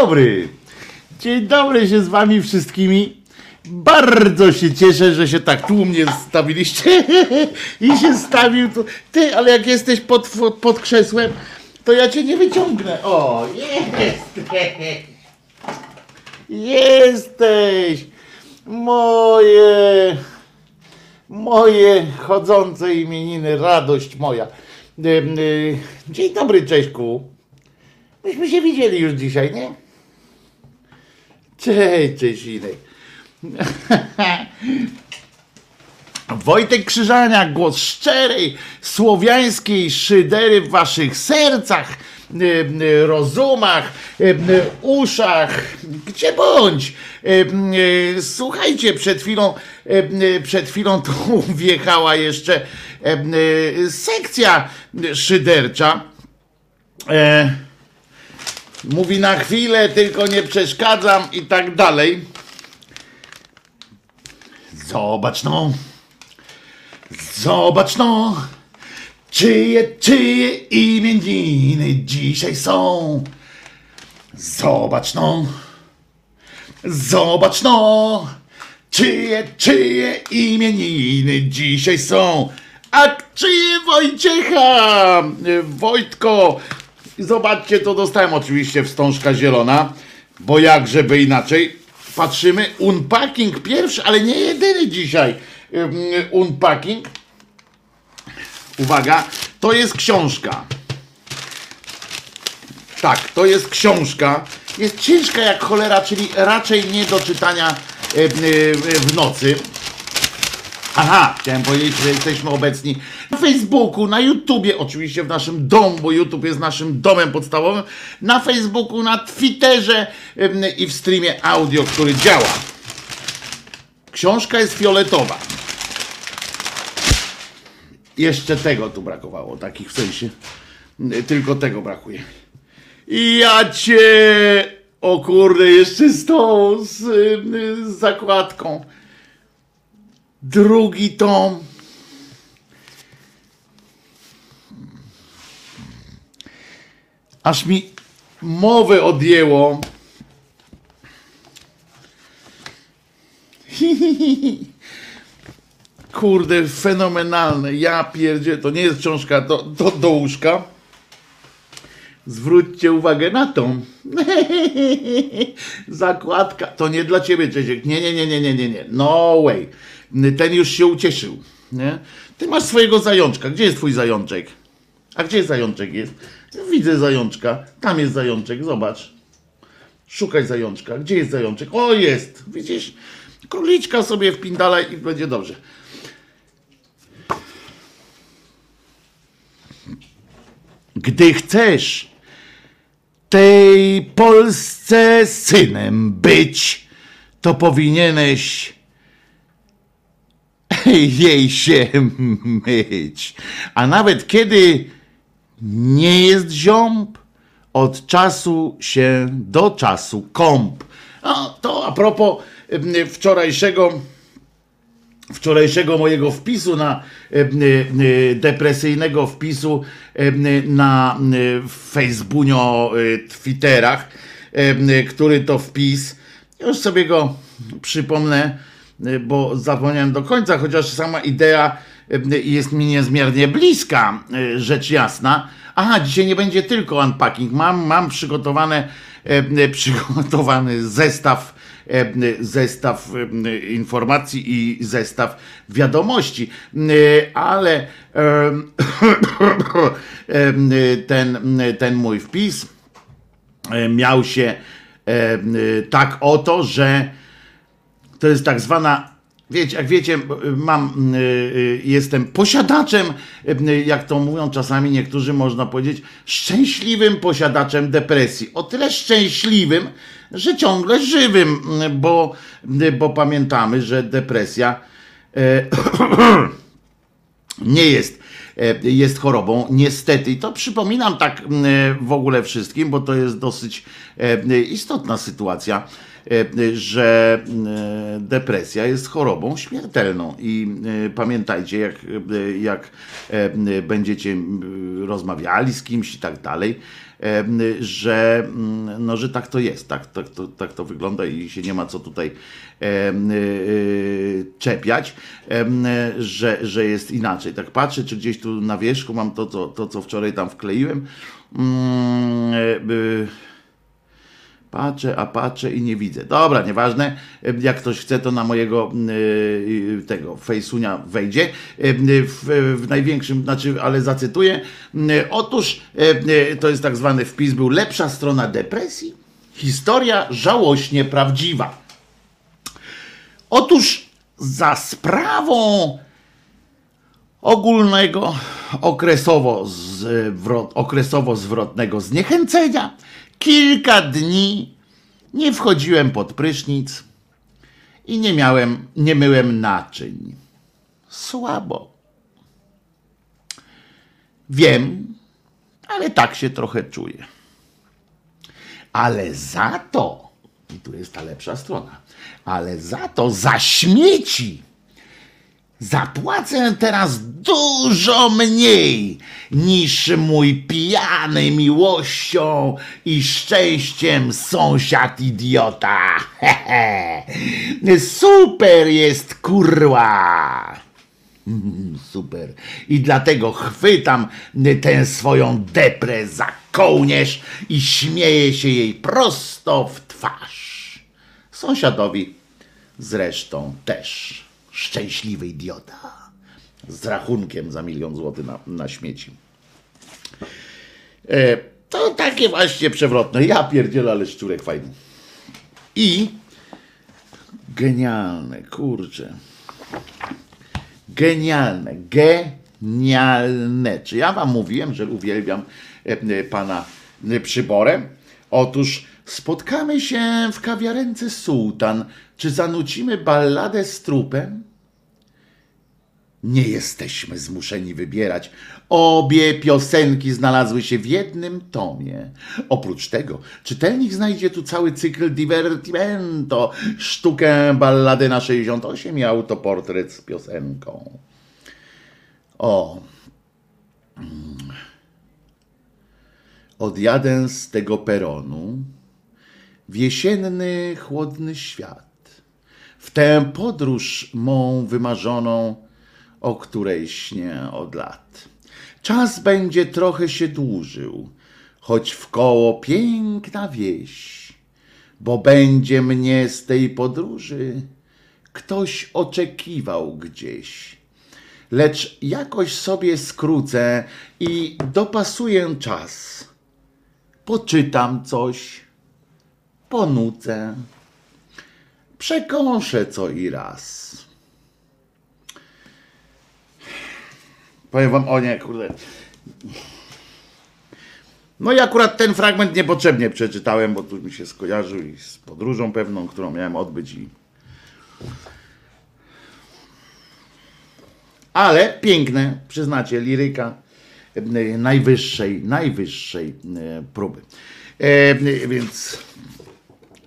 Dobry. Dzień dobry się z wami wszystkimi. Bardzo się cieszę, że się tak tłumnie stawiliście i się stawił tu. Ty, ale jak jesteś pod, pod krzesłem, to ja cię nie wyciągnę. O, jesteś. Jesteś. Moje, moje chodzące imieniny, radość moja. Y, Dzień dobry, Cześćku. Myśmy się widzieli już dzisiaj, nie? Cześć, Czesinek. Wojtek Krzyżaniak, głos szczerej, słowiańskiej szydery w waszych sercach, y, y, rozumach, y, uszach, gdzie bądź. Słuchajcie, przed chwilą, przed chwilą tu wjechała jeszcze sekcja szydercza. Mówi na chwilę, tylko nie przeszkadzam i tak dalej. Zobacz no. Zobacz no. Czyje, czyje imieniny dzisiaj są. Zobacz no. Zobacz no. Czyje, czyje imieniny dzisiaj są. A czyje Wojciecha? Wojtko. Zobaczcie, to dostałem oczywiście wstążka zielona, bo jak żeby inaczej. Patrzymy, unpacking pierwszy, ale nie jedyny dzisiaj. Ym, Unpacking. Uwaga, to jest książka. Tak, to jest książka. Jest ciężka jak cholera, czyli raczej nie do czytania e, w nocy. Aha, chciałem powiedzieć, że jesteśmy obecni Facebooku, na YouTubie, oczywiście w naszym domu, bo YouTube jest naszym domem podstawowym, na Facebooku, na Twitterze i w streamie audio, który działa. Książka jest fioletowa. Jeszcze tego tu brakowało, takich w sensie. Tylko tego brakuje. Ja cię... O kurde, jeszcze z tą, z, z zakładką. Drugi tom. Aż mi mowę odjęło. Kurde, fenomenalne. Ja pierdzie, to nie jest książka do, do, do łóżka. Zwróćcie uwagę na tą. Zakładka. To nie dla ciebie, Czesiek. Nie, nie, nie, nie, nie, nie, nie. No way. Ten już się ucieszył. Nie? Ty masz swojego zajączka. Gdzie jest twój zajączek? A gdzie zajączek jest? Widzę zajączka. Tam jest zajączek. Zobacz. Szukaj zajączka. Gdzie jest zajączek? O, jest. Widzisz? Króliczka sobie wpindalaj i będzie dobrze. Gdy chcesz tej Polsce synem być, to powinieneś jej się myć. A nawet kiedy nie jest ziąb, od czasu się do czasu kąp. No, to a propos wczorajszego wczorajszego mojego wpisu na e, e, depresyjnego wpisu na Facebookio, e, Twitterach, który to wpis, już sobie go przypomnę, bo zapomniałem do końca, chociaż sama idea jest mi niezmiernie bliska, e, rzecz jasna. Aha, dzisiaj nie będzie tylko unpacking, mam, mam przygotowane, przygotowany zestaw zestaw informacji i zestaw wiadomości, ale ten, ten mój wpis miał się tak oto, że to jest tak zwana, wiecie, jak wiecie, mam, y, y, jestem posiadaczem, y, jak to mówią czasami niektórzy, można powiedzieć, szczęśliwym posiadaczem depresji. O tyle szczęśliwym, że ciągle żywym, bo, bo pamiętamy, że depresja nie jest, jest chorobą, niestety. I to przypominam tak w ogóle wszystkim, bo to jest dosyć istotna sytuacja, że e, depresja jest chorobą śmiertelną. I e, pamiętajcie, jak, e, jak e, będziecie rozmawiali z kimś i tak dalej, że, mm, no, że tak to jest, tak, tak, to, tak to wygląda i się nie ma co tutaj czepiać, że, że jest inaczej. Tak patrzę, czy gdzieś tu na wierzchu mam to, co, to, co wczoraj tam wkleiłem. Mm, Patrzę, a patrzę i nie widzę. Dobra, nieważne. Jak ktoś chce, to na mojego yy, tego fejsunia wejdzie. Yy, w, w, największym, znaczy, ale zacytuję. Yy, otóż to jest tak zwany wpis, był lepsza strona depresji. Historia żałośnie prawdziwa. Otóż za sprawą ogólnego okresowo, zwrot, okresowo zwrotnego zniechęcenia Kilka dni nie wchodziłem pod prysznic i nie miałem, nie myłem naczyń. Słabo. Wiem, ale tak się trochę czuję. Ale za to, i tu jest ta lepsza strona, ale za to za śmieci Zapłacę teraz dużo mniej niż mój pijany miłością i szczęściem sąsiad idiota. Hehe. Super jest kurła. Super. I dlatego chwytam tę swoją deprę za kołnierz i śmieję się jej prosto w twarz. Sąsiadowi zresztą też szczęśliwy idiota. Z rachunkiem za milion złotych na, na śmieci. E, to takie właśnie przewrotne. Ja pierdzielę, ale szczurek fajny. I genialne, kurczę. Genialne, genialne. Czy ja wam mówiłem, że uwielbiam e, e, pana Przyborem? Otóż spotkamy się w kawiarence Sułtan. Czy zanucimy balladę z trupem? Nie jesteśmy zmuszeni wybierać. Obie piosenki znalazły się w jednym tomie. Oprócz tego, czytelnik znajdzie tu cały cykl divertimento, sztukę ballady na 68 i autoportret z piosenką. O. Odjadę z tego peronu w jesienny, chłodny świat. W tę podróż mą wymarzoną o której śnię od lat. Czas będzie trochę się dłużył, choć w koło piękna wieś, bo będzie mnie z tej podróży ktoś oczekiwał gdzieś. Lecz jakoś sobie skrócę i dopasuję czas. Poczytam coś, ponucę, przekąszę co i raz. Powiem wam, o nie, kurde. No i akurat ten fragment niepotrzebnie przeczytałem, bo tu mi się skojarzył i z podróżą pewną, którą miałem odbyć i... Ale piękne, przyznacie, liryka e, najwyższej, najwyższej e, próby. E, więc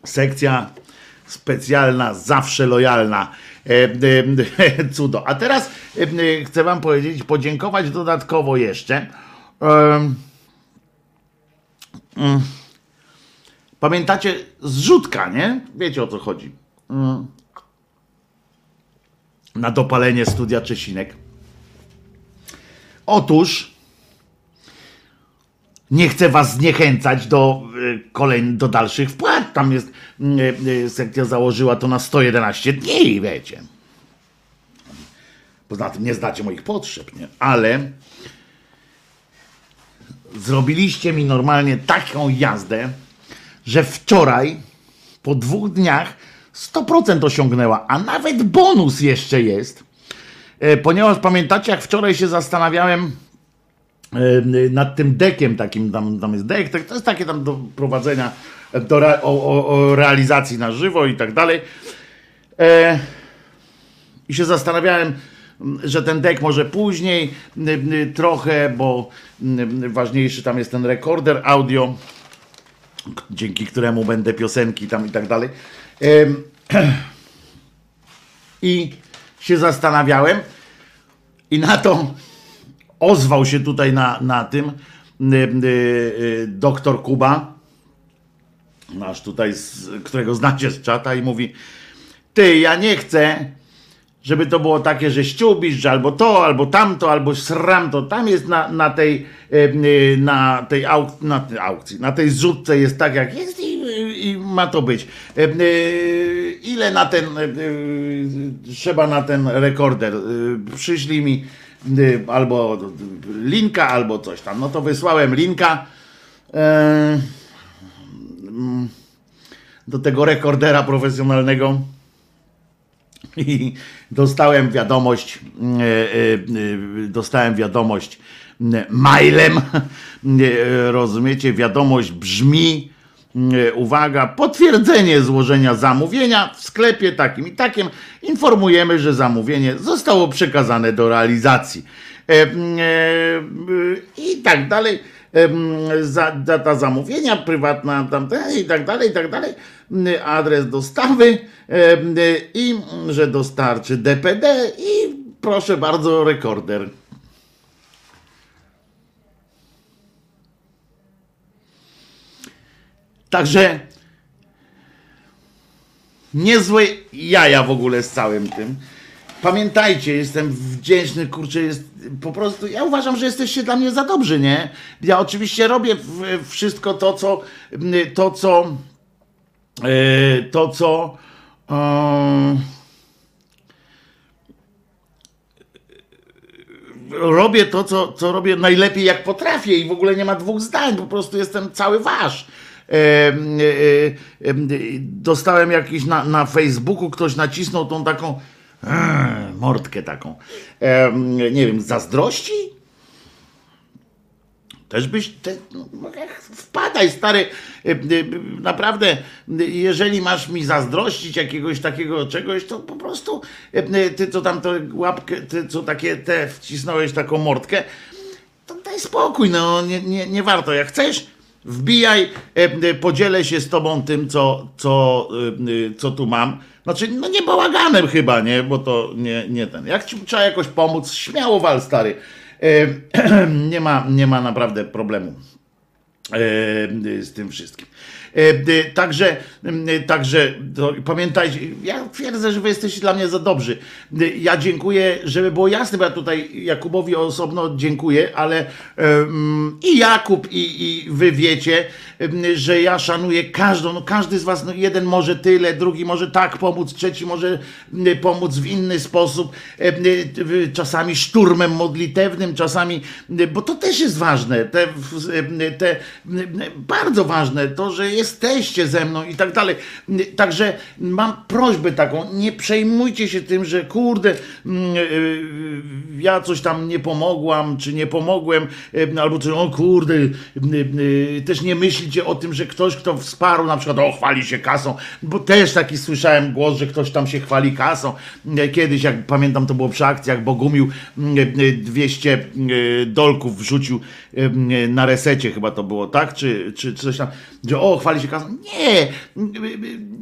sekcja specjalna, zawsze lojalna E, e, cudo. A teraz e, chcę Wam powiedzieć, podziękować dodatkowo jeszcze. Mm, pamiętacie zrzutka, nie? Wiecie o co chodzi. Mm. Na dopalenie studia Czesinek. Otóż nie chcę was zniechęcać do, kolejnych, do dalszych wpłat. Tam jest, sekcja założyła to na 111 dni, wiecie. Poza tym nie znacie moich potrzeb, nie? Ale zrobiliście mi normalnie taką jazdę, że wczoraj, po dwóch dniach, 100% osiągnęła, a nawet bonus jeszcze jest. Ponieważ pamiętacie, jak wczoraj się zastanawiałem, nad tym dekiem takim, tam, tam jest dek, to jest takie tam do prowadzenia, do re, o, o, o, realizacji na żywo i tak dalej. E, I się zastanawiałem, że ten dek może później trochę, bo ważniejszy tam jest ten rekorder audio, dzięki któremu będę piosenki tam i tak dalej. I się zastanawiałem i na to ozwał się tutaj na, na tym doktor Kuba, nasz tutaj, z, którego znacie z czata i mówi, ty, ja nie chcę, żeby to było takie, że ściubisz, że albo to, albo tamto, albo sram to. Tam jest na, na tej, na tej auk, na tej aukcji, na tej zrzutce jest tak jak jest i, i ma to być. Ile na ten, trzeba na ten rekorder? Przyszli mi albo linka, albo coś tam. No to wysłałem linka do tego rekordera profesjonalnego. I dostałem wiadomość, e, e, dostałem wiadomość mailem, rozumiecie, wiadomość brzmi, uwaga, potwierdzenie złożenia zamówienia w sklepie takim i takim. Informujemy, że zamówienie zostało przekazane do realizacji. E, I tak dalej za, data zamówienia prywatna tam, i tak dalej, i tak dalej, adres dostawy i że dostarczy DPD i proszę bardzo rekorder. Także niezłe jaja w ogóle z całym tym. Pamiętajcie, jestem wdzięczny, kurczę, jest po prostu, ja uważam, że jesteście dla mnie za dobrzy, nie? Ja oczywiście robię wszystko to, co to, co e, to, co e, robię to, co, co robię najlepiej, jak potrafię i w ogóle nie ma dwóch zdań, po prostu jestem cały wasz. E, dostałem jakiś na, na Facebooku, ktoś nacisnął tą taką Eee, mordkę taką. nie wiem, zazdrości? Też byś, te, no, wpadaj stary, naprawdę, jeżeli masz mi zazdrościć jakiegoś takiego czegoś, to po prostu ty co tam to łapkę, ty co takie te wcisnąłeś taką mordkę, to daj spokój, no nie, nie, nie warto, jak chcesz, wbijaj, podzielę się z tobą tym, co, co, co tu mam, znaczy, no nie bałaganem chyba, nie? Bo to nie, nie ten. Jak ci trzeba jakoś pomóc, śmiało wal, stary. E, nie, ma, nie ma naprawdę problemu e, z tym wszystkim. E, także, także pamiętajcie, ja twierdzę, że wy jesteście dla mnie za dobrzy. Ja dziękuję, żeby było jasne, bo ja tutaj Jakubowi osobno dziękuję, ale i Jakub, i, i wy wiecie, że ja szanuję każdą, no każdy z was, no jeden może tyle, drugi może tak pomóc, trzeci może pomóc w inny sposób, czasami szturmem modlitewnym, czasami, bo to też jest ważne, te, te bardzo ważne, to, że jesteście ze mną i tak dalej. Także mam prośbę taką, nie przejmujcie się tym, że kurde, ja coś tam nie pomogłam, czy nie pomogłem, albo czy o kurde, też nie myślicie o tym, że ktoś, kto wsparł, na przykład, o, chwali się kasą, bo też taki słyszałem głos, że ktoś tam się chwali kasą. Kiedyś, jak pamiętam, to było przy akcjach Bogumił, 200 mm, mm, dolków wrzucił mm, na resecie, chyba to było, tak? Czy, czy, czy coś tam, że o, chwali się. Nie,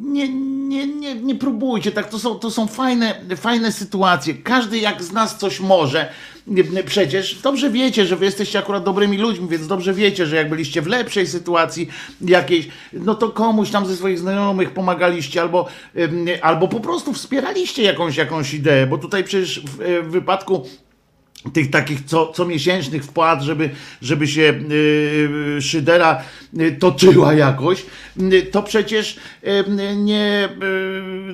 nie, nie, nie, nie próbujcie, tak, to są, to są fajne, fajne sytuacje. Każdy jak z nas coś może, przecież dobrze wiecie, że wy jesteście akurat dobrymi ludźmi, więc dobrze wiecie, że jak byliście w lepszej sytuacji jakiejś, no to komuś tam ze swoich znajomych pomagaliście albo, albo po prostu wspieraliście jakąś, jakąś ideę, bo tutaj przecież w, w wypadku tych takich co, comiesięcznych wpłat, żeby, żeby się yy, szydera yy, toczyła jakoś, yy, to przecież nie,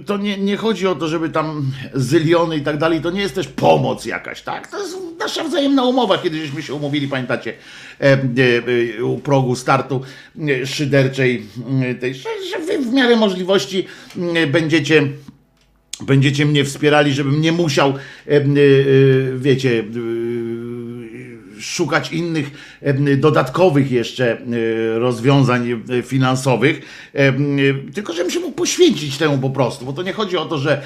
to nie, nie chodzi o to, żeby tam zyliony i tak dalej, to nie jest też pomoc jakaś, tak? To jest nasza wzajemna umowa, kiedy żeśmy się umówili, pamiętacie, yy, u progu startu szyderczej, tej, że wy w miarę możliwości będziecie będziecie mnie wspierali, żebym nie musiał, e, e, wiecie, e, szukać innych dodatkowych jeszcze rozwiązań finansowych, tylko żebym się mógł poświęcić temu po prostu, bo to nie chodzi o to, że,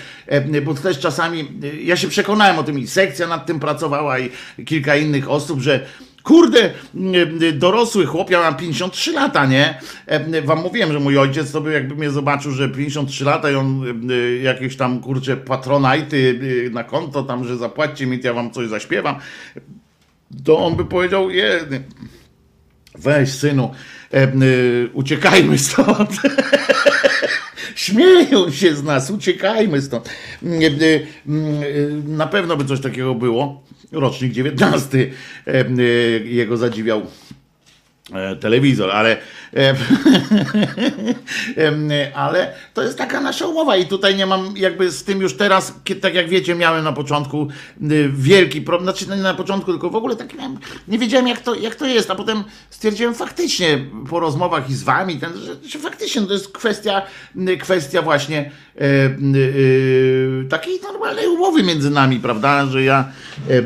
bo też czasami, ja się przekonałem o tym i sekcja nad tym pracowała i kilka innych osób, że Kurde, dorosły chłop, ja mam 53 lata, nie? Wam mówiłem, że mój ojciec to by jakby mnie zobaczył, że 53 lata i on jakieś tam, kurcze, patronajty na konto tam, że zapłaćcie mi, ja wam coś zaśpiewam, to on by powiedział, je, Weź synu, e, y, uciekajmy stąd. Śmieją się z nas, uciekajmy stąd. Mm, y, y, Na pewno by coś takiego było. Rocznik 19 e, jego zadziwiał e, telewizor, ale, ale to jest taka nasza umowa i tutaj nie mam jakby z tym już teraz, tak jak wiecie, miałem na początku y, wielki problem, znaczy nie na początku, tylko w ogóle tak miałem, nie wiedziałem jak to, jak to jest, a potem stwierdziłem faktycznie po rozmowach i z wami, ten, że, że faktycznie to jest kwestia, y, kwestia właśnie e, y, takiej normalnej umowy między nami, prawda, że ja e,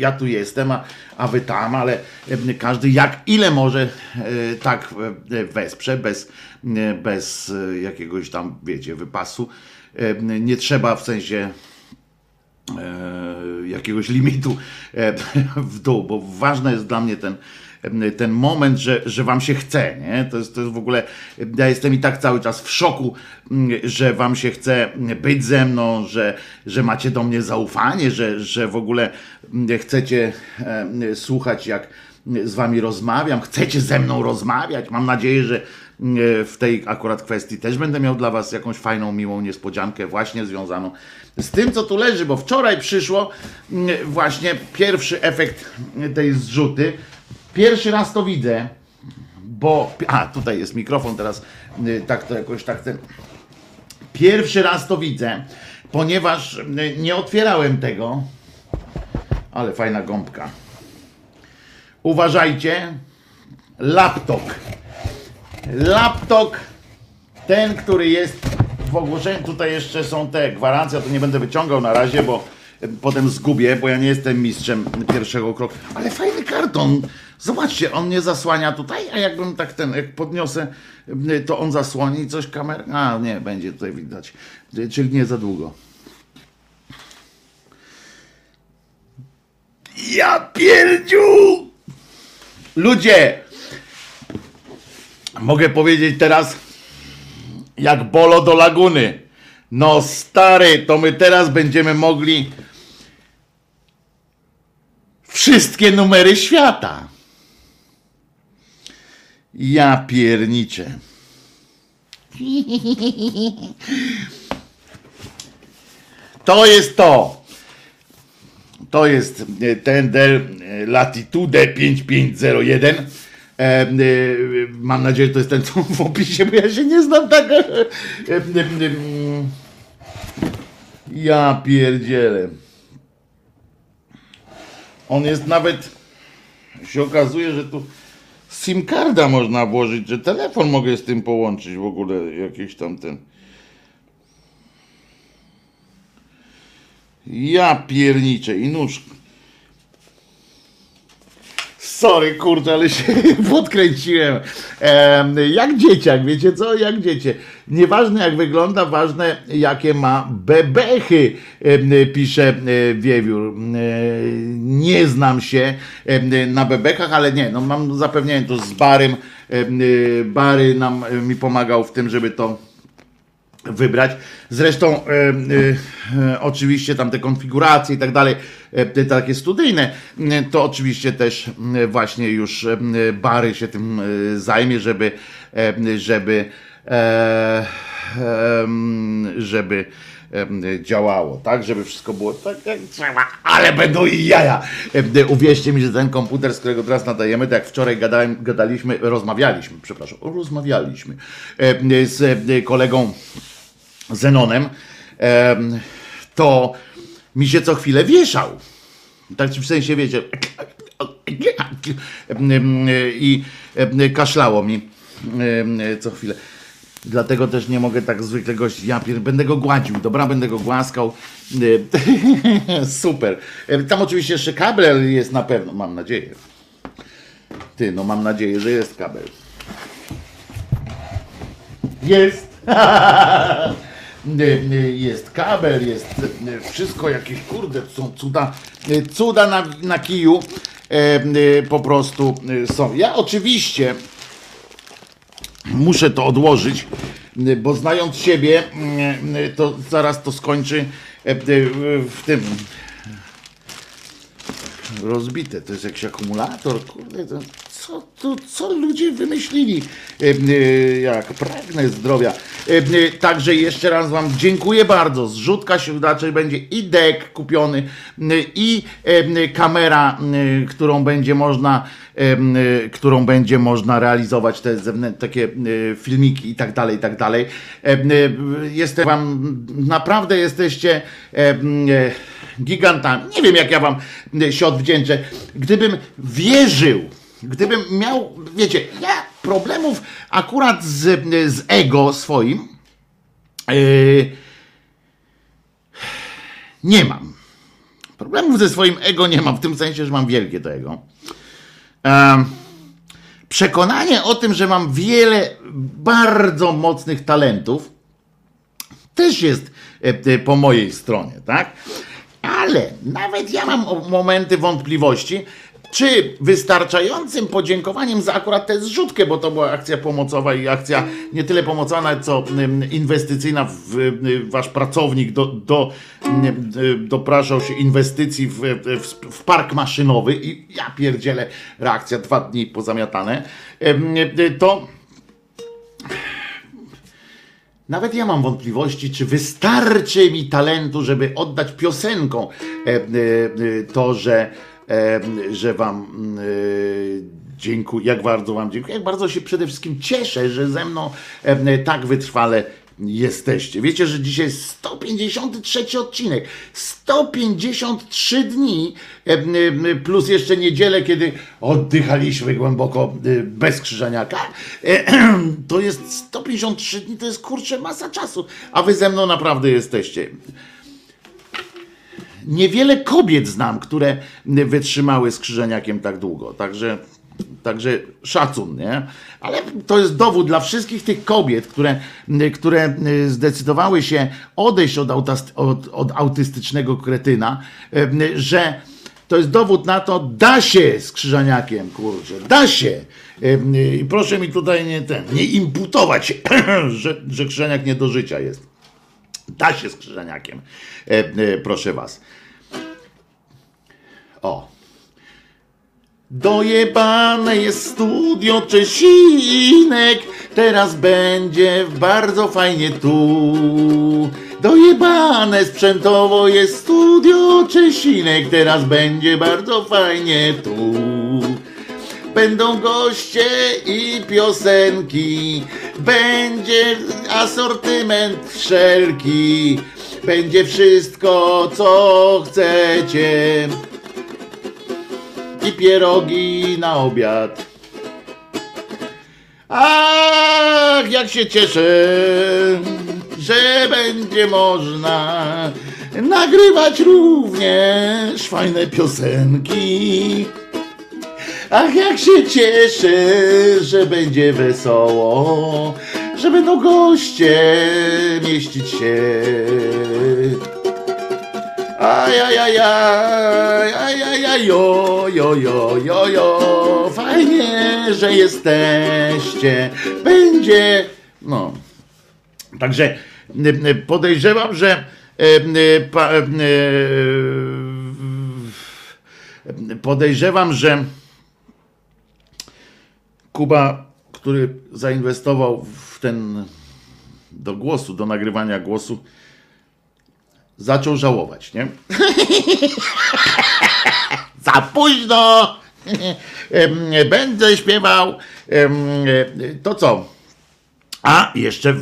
ja tu jestem, a, a wy tam, ale e, każdy jak ile może e, tak e, wesprze, bez, bez jakiegoś tam, wiecie, wypasu. Nie trzeba w sensie jakiegoś limitu w dół, bo ważny jest dla mnie ten, ten moment, że, że wam się chce, nie? To jest, to jest w ogóle, ja jestem i tak cały czas w szoku, mm, że wam się chce być ze mną, że, że macie do mnie zaufanie, że, że w ogóle mm, chcecie słuchać jak z wami rozmawiam, chcecie ze mną rozmawiać. Mam nadzieję, że mm, w tej akurat kwestii też będę miał dla was jakąś fajną, miłą niespodziankę właśnie związaną z tym, co tu leży, bo wczoraj przyszło właśnie pierwszy efekt tej zrzuty. Pierwszy raz to widzę, bo... A, tutaj jest mikrofon teraz, y, tak to jakoś tak ten... Pierwszy raz to widzę, ponieważ y, nie otwierałem tego, ale fajna gąbka. Uważajcie, laptop. Laptop, ten, który jest w ogłoszeniu, tutaj jeszcze są te gwarancje, to nie będę wyciągał na razie, bo potem zgubię, bo ja nie jestem mistrzem pierwszego kroku. Ale fajny karton. Zobaczcie, on nie zasłania tutaj, a jakbym tak ten, jak podniosę, to on zasłoni coś kamer. A nie, będzie tutaj widać. Czyli nie za długo. Ja pierdziu! Ludzie! Mogę powiedzieć teraz, jak bolo do laguny. No stary, to my teraz będziemy mogli wszystkie numery świata. Ja pierniczę. To jest to. To jest e, ten Dell e, Latitude 5501. E, mam nadzieję, że to jest ten co w opisie, bo ja się nie znam tak. Mm. Ja pierdzielę. On jest nawet, się okazuje, że tu SIM karda można włożyć, że telefon mogę z tym połączyć w ogóle, jakiś tam ten. Ja pierniczę i nóż. Sorry, kurde, ale się podkręciłem. Em, jak dzieciak, wiecie co? Jak dziecię. Nieważne jak wygląda, ważne jakie ma bebechy, pisze Wiewiór. Nie znam się na bebechach, ale nie, no mam zapewnienie to z Barym. Bary nam e, mi pomagał w tym, żeby to wybrać. Zresztą e, e, oczywiście tam te konfiguracje i tak dalej, e, te takie studyjne, e, to oczywiście też e, właśnie już Bary się tym zajmie, żeby żeby żeby em, działało, tak, żeby wszystko było tak jak trzeba, ale będą i jaja. E, Uwierzcie mi, że ten komputer, z którego teraz nadajemy, tak jak wczoraj gadałem, gadaliśmy, rozmawialiśmy, przepraszam, rozmawialiśmy e, z e, kolegą Zenonem, em, to mi się co chwilę wieszał. Tak w sensie, wiecie, i kaszlało mi co chwilę. Dlatego też nie mogę tak zwykle gość. Ja pier... będę go gładził, dobra, będę go głaskał. Super. Tam oczywiście jeszcze kabel jest na pewno, mam nadzieję. Ty, no mam nadzieję, że jest kabel. Jest. jest kabel, jest wszystko jakieś, kurde, są cuda, cuda na, na kiju po prostu są. Ja oczywiście muszę to odłożyć, bo znając siebie, to zaraz to skończy e, w tym rozbite. To jest jakiś akumulator. Kurde, to co, co ludzie wymyślili? E, e, Jak pragnę zdrowia. E, e, Także jeszcze raz Wam dziękuję bardzo. Zrzutka się raczej będzie i dek kupiony, e, i e, kamera, e, którą będzie można, e, e, którą będzie można realizować te takie e, filmiki i tak dalej, i tak dalej. E, e, Jestem Wam, naprawdę jesteście e, e, gigantami. Nie wiem, jak ja wam się odwdzięczę. Gdybym wierzył, gdybym miał, wiecie, ja problemów akurat z, z ego swoim yy, nie mam. Problemów ze swoim ego nie mam, w tym sensie, że mam wielkie to ego. Em, przekonanie o tym, że mam wiele bardzo mocnych talentów, też jest e, e, po mojej stronie, tak? Ale nawet ja mam momenty wątpliwości, czy wystarczającym podziękowaniem za akurat tę zrzutkę, bo to była akcja pomocowa i akcja nie tyle pomocowa, co inwestycyjna wasz pracownik do, do, dopraszał się inwestycji w, w, w park maszynowy i ja pierdzielę, reakcja dwa dni pozamiatane, to nawet ja mam wątpliwości, czy wystarczy mi talentu, żeby oddać piosenką e, e, e, to, że, że wam e, dziękuję, jak bardzo wam dziękuję, jak bardzo się przede wszystkim cieszę, że ze mną tak wytrwale jesteście. Wiecie, że dzisiaj jest 153 odcinek. 153 dni, plus jeszcze niedzielę, kiedy oddychaliśmy głęboko e, bez krzyżaniaka. E, To jest 153 dni, to jest kurczę masa czasu, a wy ze mną naprawdę jesteście. Niewiele kobiet znam, które wytrzymały z tak długo. Także, także szacun, nie? Ale to jest dowód dla wszystkich tych kobiet, które, które zdecydowały się odejść od, autast, od, od autystycznego kretyna, że to jest dowód na to, da się z kurczę, da się. I proszę mi tutaj nie, ten, nie imputować, że, że nie do życia jest. Da się z krzyżaniakiem, e, e, proszę was. O. Dojebane jest studio Czesinek, teraz będzie bardzo fajnie tu. Dojebane sprzętowo jest studio Czesinek, teraz będzie bardzo fajnie tu. Będą goście i piosenki, będzie asortyment wszelki, będzie wszystko co chcecie i pierogi na obiad. Ach, jak się cieszę, że będzie można nagrywać również fajne piosenki. Ach, jak się cieszę, że będzie wesoło, że będą goście mieścić się. Ajajajaj, ajajaj, jo, jo, jo, jo, jo, fajnie, że jesteście, będzie, no. Także podejrzewam, że pa- y, y, podejrzewam, że Kuba, który zainwestował w ten do głosu, do nagrywania głosu, zaczął żałować, nie? Za późno! Będę śpiewał. Em, To co? A jeszcze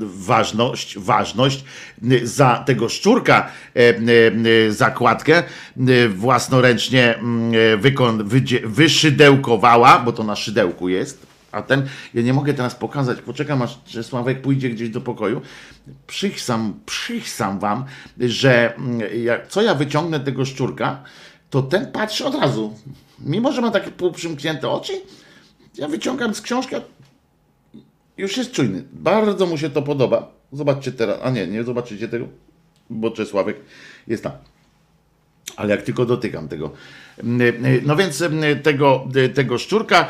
ważność, ważność za tego szczurka e, e, zakładkę własnoręcznie e, wyszydełkowała, bo to na szydełku jest. A ten, ja nie mogę teraz pokazać, poczekam aż że Sławek pójdzie gdzieś do pokoju. Przychsam, przychsam wam, że jak, co ja wyciągnę tego szczurka, to ten patrzy od razu. Mimo, że ma takie półprzymknięte oczy, ja wyciągam z książki, już jest czujny. Bardzo mu się to podoba. Zobaczcie teraz. A nie, nie zobaczycie tego, bo Czesławek jest tam. Ale jak tylko dotykam tego. No więc tego, tego szczurka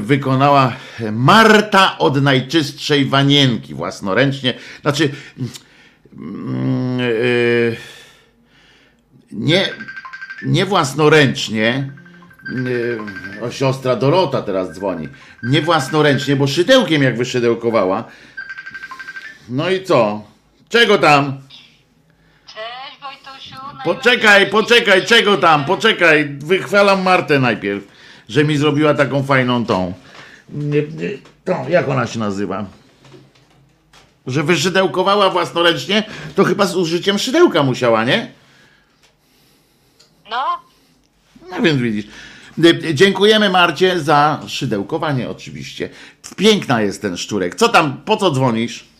wykonała Marta od najczystszej wanienki własnoręcznie. Znaczy, mm, e, nie, nie własnoręcznie, o siostra Dorota teraz dzwoni, nie własnoręcznie, bo szydełkiem jak wyszydełkowała. No i co? Czego tam? Cześć Wojtusiu. Poczekaj, poczekaj, czego tam? Poczekaj, wychwalam Martę najpierw, że mi zrobiła taką fajną tą. Tą, jak ona się nazywa? Że wyszydełkowała własnoręcznie, to chyba z użyciem szydełka musiała, nie? No, No więc widzisz. Dziękujemy Marcie za szydełkowanie oczywiście. Piękna jest ten szczurek. Co tam, po co dzwonisz?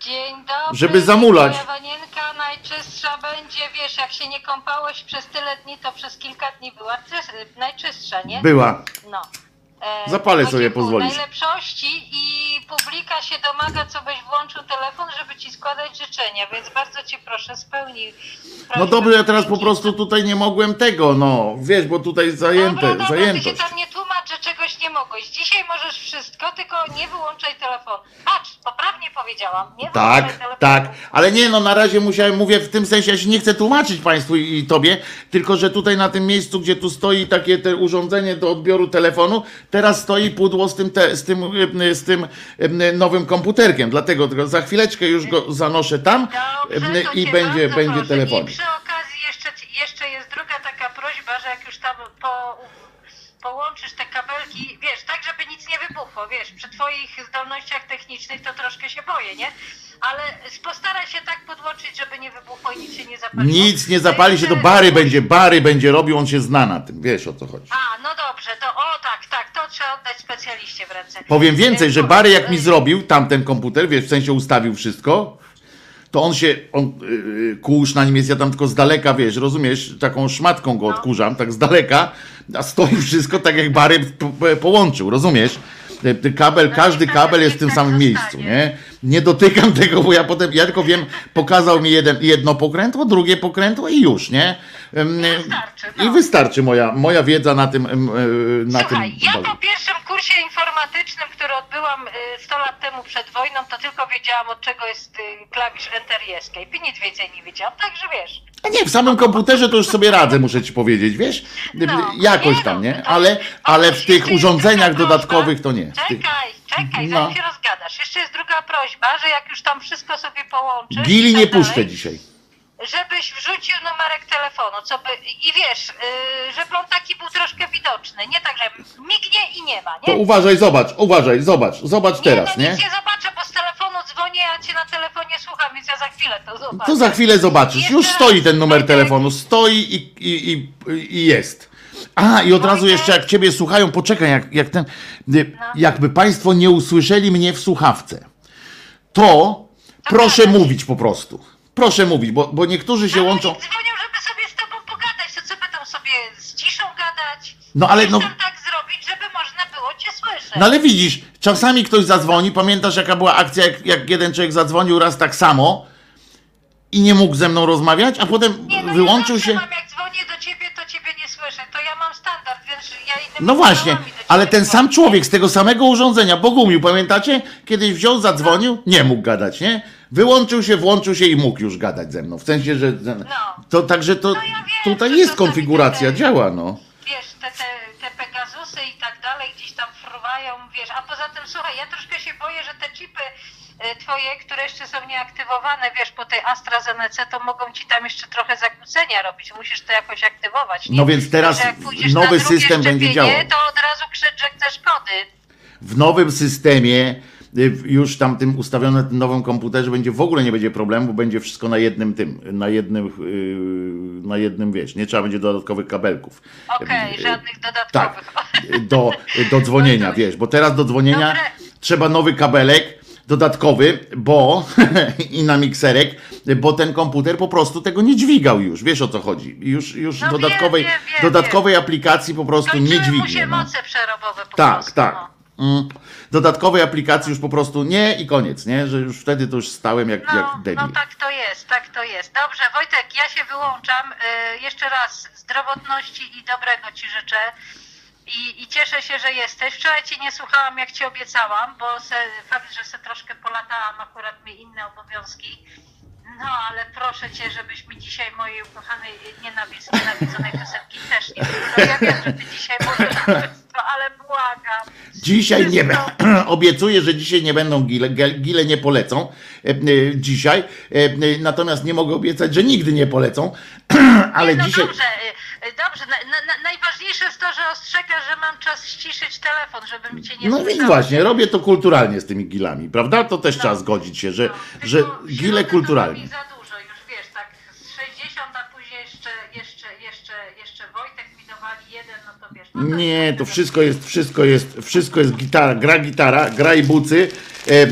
dzień dobry. Żeby zamulać. Twoja wanienka najczystsza będzie, wiesz, jak się nie kąpałeś przez tyle dni, to przez kilka dni była czys- najczystsza, nie? Była. No. E, Zapalę sobie pozwolić. Najlepszości i publika się domaga, co byś włączył telefon, żeby ci składać życzenia, więc bardzo cię proszę, spełnij. No dobrze, ja teraz po prostu tutaj nie mogłem tego, no. Wiesz, bo tutaj zajęte, Dobra, dobra, ty się zajętość. tam nie tłumacz, że czegoś nie mogłeś. Dzisiaj możesz wszystko, tylko nie wyłączaj telefonu. Patrz, poprawnie powiedziałam, nie Tak, telefonu. tak, ale nie, no na razie musiałem, mówię w tym sensie, ja się nie chcę tłumaczyć Państwu i, i Tobie, tylko że tutaj na tym miejscu, gdzie tu stoi takie te urządzenie do odbioru telefonu, teraz stoi pudło z tym, te, z tym, y, z tym y, nowym komputerkiem, dlatego tylko za chwileczkę już go zanoszę tam Dobrze, to i będzie, będzie proszę. telefon. I przy okazji jeszcze, jeszcze jest druga taka prośba, że jak już tam po, połączysz te kabelki, wiesz, tak żeby nic nie wybuchło, wiesz, przy twoich zdolnościach technicznych to troszkę się boję, nie? Ale postaraj się tak podłączyć, żeby nie wybuchło i nic się nie zapaliło. Nic nie zapali się, to Bary będzie, Bary będzie robił, on się zna na tym, wiesz o co chodzi. A, no dobrze, to o tak, tak, to trzeba oddać specjaliście w ręce. Powiem więcej, że Bary jak mi zrobił tamten komputer, wiesz, w sensie ustawił wszystko, to on się, on, yy, kurz na nim jest, ja tam tylko z daleka, wiesz, rozumiesz, taką szmatką go odkurzam, tak z daleka, a stoi wszystko tak jak Bary po, po, połączył, rozumiesz? Kabel, każdy kabel jest w tym tak samym miejscu, nie? Nie dotykam tego, bo ja potem, ja tylko wiem, pokazał mi jeden, jedno pokrętło, drugie pokrętło i już, nie? Wystarczy, no. I wystarczy moja, moja wiedza na tym, ym, yy, na Słuchaj, tym. ja po pierwszym kursie informatycznym, który odbyłam y, 100 lat temu przed wojną, to tylko wiedziałam od czego jest y, klawisz Enter Escape i nic więcej nie wiedziałam, także wiesz. A nie, w samym komputerze to już sobie radzę, muszę ci powiedzieć, wiesz? No, Jakoś nie tam, no, nie? Ale, ale w tych urządzeniach dodatkowych to nie. Czekaj, czekaj, No. zanim się rozgadasz. Jeszcze jest druga prośba, że jak już tam wszystko sobie połączysz... Gili tak nie puszczę dzisiaj. Żebyś wrzucił numerek telefonu, co by... I wiesz, yy, żeby on taki był troszkę widoczny, nie tak, że mignie i nie ma, nie? To uważaj, zobacz, uważaj, zobacz, zobacz teraz, nie, no nie? nie zobaczę, bo z telefonu dzwonię, a cię na telefonie słucham, więc ja za chwilę to zobaczę. To za chwilę zobaczysz. Już stoi ten numer telefonu, stoi i, i, i, i jest. A, i od razu Wojtek. jeszcze jak ciebie słuchają, poczekaj, jak, jak ten, y, No. jakby państwo nie usłyszeli mnie w słuchawce, to proszę gadać. mówić po prostu. Proszę mówić, bo, bo niektórzy się łączą. oni dzwonią, żeby sobie z tobą pogadać, to co będą sobie z ciszą gadać? No ale no- tam tak zrobić, żeby można było cię słyszeć. No ale widzisz, czasami ktoś zadzwoni, pamiętasz jaka była akcja, jak, jak jeden człowiek zadzwonił raz tak samo i nie mógł ze mną rozmawiać, a potem Nie, no wyłączył ja się. Mam, jak dzwonię do ciebie, to ciebie nie słyszę. To ja mam standard, więc ja innymi No właśnie, ale ten sam człowiek z tego samego urządzenia, Bogumił, pamiętacie? Kiedyś wziął, zadzwonił, nie mógł gadać, nie? Wyłączył się, włączył się i mógł już gadać ze mną. W sensie, że. To także to No ja wiem, tutaj jest konfiguracja, te- działa, no. Wiesz, te, te, te Pegazusy i tak dalej gdzieś tam fruwają, wiesz. A poza tym, słuchaj, ja troszkę się boję, że te chipy e, twoje, które jeszcze są nieaktywowane, wiesz, po tej AstraZeneca, to mogą ci tam jeszcze trochę zakłócenia robić. Musisz to jakoś aktywować. Nie? No więc teraz nowy system będzie działał. To od razu krzycz, że chcesz kody. w nowym systemie, już tam tym ustawione, tym nowym komputerze będzie w ogóle nie będzie problemu, bo będzie wszystko na jednym tym, na jednym, yy, na jednym wiesz, nie trzeba będzie dodatkowych kabelków. Okej, Y, żadnych Tak, dodatkowych. do, do dzwonienia, wiesz, bo teraz do dzwonienia Dobre. trzeba nowy kabelek dodatkowy, bo i na mikserek, bo ten komputer po prostu tego nie dźwigał już, wiesz o co chodzi. Już, już No dodatkowej, wiem, wiem, dodatkowej aplikacji po prostu nie Kończyły mu dźwignie. się no. moce przerobowe po Tak, prostu. tak. No. Mm. Dodatkowej aplikacji już po prostu nie i koniec, nie? Że już wtedy to już stałem jak, jak No, debil. no tak to jest, tak to jest. Dobrze, Wojtek, ja się wyłączam. Y, jeszcze raz zdrowotności i dobrego Ci życzę. I, I cieszę się, że jesteś. Wczoraj Cię nie słuchałam, jak Ci obiecałam, bo se, fakt, że se troszkę polatałam, akurat mi inne obowiązki. No, ale proszę cię, żebyś mi dzisiaj mojej ukochanej, nienawidz- nienawidzonej piosenki też nie wybrał. Ja wiem, że ty dzisiaj możesz ale błagam. Dzisiaj nie będę. Obiecuję, że dzisiaj nie będą gile. Gile nie polecą e, e, dzisiaj. E, e, Natomiast nie mogę obiecać, że nigdy nie polecą. Ale nie, no dzisiaj. dobrze, y, dobrze. Na, na, na, najważniejsze jest to, że ostrzegasz, że mam czas ściszyć telefon, żebym cię nie No słyszała. więc właśnie, robię to kulturalnie z tymi gilami, prawda? To też trzeba zgodzić się, że, No, że gile to kulturalnie. za dużo, już wiesz, tak z 60, a później jeszcze, jeszcze, jeszcze, jeszcze Wojtek mi dowali jeden, no to wiesz. No Nie, to wszystko jest, wszystko jest, wszystko jest gitara, gra gitara, gra i bucy, e, e,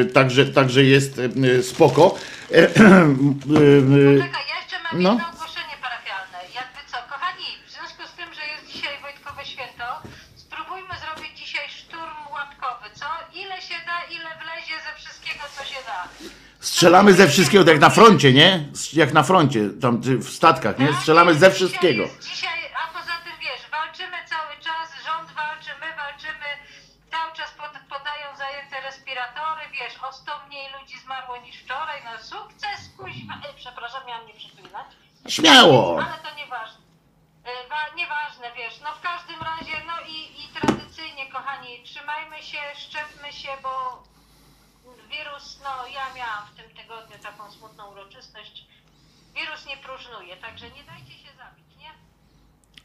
e, także, także jest e, spoko. E, e, e, ja jeszcze mam No. jedno strzelamy ze wszystkiego, tak jak na froncie, nie? Jak na froncie, tam w statkach, nie? Strzelamy ze wszystkiego. Dzisiaj, a poza tym wiesz, walczymy cały czas, rząd walczy, my walczymy, cały czas pod, podają zajęte respiratory, wiesz, o 100 mniej ludzi zmarło niż wczoraj, no sukces, kuźwa, e, przepraszam, miałam nie przeklinać. Śmiało! Ale to nieważne. E, wa- Nieważne, wiesz, no w każdym razie, no i, i tradycyjnie, kochani, trzymajmy się, szczepmy się, bo wirus, no ja miałam w tym tygodniu taką smutną uroczystość, wirus nie próżnuje, także nie dajcie się zabić, nie?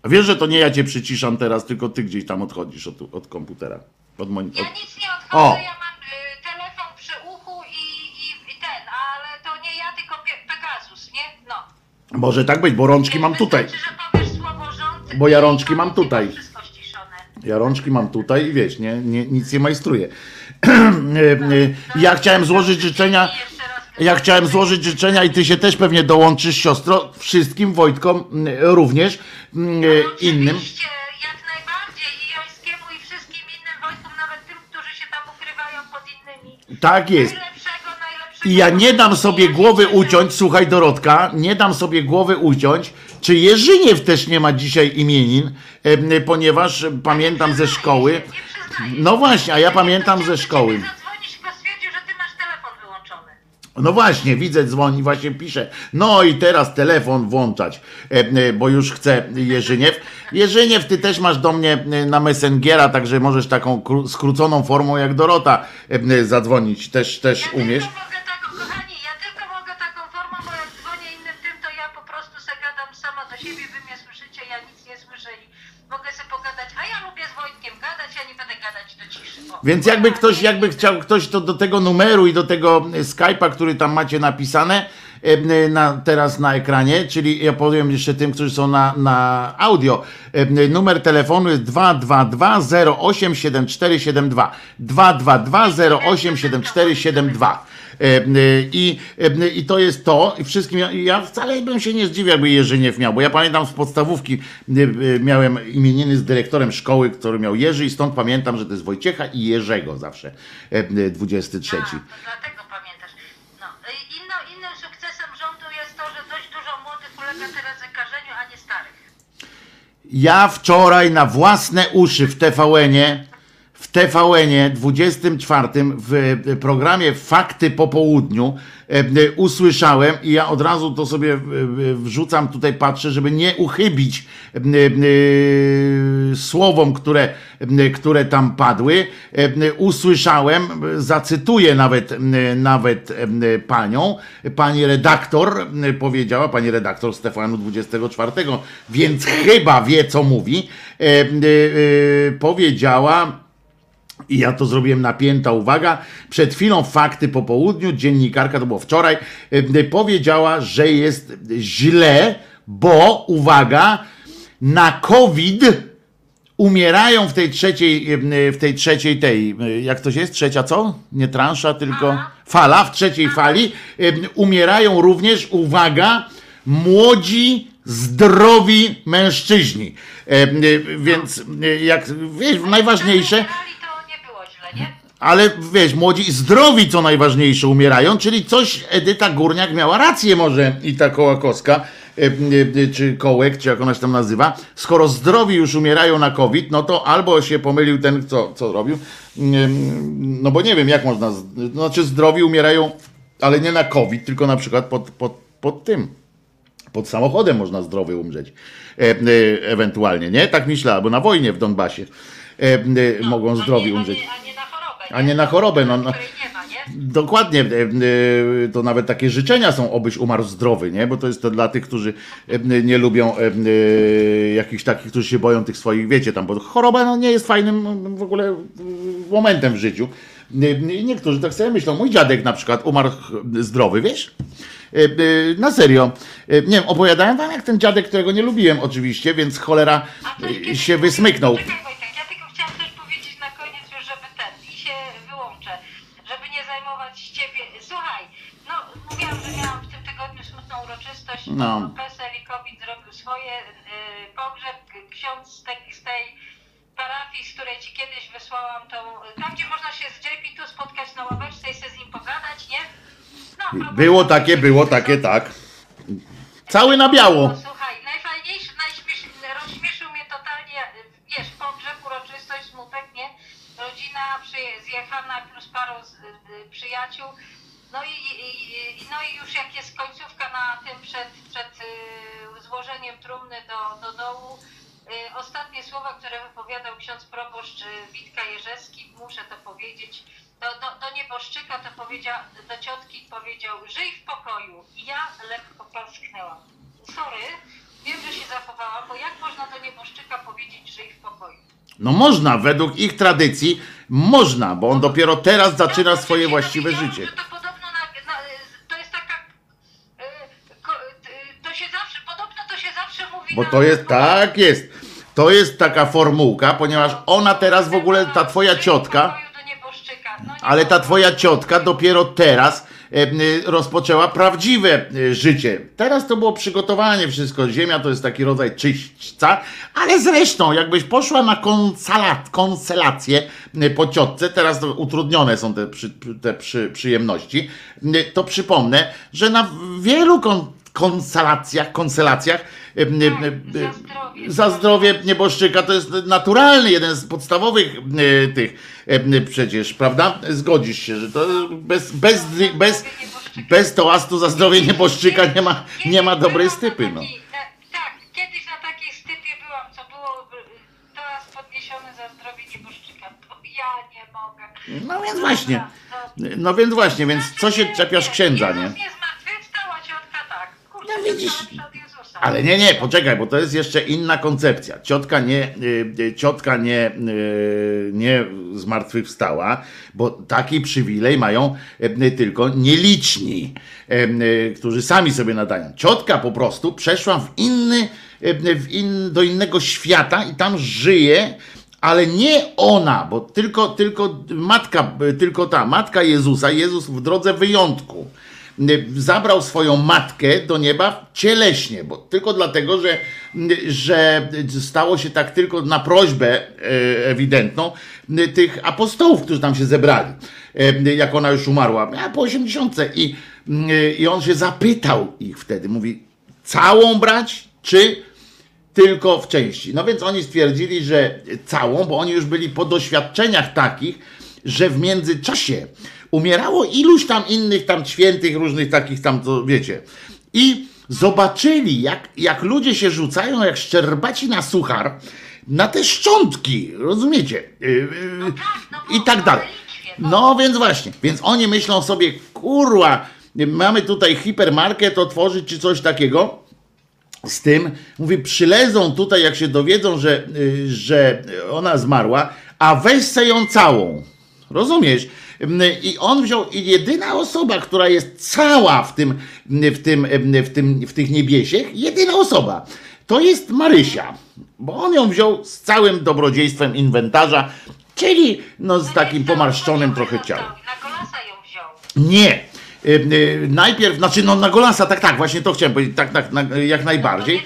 A Wiesz, że to nie ja cię przyciszam teraz, tylko ty gdzieś tam odchodzisz od, od komputera. Od moni- Ja nic nie odchodzę, O. ja mam y, telefon przy uchu i, i, i ten, ale to nie ja, tylko Pe- Pegasus, nie? No. Może tak być, bo rączki mam tutaj. Wystarczy, że powiesz słowo rząd Bo ja i rączki mam tutaj. Ja rączki mam tutaj i wiesz, nie, nie, nic nie majstruję. Ja chciałem złożyć życzenia. Ja chciałem złożyć życzenia i ty się też pewnie dołączysz, siostro, wszystkim Wojtkom mm, również mm, innym. Oczywiście, jak najbardziej i Jońskiemu i wszystkim innym Wojtkom, nawet tym, którzy się tam ukrywają pod innymi. Tak jest. Najlepszego, najlepszego. I ja nie dam sobie głowy uciąć, słuchaj Dorotka, nie dam sobie głowy uciąć, czy Jerzyniew też nie ma dzisiaj imienin, em, ponieważ pamiętam ze szkoły. No właśnie, a ja pamiętam ze szkoły. No właśnie, widzę, dzwoni, właśnie pisze. No i teraz telefon włączać, e, e, bo już chce Jerzyniew. Jerzyniew, ty też masz do mnie e, na Messengera, także możesz taką kró- skróconą formą jak Dorota e, e, zadzwonić, też, też umiesz. ja tylko mogę taką formą, bo jak dzwonię innym tym, to ja po prostu se gadam sama do siebie, wy mnie słyszycie, ja nic nie słyszę i mogę sobie pogadać, a ja lubię z Wojtkiem gadać, ja nie będę gadać do ciszy. O. Więc jakby ktoś, jakby chciał ktoś to do tego numeru i do tego e, Skype'a, który tam macie napisane e, e, na, teraz na ekranie, czyli ja powiem jeszcze tym, którzy są na, na audio, numer telefonu jest 222 087472 222 087472 E, e, I, e, I to jest to. I wszystkim, ja, wcale bym się nie zdziwił, jakby Jerzyniew miał, bo ja pamiętam z podstawówki e, e, miałem imieniny z dyrektorem szkoły, który miał Jerzy i stąd pamiętam, że to jest Wojciecha i Jerzego zawsze, e, e, 23. A, to dlatego pamiętasz. No. Inno, innym sukcesem rządu jest to, że dość dużo młodych ulega teraz zakażeniu, a nie starych. Ja wczoraj na własne uszy w TVN-ie, TVN-ie 24 w programie Fakty po południu e, e, usłyszałem i ja od razu to sobie e, wrzucam tutaj, patrzę, żeby nie uchybić słowom, które, które tam padły. Usłyszałem, zacytuję nawet, nawet panią, pani redaktor powiedziała, pani redaktor TVN-u 24, więc chyba wie, co mówi, powiedziała, i ja to zrobiłem napięta uwaga. Przed chwilą fakty po południu, dziennikarka, to było wczoraj, e, powiedziała, że jest źle, bo uwaga, na COVID umierają w tej trzeciej, e, w tej trzeciej tej, e, jak to się jest, trzecia co? Nie transza, tylko fala, w trzeciej fali e, umierają również, uwaga, młodzi, zdrowi mężczyźni. E, e, Więc e, jak wiesz, najważniejsze, nie ale wiesz, młodzi zdrowi co najważniejsze umierają, czyli coś Edyta Górniak miała rację może i ta Kołakowska, e, e, czy Kołek, czy jak ona się tam nazywa. Skoro zdrowi już umierają na COVID, no to albo się pomylił ten, co, co robił, no bo nie wiem jak można, znaczy zdrowi umierają ale nie na COVID, tylko na przykład pod, pod, pod tym. Pod samochodem można zdrowy umrzeć. E, e, ewentualnie, nie? Tak myślę, albo na wojnie w Donbasie e, e, mogą a zdrowi nie, umrzeć. A nie, a nie. A nie na chorobę, no, no. Nie ma, nie? Dokładnie, e, e, to nawet takie życzenia są, obyś umarł zdrowy, nie? Bo to jest to dla tych, którzy e, nie lubią jakichś takich, którzy się boją tych swoich, wiecie tam, bo choroba no, nie jest fajnym w ogóle e, momentem w życiu. Niektórzy tak sobie myślą. Mój dziadek na przykład umarł zdrowy, wiesz? Na serio. Nie wiem, opowiadałem wam jak ten dziadek, którego nie lubiłem oczywiście, więc cholera się wysmyknął. Czekaj Wojtek, ja tylko chciałam coś powiedzieć na koniec już, żeby ten, i się wyłączę, żeby nie zajmować ciebie. Słuchaj, no mówiłam, że miałam w tym tygodniu smutną uroczystość, No. PESEL i COVID zrobił swoje, y, pogrzeb, ksiądz z tej, z tej parafii, z której ci kiedyś wysłałam tą, tam gdzie można się z JP tu spotkać na ławeczce i sobie z nim pogadać, nie? No, Było takie, było takie, tak. Cały na biało. no, słuchaj, najfajniejszy, najśmiesz, rozśmieszył mnie totalnie, wiesz, pogrzeb, uroczystość, smutek, nie? Rodzina przyje, zjechana plus paru z, y, przyjaciół. No i, i, no i już jak jest końcówka na tym przed, przed y, złożeniem trumny do, do dołu, y, ostatnie słowa, które wypowiadał ksiądz proboszcz y, Witka Jerzewski, muszę to powiedzieć, do, do, do nieboszczyka to powiedział, do ciotki powiedział, żyj w pokoju. I ja lekko parsknęłam. Sorry, wiem, że się zachowałam, bo jak można do nieboszczyka powiedzieć, żyj w pokoju? No można, według ich tradycji można, bo on dopiero teraz zaczyna swoje właściwe życie. Bo to jest, tak jest. To jest taka formułka, ponieważ ona teraz w ogóle, ta twoja ciotka, ale ta twoja ciotka dopiero teraz e, rozpoczęła prawdziwe e, życie. Teraz to było przygotowanie wszystko. Ziemia to jest taki rodzaj czyśćca, ale zresztą jakbyś poszła na konsalat, konselację po ciotce, teraz utrudnione są te, przy, te przy, przyjemności, to przypomnę, że na wielu kon, konsalacjach, konselacjach za zdrowie. za zdrowie nieboszczyka to jest naturalny, jeden z podstawowych tych przecież, prawda? Zgodzisz się, że to bez, bez, bez, bez toastu za zdrowie nieboszczyka nie ma, nie ma dobrej stypy. No. Taki, na, tak, kiedyś na takiej stypie byłam, co było teraz podniesione za zdrowie nieboszczyka. To ja nie mogę. no więc właśnie, No, więc właśnie, więc co się czepiasz księdza, nie? Tak. No widzisz, Ale nie, nie, poczekaj, bo to jest jeszcze inna koncepcja. Ciotka nie, y, y, ciotka nie, y, nie zmartwychwstała, bo taki przywilej mają tylko nieliczni, którzy sami sobie nadają. Ciotka po prostu przeszła w inny, w in, do innego świata i tam żyje, ale nie ona, bo tylko, tylko matka, tylko ta matka Jezusa, Jezus w drodze wyjątku zabrał swoją matkę do nieba cieleśnie, bo tylko dlatego, że, że stało się tak tylko na prośbę e, ewidentną tych apostołów, którzy tam się zebrali, e, jak ona już umarła, miała po 80 i, i on się zapytał ich wtedy, mówi, całą brać, czy tylko w części. No więc oni stwierdzili, że całą, bo oni już byli po doświadczeniach takich, że w międzyczasie umierało iluś tam innych tam świętych, różnych takich tam, to wiecie. I zobaczyli, jak, jak ludzie się rzucają, jak szczerbaci na suchar, na te szczątki, rozumiecie? Yy, yy, tak, no I tak dalej. no. No więc właśnie, więc oni myślą sobie, kurwa, mamy tutaj hipermarket otworzyć czy coś takiego, z tym, mówi, przylezą tutaj, jak się dowiedzą, że, y, że ona zmarła, a weź se ją całą. Rozumiesz? I on wziął, i jedyna osoba, która jest cała w tym, w tym, w tym, w tych niebiesiech, jedyna osoba, to jest Marysia. Bo on ją wziął z całym dobrodziejstwem inwentarza, czyli no z takim pomarszczonym trochę ciałem. Na golasa ją wziął. Nie. Y, Najpierw, znaczy no na Golasa, tak, tak, właśnie to chciałem powiedzieć, tak, tak, na, jak najbardziej.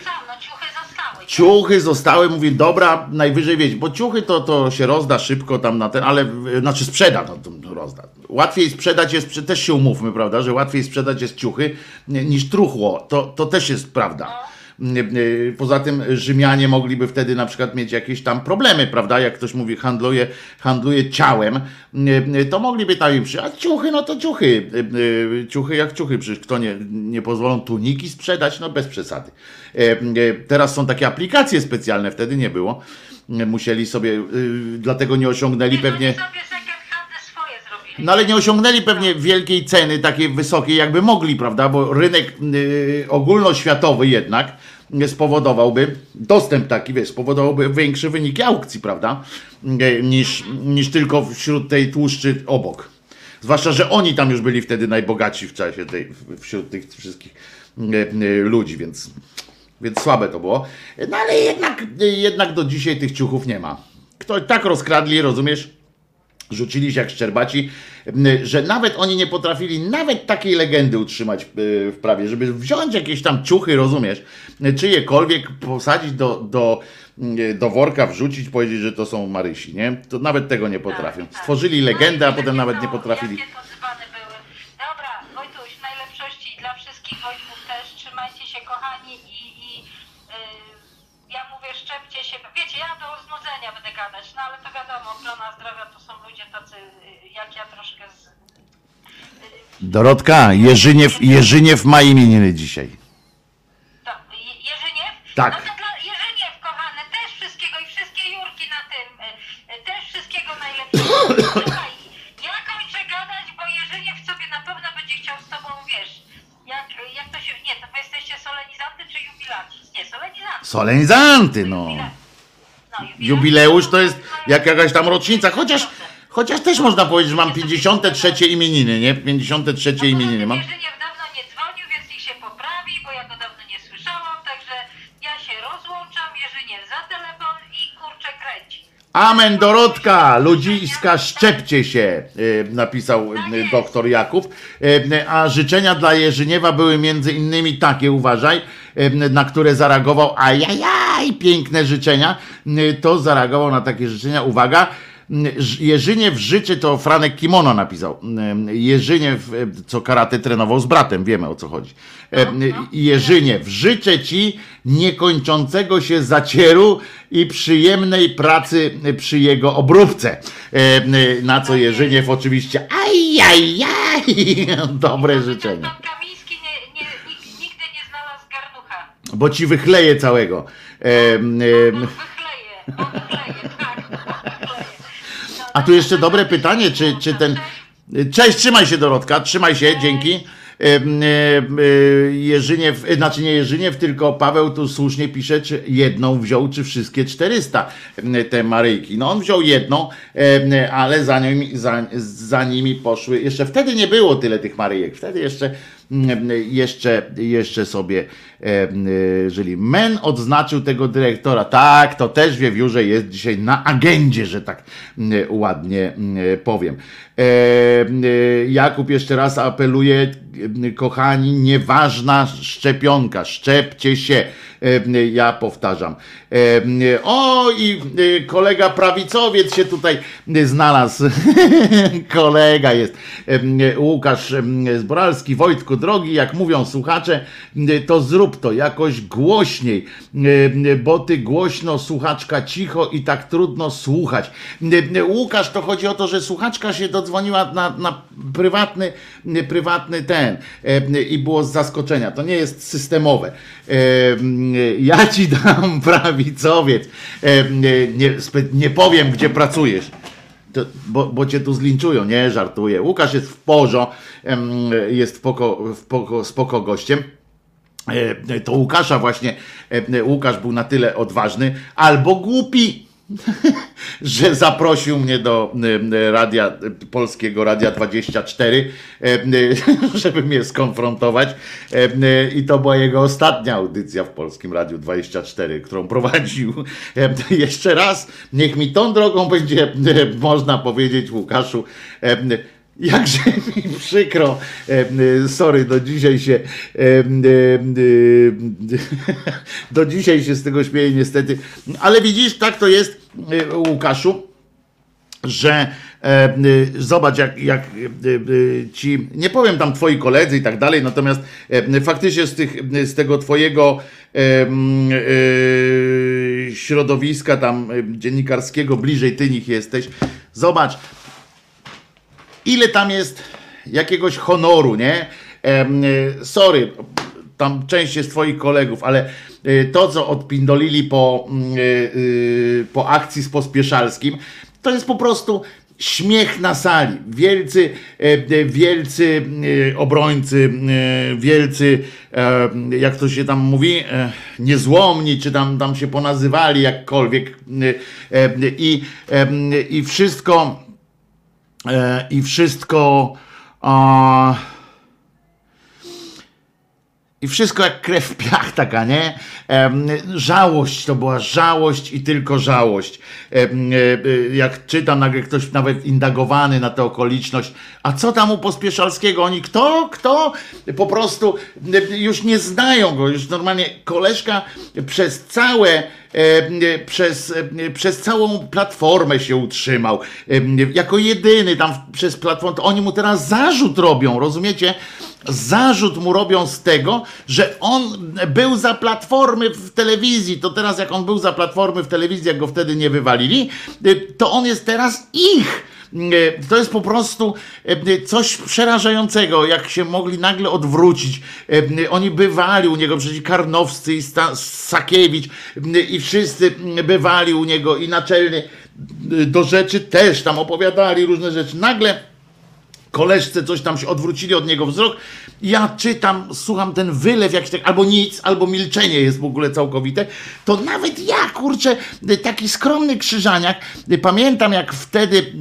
Ciuchy zostały. Mówię, dobra, najwyżej wiecie, bo ciuchy to, to się rozda szybko tam na ten, ale y, znaczy sprzeda, no to, rozda. Łatwiej sprzedać jest, też się umówmy, prawda, że łatwiej sprzedać jest ciuchy niż truchło, to, to też jest prawda. Poza tym Rzymianie mogliby wtedy na przykład mieć jakieś tam problemy, prawda? Jak ktoś mówi, handluje, handluje ciałem, to mogliby tam im przyjść. A ciuchy, no to ciuchy. Ciuchy jak ciuchy, przecież kto nie, nie pozwolą tuniki sprzedać? No bez przesady. Teraz są takie aplikacje specjalne, wtedy nie było. Musieli sobie, dlatego nie osiągnęli pewnie. No ale nie osiągnęli pewnie wielkiej ceny, takiej wysokiej, jakby mogli, prawda? Bo rynek y, ogólnoświatowy jednak spowodowałby, dostęp taki, wiesz, spowodowałby większe wyniki aukcji, prawda? Y, niż, niż tylko wśród tej tłuszczy obok. Zwłaszcza, że oni tam już byli wtedy najbogatsi w czasie tej, wśród tych wszystkich y, ludzi, więc, więc słabe to było. No ale jednak, jednak do dzisiaj tych ciuchów nie ma. Kto tak rozkradli, rozumiesz? Rzucili się jak szczerbaci, że nawet oni nie potrafili nawet takiej legendy utrzymać w prawie, żeby wziąć jakieś tam ciuchy, rozumiesz, czyjekolwiek, posadzić do, do, do worka, wrzucić, powiedzieć, że to są Marysi, nie? To nawet tego nie potrafią. Tak, tak. Stworzyli legendę, a potem nawet nie potrafili. Dobra, Wojtuś, najlepszości dla wszystkich Wojtków też. Trzymajcie się kochani i, i yy, ja mówię, szczepcie się. Wiecie, ja do znudzenia będę gadać, no ale to wiadomo, ochrona zdrowia to są ludzie tacy jak ja troszkę z... Dorotka, Jerzyniew, Jerzyniew ma imieniny dzisiaj. To, Jerzyniew? Tak. No to dla Jerzyniew, kochane, też wszystkiego i wszystkie Jurki na tym, y, y, też wszystkiego najlepszego. Ja kończę gadać, bo Jerzyniew sobie na pewno będzie chciał z tobą, wiesz, jak, jak to się, nie, to wy jesteście solenizanty czy jubilaci? Nie, solenizanty. Solenizanty, no. no Jubileusz to jest jak jakaś tam rocznica, chociaż Chociaż też można powiedzieć, że mam 53 imieniny, nie? 53 no imieniny mam. Jerzyniew dawno nie dzwonił, więc ich się poprawi, bo ja go dawno nie słyszałam, także ja się rozłączam, Jerzyniew za telefon i kurczę kręci. Amen Dorotka, ludziska, szczepcie się, y, napisał tak doktor Jakub. Y, a życzenia dla Jerzyniewa były między innymi takie, uważaj, na które zareagował, ajajaj, piękne życzenia. To zareagował na takie życzenia, uwaga, Jerzyniew życzy, to Franek Kimono napisał. Jerzyniew, co karate trenował z bratem, wiemy o co chodzi. Jerzyniew, życzę ci niekończącego się zacieru i przyjemnej pracy przy jego obróbce. Na co Jerzyniew oczywiście ajajaj, dobre życzenia. Bo ci wychleje całego. Tak. A tu jeszcze dobre pytanie, czy, czy ten. Cześć, trzymaj się Dorotka, trzymaj się, dzięki. Jerzyniew, znaczy nie Jerzyniew, tylko Paweł tu słusznie pisze, czy jedną wziął, czy wszystkie 400 te Maryjki. No on wziął jedną, ale za, nimi, za, za nimi poszły, jeszcze wtedy nie było tyle tych Maryjek, wtedy jeszcze jeszcze, jeszcze sobie żyli. Men odznaczył tego dyrektora. Tak, to też wiewiórze jest dzisiaj na agendzie, że tak ładnie powiem. Jakub jeszcze raz apeluje, kochani, nieważna szczepionka, szczepcie się. Ja powtarzam. O, i kolega prawicowiec się tutaj znalazł. kolega jest. Łukasz Zboralski, Wojtku, drogi, jak mówią słuchacze, to zrób to jakoś głośniej, bo ty głośno, słuchaczka cicho i tak trudno słuchać. Łukasz, to chodzi o to, że słuchaczka się dodzwoniła na, na prywatny, prywatny ten i było z zaskoczenia. To nie jest systemowe. Ja ci dam prawicowiec. Nie, nie powiem, gdzie pracujesz. To, bo, bo cię tu zlinczują, nie żartuję. Łukasz jest w porzo, jest w poko, w poko, spoko gościem. E, to Łukasza właśnie, e, Łukasz był na tyle odważny, albo głupi, że zaprosił mnie do radia, polskiego Radia 24, żeby mnie skonfrontować. I to była jego ostatnia audycja w polskim Radiu 24, którą prowadził. Jeszcze raz, niech mi tą drogą będzie można powiedzieć, Łukaszu, Jakże mi przykro, sorry, do dzisiaj się do dzisiaj się z tego śmieję niestety, ale widzisz, tak to jest Łukaszu, że E, y, zobacz, jak, jak y, y, ci, nie powiem tam twoi koledzy i tak dalej, natomiast e, faktycznie z, tych, z tego twojego e, e, środowiska tam e, dziennikarskiego, bliżej ty nich jesteś. Zobacz, ile tam jest jakiegoś honoru, nie? E, sorry, tam część jest twoich kolegów, ale e, to, co odpindolili po, mm, e, e, po akcji z Pospieszalskim, to jest po prostu śmiech na sali. Wielcy, wielcy obrońcy, wielcy, jak to się tam mówi, niezłomni, czy tam, tam się ponazywali jakkolwiek. I, i wszystko, i wszystko. I wszystko jak krew w piach taka, nie? Żałość to była żałość i tylko żałość. E, e, jak czytam, nagle ktoś nawet indagowany na tę okoliczność, a co tam u Pospieszalskiego? Oni kto? Kto? Po prostu e, już nie znają go, już normalnie koleżka przez całe przez, przez całą platformę się utrzymał. Jako jedyny tam przez platformę, oni mu teraz zarzut robią, rozumiecie? zarzut mu robią z tego, że on był za platformy w telewizji. To teraz, jak on był za platformy w telewizji, jak go wtedy nie wywalili, to on jest teraz ich. To jest po prostu coś przerażającego, jak się mogli nagle odwrócić. Oni bywali u niego, przecież Karnowscy i Sakiewicz i wszyscy bywali u niego i naczelny do rzeczy też tam opowiadali różne rzeczy. Nagle koleżce coś tam się odwrócili od niego wzrok. Ja czytam, słucham ten wylew jakiś tak, albo nic, albo milczenie jest w ogóle całkowite. To nawet ja, kurczę, taki skromny krzyżaniak, pamiętam jak wtedy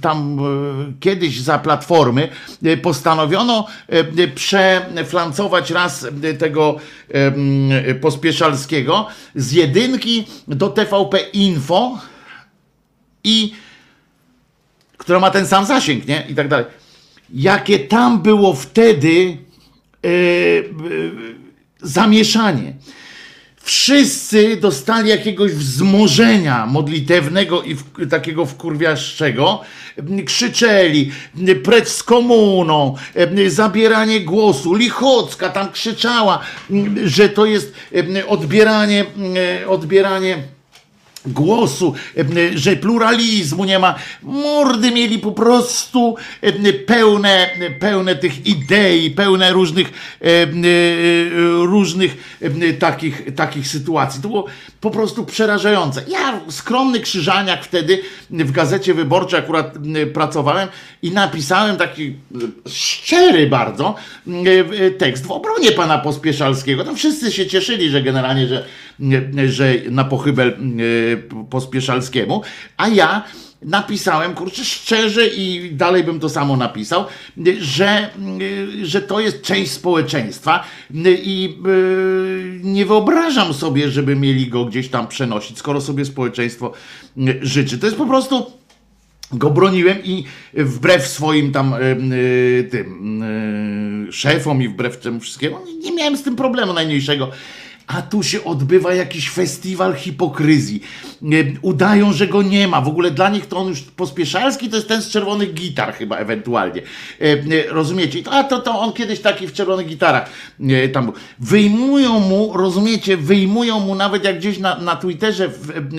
tam kiedyś za platformy postanowiono przeflancować raz tego pospieszalskiego z jedynki do TVP Info i która ma ten sam zasięg, nie? I tak dalej. Jakie tam było wtedy yy, yy, zamieszanie. Wszyscy dostali jakiegoś wzmożenia modlitewnego i w, takiego wkurwiaszczego. Krzyczeli, precz z komuną, zabieranie głosu. Lichocka tam krzyczała, że to jest odbieranie, odbieranie głosu, że pluralizmu nie ma. Mordy mieli po prostu pełne, pełne tych idei, pełne różnych, różnych takich, takich sytuacji. To było po prostu przerażające. Ja, skromny krzyżaniak wtedy w Gazecie Wyborczej akurat pracowałem i napisałem taki szczery bardzo tekst w obronie pana Pospieszalskiego. Tam wszyscy się cieszyli, że generalnie, że że na pochybel e, pospieszalskiemu, a ja napisałem, kurczę, szczerze i dalej bym to samo napisał, że, że to jest część społeczeństwa i e, nie wyobrażam sobie, żeby mieli go gdzieś tam przenosić, skoro sobie społeczeństwo życzy. To jest po prostu go broniłem i wbrew swoim tam tym szefom i wbrew temu wszystkiemu nie miałem z tym problemu najmniejszego a tu się odbywa jakiś festiwal hipokryzji. Udają, że go nie ma. W ogóle dla nich to on już pospieszalski to jest ten z czerwonych gitar chyba ewentualnie. Rozumiecie? A to, to on kiedyś taki w czerwonych gitarach tam był. Wyjmują mu, rozumiecie, wyjmują mu nawet jak gdzieś na, na Twitterze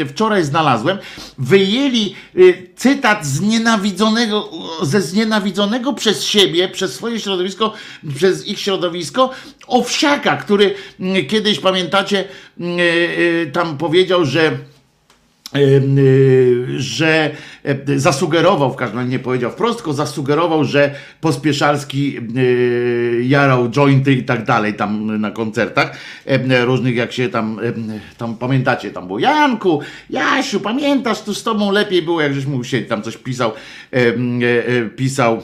wczoraj znalazłem, wyjęli y, cytat znienawidzonego, ze znienawidzonego przez siebie, przez swoje środowisko, przez ich środowisko, Owsiaka, który kiedyś pamiętam pamiętacie, mm, e, e, tam powiedział, że e, że zasugerował, w każdym razie nie powiedział wprost, tylko zasugerował, że Pospieszalski jarał jointy i tak dalej tam na koncertach różnych, jak się tam, tam pamiętacie, tam było Janku, Jasiu, pamiętasz, tu z tobą lepiej było, jak żeś mu się tam coś pisał, pisał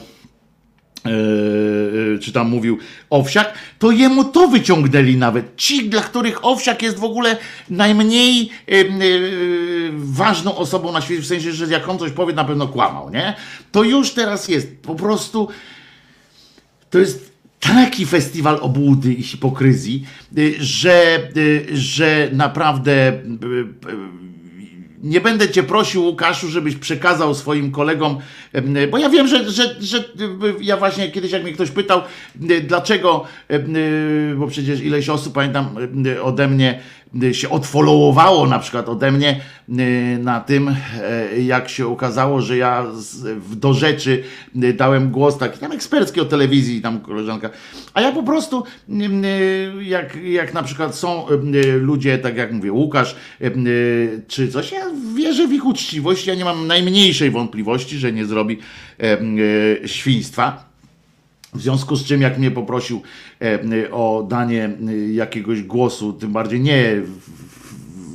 Yy, czy tam mówił Owsiak, to jemu to wyciągnęli nawet. Ci, dla których Owsiak jest w ogóle najmniej yy, yy, ważną osobą na świecie, w sensie, że jak on coś powie, na pewno kłamał, nie? To już teraz jest po prostu to jest taki festiwal obłudy i hipokryzji, że, że naprawdę nie będę cię prosił, Łukaszu, żebyś przekazał swoim kolegom, em, bo ja wiem, że, że, że ja właśnie kiedyś, jak mnie ktoś pytał, e, dlaczego, e, bo przecież ileś osób, pamiętam, ode mnie e, się odfollowowało na przykład ode mnie e, na tym, e, jak się okazało, że ja do rzeczy dałem głos taki tam ekspercki o telewizji, tam koleżanka, a ja po prostu jak, jak na przykład są ludzie, tak jak mówię, Łukasz, czy coś, ja wierzę w ich uczciwość, ja nie mam najmniejszej wątpliwości, że nie zrobi świństwa. W związku z czym, jak mnie poprosił e, o danie e, jakiegoś głosu, tym bardziej nie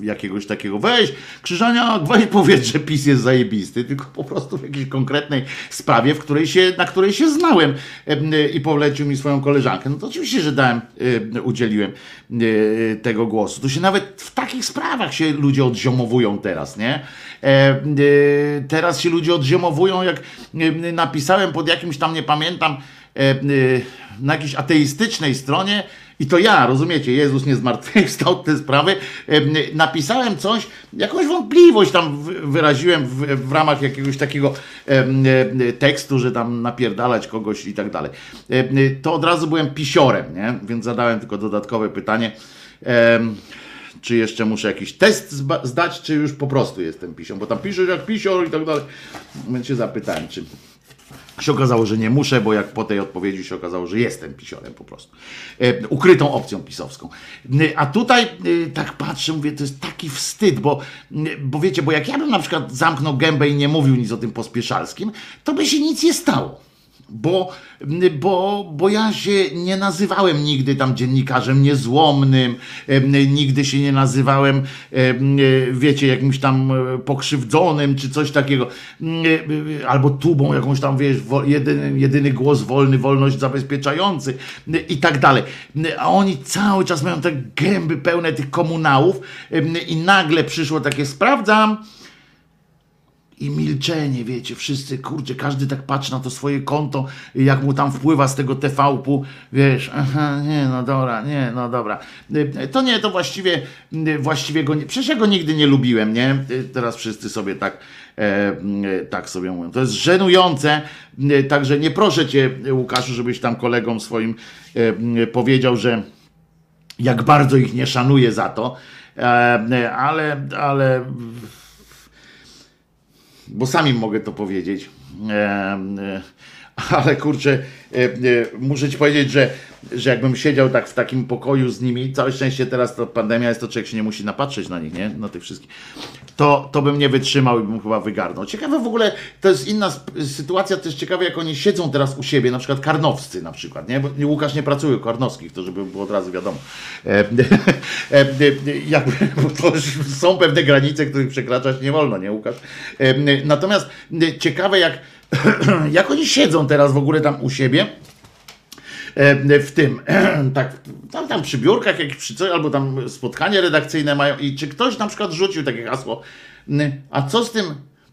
jakiegoś takiego, weź Krzyżania, weź powiedz, że PiS jest zajebisty, tylko po prostu w jakiejś konkretnej sprawie, w której się, na której się znałem e, i polecił mi swoją koleżankę. No to oczywiście, że dałem, udzieliłem tego głosu. To się nawet w takich sprawach się ludzie odziomowują teraz, nie? Teraz się ludzie odziomowują, jak napisałem pod jakimś tam, nie pamiętam, na jakiejś ateistycznej stronie, i to ja, rozumiecie, Jezus nie zmartwychwstał te sprawy, e, napisałem coś, jakąś wątpliwość tam wy- wyraziłem w, w ramach jakiegoś takiego e, e, tekstu, że tam napierdalać kogoś i tak dalej. E, e, To od razu byłem pisiorem, nie? więc zadałem tylko dodatkowe pytanie. czy jeszcze muszę jakiś test zdać, czy już po prostu jestem pisią, bo tam piszesz jak pisior i tak dalej. Więc się zapytałem, czy się okazało, że nie muszę, bo jak po tej odpowiedzi się okazało, że jestem pisiorem po prostu. E, ukrytą opcją pisowską. E, A tutaj e, tak patrzę, mówię, to jest taki wstyd, bo, e, bo wiecie, bo jak ja bym na przykład zamknął gębę i nie mówił nic o tym pospieszalskim, to by się nic nie stało. Bo, bo, bo ja się nie nazywałem nigdy tam dziennikarzem niezłomnym, nigdy się nie nazywałem, em, wiecie, jakimś tam e, pokrzywdzonym czy coś takiego, e, e, albo tubą jakąś tam, wiesz, jedyny, jedyny głos wolny, wolność zabezpieczający i tak dalej. A oni cały czas mają te gęby pełne tych komunałów i nagle przyszło takie, sprawdzam, i milczenie, wiecie, wszyscy, kurczę, każdy tak patrzy na to swoje konto, jak mu tam wpływa z tego TV-pu, wiesz, aha, nie, no dobra, nie, no dobra. To nie, to właściwie, właściwie go nie, przecież ja go nigdy nie lubiłem, nie? Teraz wszyscy sobie tak, e, tak sobie mówią. To jest żenujące, także nie proszę cię, Łukaszu, żebyś tam kolegom swoim e, powiedział, że jak bardzo ich nie szanuję za to, e, ale, ale bo sami mogę to powiedzieć. E, ale kurczę, e, e, muszę ci powiedzieć, że, że jakbym siedział tak w takim pokoju z nimi, całe szczęście teraz to pandemia jest, to człowiek się nie musi napatrzeć na nich, nie? Na tych wszystkich. To, to bym nie wytrzymał i bym chyba wygarnął. Ciekawe w ogóle, to jest inna sytuacja, jest ciekawe, jak oni siedzą teraz u siebie, na przykład karnowscy na przykład, nie? Bo Łukasz nie pracuje u karnowskich, to żeby było od razu wiadomo. E, e, e, bo to są pewne granice, których przekraczać nie wolno, nie Łukasz? E, natomiast ciekawe, jak, jak oni siedzą teraz w ogóle tam u siebie, e, w tym, tak, tam, tam przy biurkach jakieś przy coś, albo tam spotkanie redakcyjne mają i czy ktoś na przykład rzucił takie hasło, a co z tym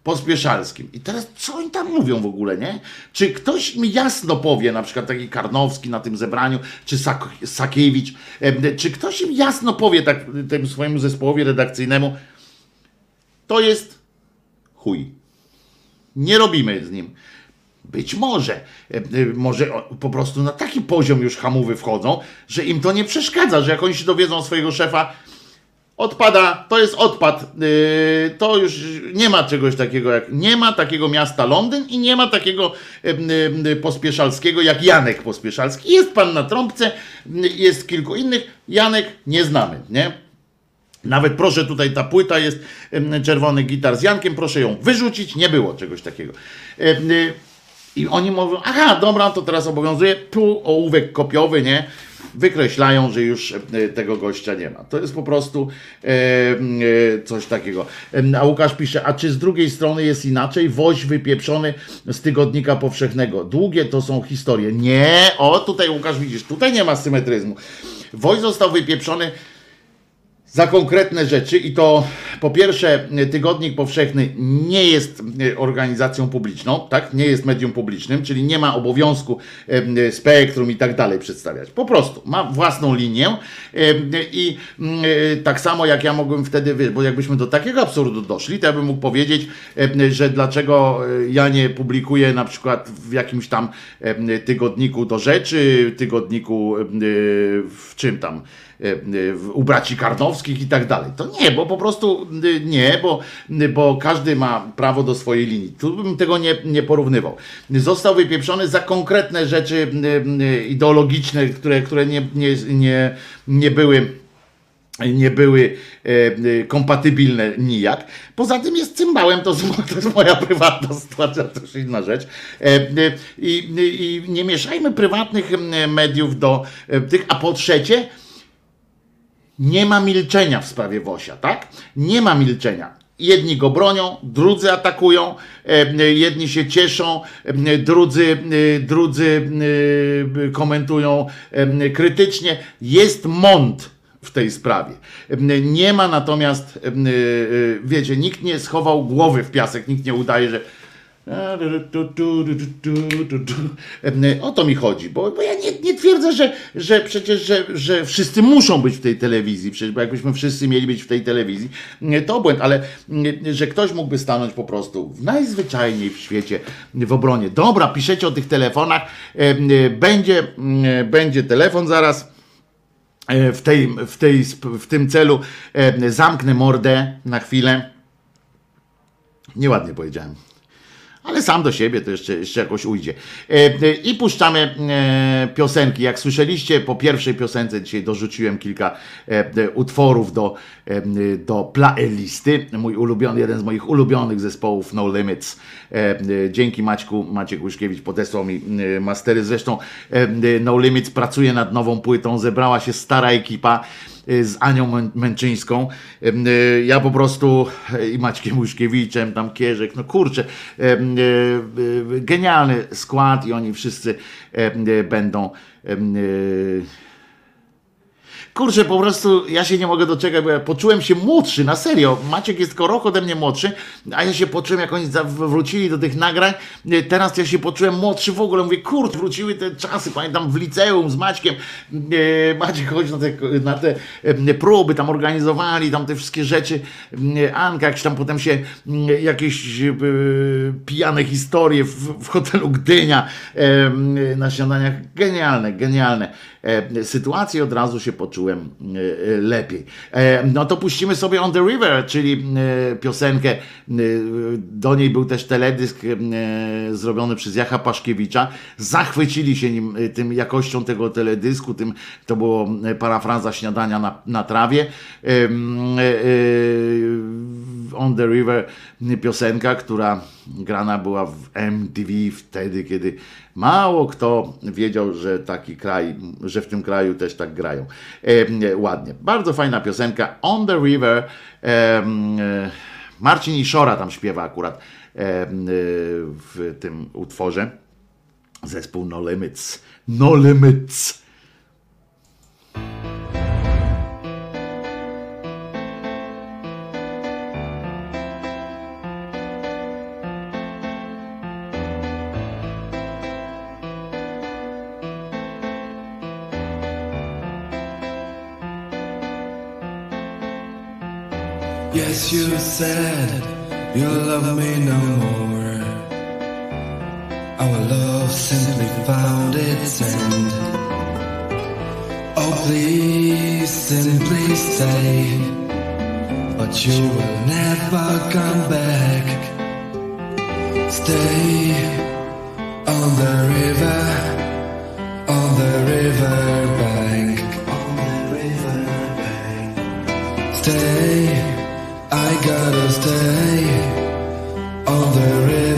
pospieszalskim? I teraz co oni tam mówią w ogóle, nie? Czy ktoś mi jasno powie, na przykład taki Karnowski na tym zebraniu, czy Sak Sakiewicz, e, czy ktoś im jasno powie tak temu swojemu zespołowi redakcyjnemu, to jest chuj. Nie robimy z nim. Być może, e, e, może po prostu na taki poziom już hamowy wchodzą, że im to nie przeszkadza, że jak oni się dowiedzą swojego szefa, odpada, to jest odpad, yy, to już nie ma czegoś takiego jak, nie ma takiego miasta Londyn i nie ma takiego pospieszalskiego jak Janek Pospieszalski. Jest pan na trąbce, jest kilku innych, Janek nie znamy, nie? Nawet proszę, tutaj ta płyta jest czerwony gitar z Jankiem, proszę ją wyrzucić, nie było czegoś takiego. Y, I oni mówią, aha, dobra, to teraz obowiązuje, tu ołówek kopiowy, nie? Wykreślają, że już e, tego gościa nie ma. To jest po prostu e, coś takiego. A Łukasz pisze, a czy z drugiej strony jest inaczej? Woź wypieprzony z tygodnika powszechnego. Długie to są historie. Nie, o tutaj Łukasz widzisz, tutaj nie ma symetryzmu. Woź został wypieprzony za konkretne rzeczy i to po pierwsze Tygodnik Powszechny nie jest e, organizacją publiczną, tak? Nie jest medium publicznym, czyli nie ma obowiązku e, spektrum i tak dalej przedstawiać. Po prostu ma własną linię e, i tak samo jak ja mogłem wtedy, bo jakbyśmy do takiego absurdu doszli, to ja bym mógł powiedzieć, że dlaczego ja nie publikuję na przykład w jakimś tam tygodniku do rzeczy, tygodniku w czym tam u braci Karnowskich i tak dalej. To nie, bo po prostu e, nie, bo, bo każdy ma prawo do swojej linii. Tu bym tego nie, nie porównywał. Został wypieprzony za konkretne rzeczy ideologiczne, które, które nie, nie, nie, nie były nie były e, kompatybilne nijak. Poza tym jest cymbałem, to, to jest moja prywatna sytuacja, to już inna rzecz. E, i, I nie mieszajmy prywatnych mediów do e, tych, a po trzecie, nie ma milczenia w sprawie Wosia, tak? Nie ma milczenia. Jedni go bronią, drudzy atakują, jedni się cieszą, drudzy, e, drudzy e, komentują krytycznie. Jest mąd w tej sprawie. Nie ma natomiast, e, wiecie, nikt nie schował głowy w piasek, nikt nie udaje, że o to mi chodzi, bo, bo ja nie, nie, twierdzę, że, że przecież, że, że wszyscy muszą być w tej telewizji, przecież bo jakbyśmy wszyscy mieli być w tej telewizji, to błęd, ale że ktoś mógłby stanąć po prostu w najzwyczajniej w świecie w obronie. Dobra, piszecie o tych telefonach, będzie, będzie telefon zaraz w, tej, w, tej, w tym celu zamknę mordę na chwilę. Nieładnie powiedziałem ale sam do siebie to jeszcze, jeszcze jakoś ujdzie. E, e, I puszczamy e, piosenki. Jak słyszeliście, po pierwszej piosence dzisiaj dorzuciłem kilka utworów do, do playlisty. Mój ulubiony, jeden z moich ulubionych zespołów No Limits. Dzięki Maćku, Maciek Łyszkiewicz podesłał mi mastery. Zresztą No Limits pracuje nad nową płytą. Zebrała się stara ekipa. Y, z Anią Męczyńską. Y, ja po prostu y, i Maćkiem Łuszkiewiczem, tam Kierzek, no kurczę, genialny skład i oni wszyscy będą kurczę, po prostu ja się nie mogę doczekać, bo ja poczułem się młodszy, na serio. Maciek jest tylko rok ode mnie młodszy, a ja się poczułem, jak oni wrócili do tych nagrań. Teraz ja się poczułem młodszy w ogóle. Mówię, kurczę, wróciły te czasy, pamiętam w liceum z Maćkiem. E, Maciek chodzi na te, na te e, próby, tam organizowali, tam te wszystkie rzeczy. Anka, jak tam potem się jakieś pijane historie w, w hotelu Gdynia na śniadaniach. Genialne, genialne sytuacje, od razu się poczułem E, e, lepiej. E, no to puścimy sobie On the River, czyli piosenkę. Do niej był też teledysk zrobiony przez Jacha Paszkiewicza. Zachwycili się nim, tym jakością tego teledysku, tym to było parafraza śniadania na, na trawie. On the River piosenka, która grana była w MTV wtedy, kiedy mało kto wiedział, że taki kraj, że w tym kraju też tak grają. E, ładnie. Bardzo fajna piosenka. On the River. E, Marcin Iszora tam śpiewa akurat e, w tym utworze. Zespół No Limits. No Limits. Yes, you said you love me no more. Our love simply found its end. Oh, please, simply stay. But you will never come back. Stay on the river, on the river bank. On the river bank. Stay I gotta stay on the riverbank.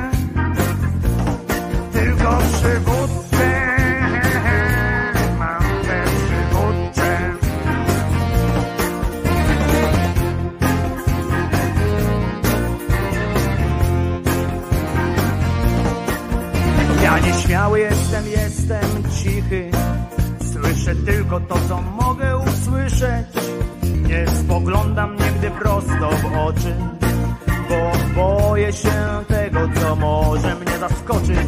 Nieśmiały jestem, jestem cichy. Słyszę tylko to, co mogę usłyszeć. Nie spoglądam nigdy prosto w oczy Bo boję się tego, co może mnie zaskoczyć.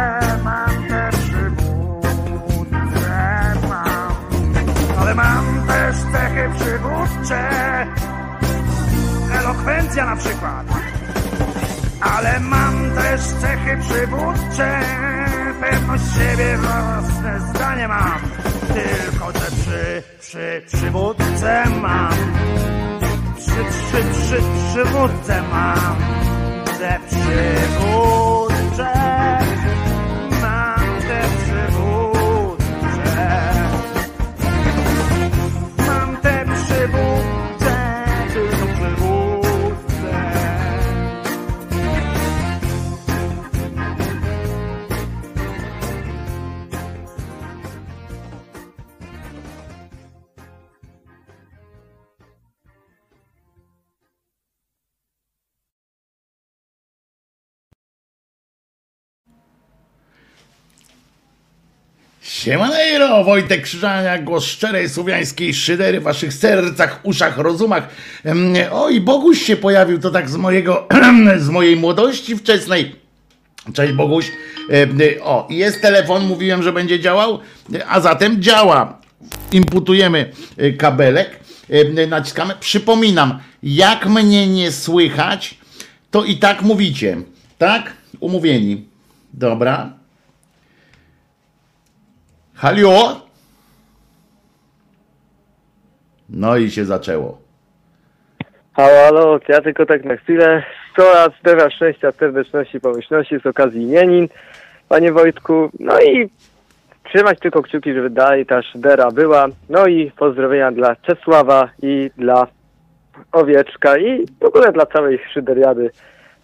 mam też cechy przywódcze. Elokwencja na przykład. Ale mam też cechy przywódcze. Pewność siebie własne zdanie mam. Tylko że przy, przy przywódcę mam. Przy, przy, przy przywódcę mam. Te przywódcze, Siemanejro, Wojtek Krzyżania, głos szczerej słowiańskiej szydery w waszych sercach, uszach, rozumach. Oj, Boguś się pojawił, to tak z mojego, z mojej młodości wczesnej. Cześć Boguś. O, jest telefon, mówiłem, że będzie działał, a zatem działa. Imputujemy e, kabelek, naciskamy. Przypominam, jak mnie nie słychać, to i tak mówicie. Tak? Umówieni. Dobra. Halio? No i się zaczęło. Halo, halo, ja tylko tak na chwilę. 100 lat zdrowia, szczęścia, serdeczności, pomyślności z okazji imienin, panie Wojtku. No i trzymać tylko kciuki, żeby dalej ta szydera była. No i pozdrowienia dla Czesława i dla Owieczka i w ogóle dla całej szyderiady.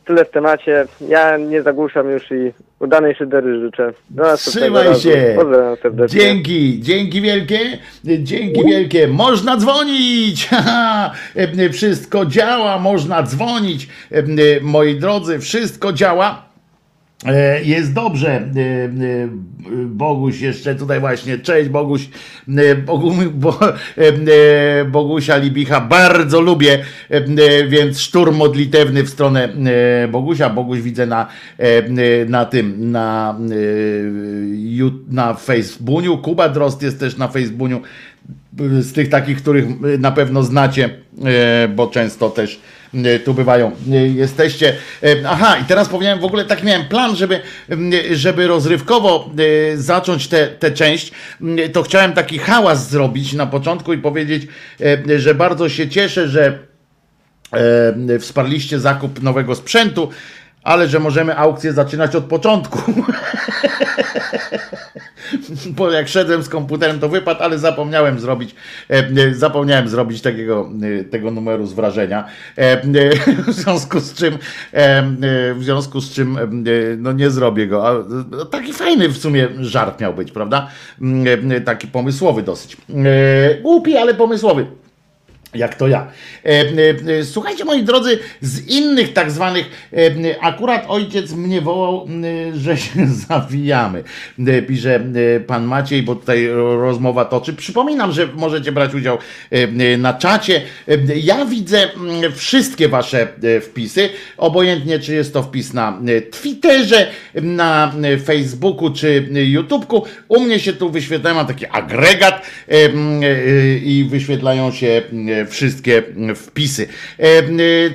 Tyle w temacie. Ja nie zagłuszam już i udanej szydery życzę. Do Trzymaj się. Pozdrawiam serdecznie. Dzięki, dzięki wielkie. Dzięki wielkie. Można dzwonić. E, Wszystko działa, można dzwonić. E, Moi drodzy, wszystko działa. E, Jest dobrze. E, e, Boguś jeszcze tutaj właśnie. Cześć Boguś. Bogu, bo, Bogusia Libicha bardzo lubię, więc szturm modlitewny w stronę Bogusia. Boguś widzę na, na tym, na, na Facebooku. Kuba Drost jest też na Facebooku. Z tych takich, których na pewno znacie, e, bo często też e, tu bywają. Jesteście. Aha, i teraz powiedziałem, w ogóle tak miałem plan, żeby, żeby rozrywkowo zacząć tę część, to chciałem taki hałas zrobić na początku i powiedzieć, że bardzo się cieszę, że wsparliście zakup nowego sprzętu, ale że możemy aukcję zaczynać od początku. Bo jak szedłem z komputerem, to wypadł, ale zapomniałem zrobić, e, e, zapomniałem zrobić takiego, e, tego numeru z wrażenia. E, e, W związku z czym, e, w związku z czym, no nie zrobię go. A, no, taki fajny w sumie żart miał być, prawda? Mm, Taki pomysłowy dosyć. Głupi, ale pomysłowy. Jak to ja. E, e, e, Słuchajcie, moi drodzy, z innych tak zwanych, akurat ojciec mnie wołał, że się zawijamy. Pisze pan Maciej, bo tutaj ro- rozmowa toczy. Przypominam, że możecie brać udział na czacie. Ja widzę mm, wszystkie wasze wpisy, obojętnie czy jest to wpis na Twitterze, na Facebooku czy YouTubeku. U mnie się tu wyświetlają, mam taki agregat i wyświetlają się wszystkie m, wpisy. E, e,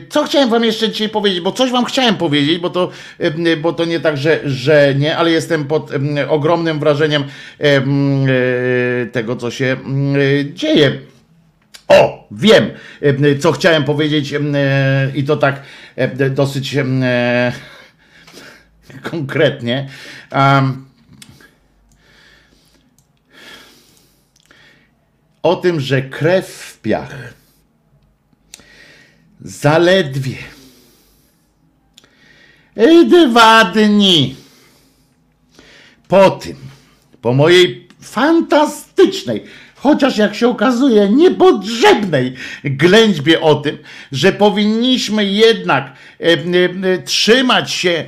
Co chciałem wam jeszcze dzisiaj powiedzieć, bo coś wam chciałem powiedzieć, bo to, e, bo to nie tak, że, że nie, ale jestem pod ogromnym wrażeniem em, e, tego, co się dzieje O, wiem, co chciałem powiedzieć i to tak dosyć konkretnie. O tym, że krew w piach zaledwie. Dwa dni. Po tym, po mojej fantastycznej, chociaż jak się okazuje, niepotrzebnej ględźbie o tym, że powinniśmy jednak e, e, trzymać się e,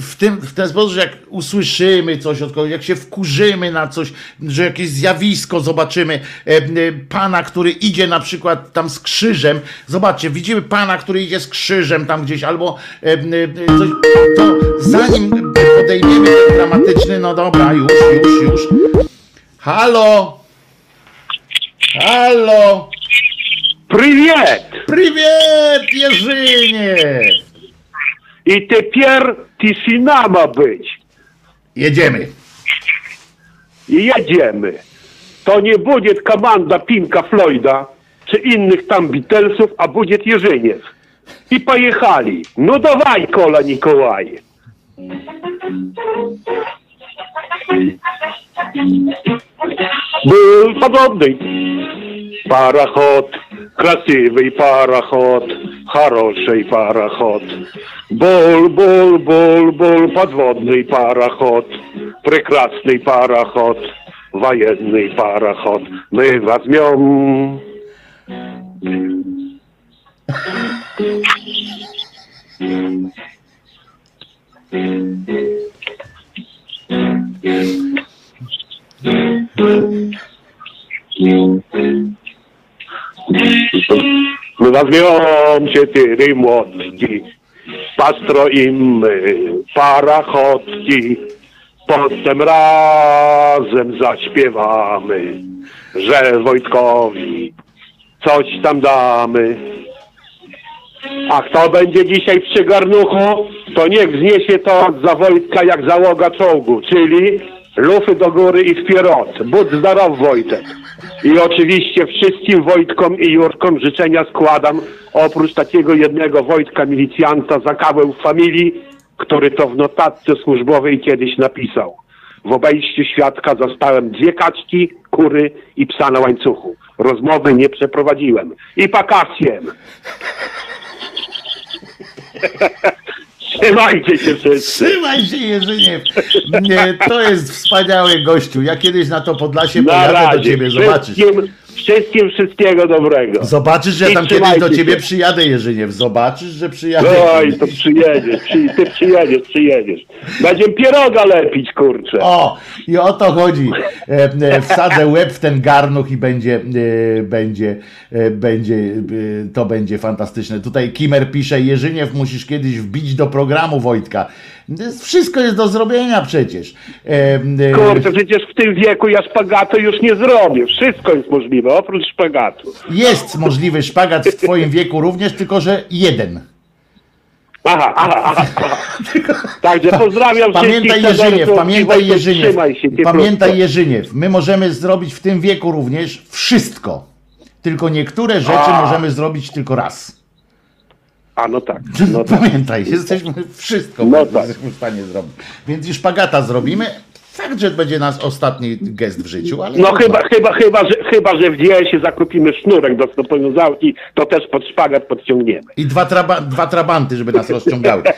w, tym, w ten sposób, że jak usłyszymy coś od kogoś, jak się wkurzymy na coś, że jakieś zjawisko zobaczymy, pana, który idzie na przykład tam z krzyżem, zobaczcie, widzimy pana, który idzie z krzyżem tam gdzieś, albo coś, to zanim podejmiemy ten dramatyczny, no dobra, już, już, już. Halo! Halo! Привет! Привет, Jerzynie! И теперь тишина ma być. Jedziemy. I jedziemy. To nie będzie komanda Pinka Floyda czy innych tam Beatlesów, a będzie Jerzyniew. I pojechali. No dawaj, Kola Nikołaj. Был подобный пароход, красивый пароход, хороший пароход. Бол, бол, бол, бол, подводный пароход, прекрасный пароход, военный пароход. Мы возьмем Nazwią się tyry młotki, pastro im y, parachodki, potem razem zaśpiewamy, że Wojtkowi coś tam damy. A kto będzie dzisiaj przy garnuchu, to niech wzniesie to za Wojtka jak załoga czołgu, czyli lufy do góry i wpierot. Budź zdrow Wojtek. I oczywiście wszystkim Wojtkom i Jurkom życzenia składam, oprócz takiego jednego Wojtka milicjanta za kawę w familii, który to w notatce służbowej kiedyś napisał. W obejściu świadka zastałem dwie kaczki, kury i psa na łańcuchu. Rozmowy nie przeprowadziłem. I pakacjem. Trzymajcie się wszyscy. Trzymaj się, Jerzyniew. Nie, To jest wspaniały gościu. Ja kiedyś na to Podlasie Na pojadę razie. do ciebie, zobaczysz. Wszystkim, wszystkim wszystkiego dobrego. Zobaczysz, że I tam kiedyś do ciebie się. przyjadę, Jerzyniew. Zobaczysz, że przyjadę. Oj, to przyjedziesz, przy, ty przyjedziesz, przyjedziesz. Będziemy pieroga lepić, kurczę. O, i o to chodzi. E, e, Wsadzę łeb w ten garnuch i będzie, e, będzie, będzie, to będzie fantastyczne. Tutaj Kimer pisze, Jerzyniew musisz kiedyś wbić do programu Wojtka. Wszystko jest do zrobienia przecież. E, Kurczę, przecież w tym wieku ja szpagatu już nie zrobię. Wszystko jest możliwe, oprócz szpagatu. Jest możliwy szpagat w twoim wieku również, tylko że jeden. Aha, aha, aha. Także pozdrawiam Pamiętaj Jerzyniew, pamiętaj Jerzyniew, pamiętaj Jerzyniew, my możemy zrobić w tym wieku również wszystko. Tylko niektóre rzeczy A. możemy zrobić tylko raz. A no tak, no tak. Pamiętaj, jesteśmy wszystko No tak. jesteśmy w stanie zrobić. Więc już szpagata zrobimy. Fakt, że będzie nas ostatni gest w życiu, ale No chyba, chyba, chyba, że, chyba, że w się zakupimy sznurek do powiązałki, to też pod szpagat podciągniemy. I dwa, traba, dwa trabanty, żeby nas rozciągały.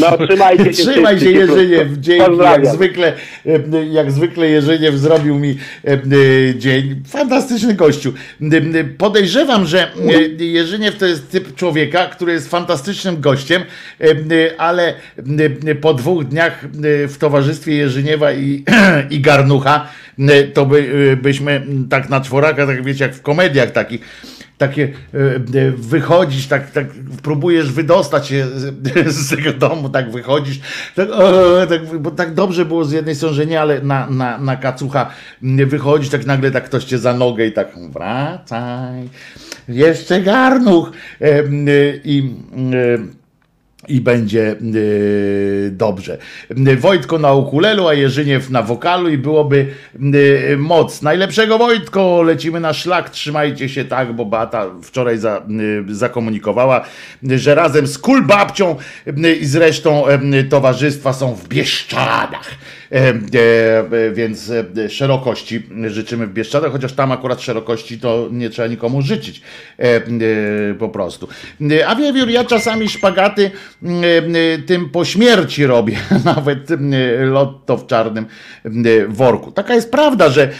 No, trzymajcie się Trzymaj się Jerzyniew, dzięki. Jak zwykle, jak zwykle Jerzyniew zrobił mi dzień. Fantastyczny gościu. Podejrzewam, że Jerzyniew to jest typ człowieka, który jest fantastycznym gościem, ale po dwóch dniach w towarzystwie Jerzyniewa i, i Garnucha, to by, byśmy tak na czworaka, tak wiecie, jak w komediach takich, takie e, wychodzisz, tak, tak próbujesz wydostać się z, tego domu, tak wychodzisz, tak, o, tak, bo tak dobrze było z jednej strony, że nie, ale na, na, na kacucha m, wychodzisz, tak nagle tak ktoś cię za nogę i tak wracaj, jeszcze garnuch i e, i będzie y, dobrze. Wojtko na ukulelu, a Jerzyniew na wokalu i byłoby y, moc. Najlepszego Wojtko, lecimy na szlak, trzymajcie się tak, bo Bata wczoraj za, y, zakomunikowała, że razem z Kulbabcią y, i z resztą y, towarzystwa są w Bieszczadach. E, e, e, więc szerokości życzymy w Bieszczadach, chociaż tam akurat szerokości to nie trzeba nikomu życzyć po prostu. A wiewiór, ja czasami szpagaty tym po śmierci robię, nawet lotto w czarnym worku. Taka jest prawda, że,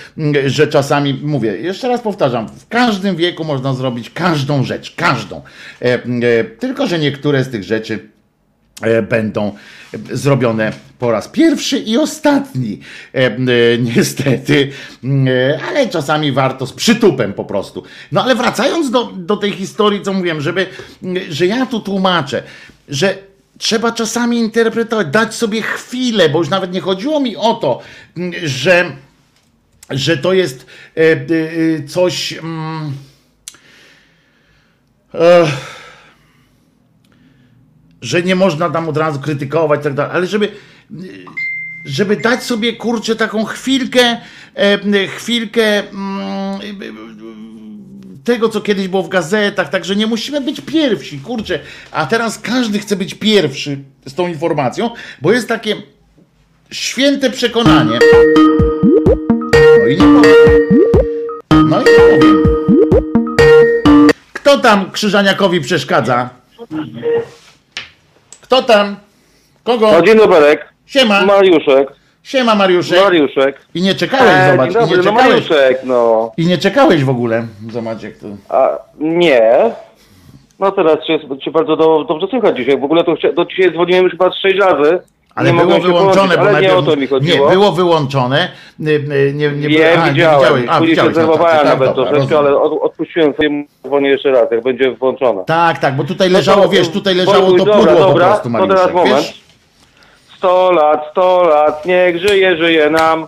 że czasami, mówię, jeszcze raz powtarzam, w każdym wieku można zrobić każdą rzecz, każdą. Tylko, że niektóre z tych rzeczy będą zrobione po raz pierwszy i ostatni. E, e, niestety, e, ale czasami warto z przytupem po prostu. No ale wracając do, do tej historii, co mówiłem, żeby, że ja tu tłumaczę, że trzeba czasami interpretować, dać sobie chwilę, bo już nawet nie chodziło mi o to, że, że to jest e, e, coś. Mm, e, że nie można tam od razu krytykować tak dalej, ale żeby, żeby dać sobie kurczę taką chwilkę, chwilkę mm, tego, co kiedyś było w gazetach, także nie musimy być pierwsi, kurczę, a teraz każdy chce być pierwszy z tą informacją, bo jest takie święte przekonanie. No i nie powiem. No i nie powiem. Kto tam Krzyżaniakowi przeszkadza? Kto tam? Kogo? No, dzień dobry, Siema. Mariuszek. Siema Mariuszek. Mariuszek. I nie czekałeś, E, zobacz. dzień I nie dobry, no czekałeś. Mariuszek, no. I nie czekałeś w ogóle. Zobacz jak to. A, nie. No teraz cię, cię bardzo do, dobrze słychać dzisiaj. W ogóle to do dzisiaj dzwoniłem już chyba sześć razy. Ale nie było wyłączone, bo ale najpierw... nie o to mi chodziło. Nie, było wyłączone. Nie, nie, nie, Wiem, a, nie widziałem. widziałeś. A, Później no tak, tak, nawet dobra, troszeczkę, rozumiem. ale od, odpuściłem sobie dzwonię jeszcze raz, jak będzie włączone. Tak, tak, bo tutaj No leżało, to- wiesz, tutaj leżało to dobra, pudło po dobra, prostu, To teraz moment. wiesz? 100 lat, 100 lat, niech żyje, żyje nam.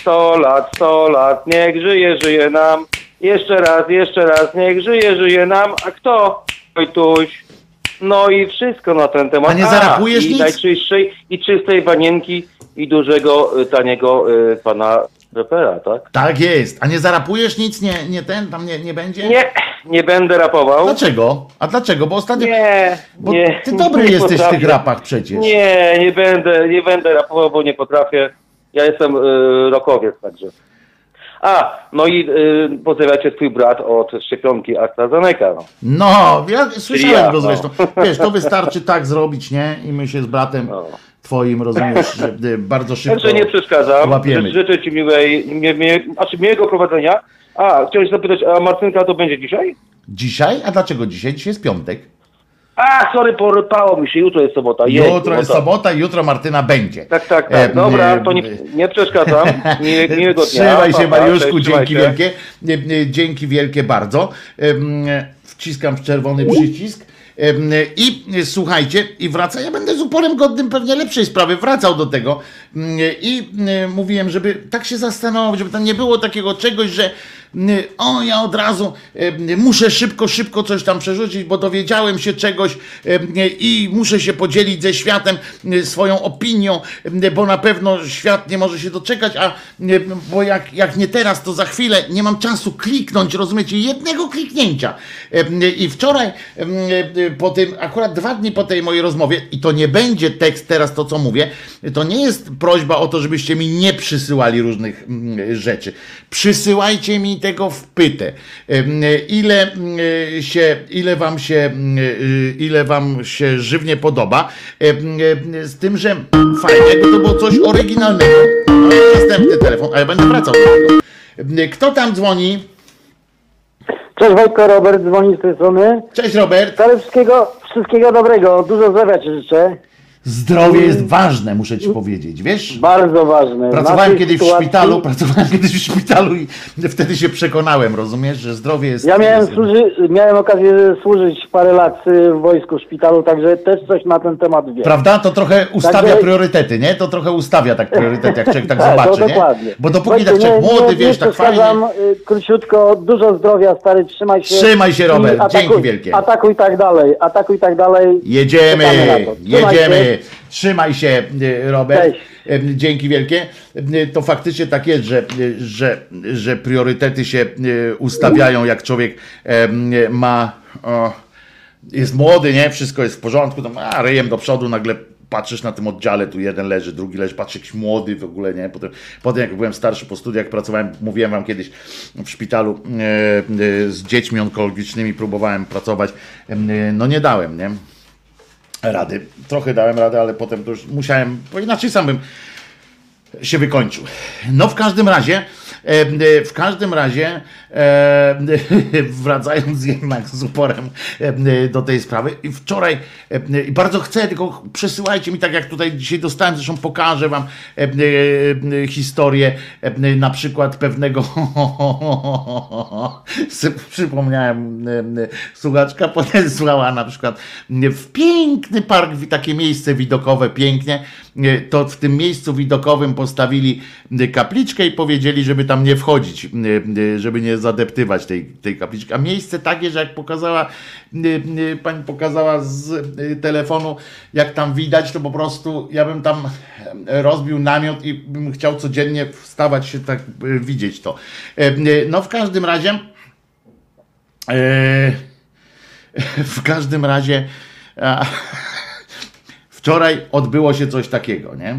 100 lat, 100 lat, niech żyje, żyje nam. Jeszcze raz, jeszcze raz, niech żyje, żyje nam. A kto? Wojtuś. No i wszystko na ten temat. A nie zarapujesz i nic? najczystszej i czystej wanienki i dużego, y, taniego y, pana repera, tak? Tak jest. A nie zarapujesz nic? Nie, nie ten, tam nie, nie będzie? Nie, nie będę rapował. Dlaczego? A dlaczego? Bo ostatnio... Nie, Bo nie. ty dobry nie jesteś w potrafię. tych rapach przecież. Nie, nie będę, nie będę rapował, bo nie potrafię. Ja jestem y, rokowiec także. A, no i y, pozdrawiacie twój brat od szczepionki AstraZeneca. No. No, ja słyszałem ja, go no. zresztą. Wiesz, to wystarczy tak zrobić, nie? I my się z bratem No. twoim, rozumiesz, że y, bardzo szybko Także nie przeszkadzam. łapiemy. Ży- Życzę ci miłej, mie, znaczy miłego prowadzenia. A, chciałeś zapytać, a Martynka to będzie dzisiaj? Dzisiaj? A dlaczego dzisiaj? Dzisiaj jest piątek. A, sorry, porypało mi się, jutro jest sobota. Jej, Jutro jest no to- sobota i jutro Martyna będzie. Tak, tak, tak. Dobra, to nie, nie przeszkadzam. Miłe, miłego dnia. Trzymaj się Mariuszku, trzymaj dzięki się. wielkie. Dzięki wielkie bardzo. Wciskam w czerwony przycisk. I słuchajcie, i wraca. Ja będę z uporem godnym pewnie lepszej sprawy wracał do tego. I mówiłem, żeby tak się zastanowić, żeby tam nie było takiego czegoś, że o, ja od razu muszę szybko, szybko coś tam przerzucić, bo dowiedziałem się czegoś i muszę się podzielić ze światem em, swoją opinią, bo na pewno świat nie może się doczekać, a bo jak, jak nie teraz, to za chwilę nie mam czasu kliknąć, rozumiecie, jednego kliknięcia. I wczoraj po tym, akurat dwa dni po tej mojej rozmowie, i to nie będzie tekst teraz to, co mówię, to nie jest prośba o to, żebyście mi nie przysyłali różnych rzeczy. Przysyłajcie mi tego w pytę. Ile mm, się, ile wam się, y, ile wam się żywnie podoba. Em, Z tym, że fajnie, to było coś oryginalnego. No następny telefon, a ja będę wracał do tego. Kto tam dzwoni? Cześć Wojtko, Robert dzwoni z tej strony. Cześć Robert. Ale wszystkiego, wszystkiego dobrego, dużo zdrowia Ci życzę. Zdrowie jest ważne, muszę ci powiedzieć, wiesz? Bardzo ważne. W Pracowałem naszej kiedyś w sytuacji- szpitalu, pracowałem kiedyś w szpitalu i wtedy się przekonałem, rozumiesz, że zdrowie jest... Ja miałem, służy, miałem okazję służyć parę lat y, w wojsku, w szpitalu, także też coś na ten temat wiem. Prawda? To trochę ustawia Także- priorytety, nie? To trochę ustawia tak priorytety, jak człowiek tak zobaczy, nie? Bo dopóki Słuchajcie, tak człowiek młody, nie, wiesz, tak fajnie... y, Króciutko, dużo zdrowia, stary, trzymaj się. Trzymaj się, Robert, I dzięki wielkie. Atakuj tak dalej, atakuj tak dalej. Jedziemy, jedziemy. się. Trzymaj się, y, Robert. Cześć. Y, Dzięki wielkie. Y, To faktycznie tak jest, że, że, że priorytety się ustawiają, jak człowiek ma. Jest młody, nie? Wszystko jest w porządku, tam a, ryjem do przodu, nagle patrzysz na tym oddziale, tu jeden leży, drugi leży, patrz jakiś młody w ogóle, nie? Potem, potem jak byłem starszy po studiach, pracowałem, mówiłem wam kiedyś w szpitalu e, e, z dziećmi onkologicznymi, próbowałem pracować, e, no nie dałem, nie? Rady. Trochę dałem radę, ale potem to już musiałem, bo inaczej sam bym się wykończył. No w każdym razie, w każdym razie, e, wracając jednak z uporem e, do tej sprawy, i wczoraj, e, bardzo chcę, tylko przesyłajcie mi, tak jak tutaj dzisiaj dostałem, zresztą pokażę wam e, e, historię e, na przykład pewnego przypomniałem e, e, słuchaczka podesłała na przykład w piękny park, takie miejsce widokowe, pięknie, e, to w tym miejscu widokowym postawili e, kapliczkę i powiedzieli, żeby tam nie wchodzić, żeby nie zadeptywać tej, tej kapliczki. A miejsce takie, że jak pokazała, pani pokazała z telefonu, jak tam widać, to po prostu ja bym tam rozbił namiot i bym chciał codziennie wstawać się tak, e, widzieć to. E, No w każdym razie e, w każdym razie wczoraj odbyło się coś takiego, nie?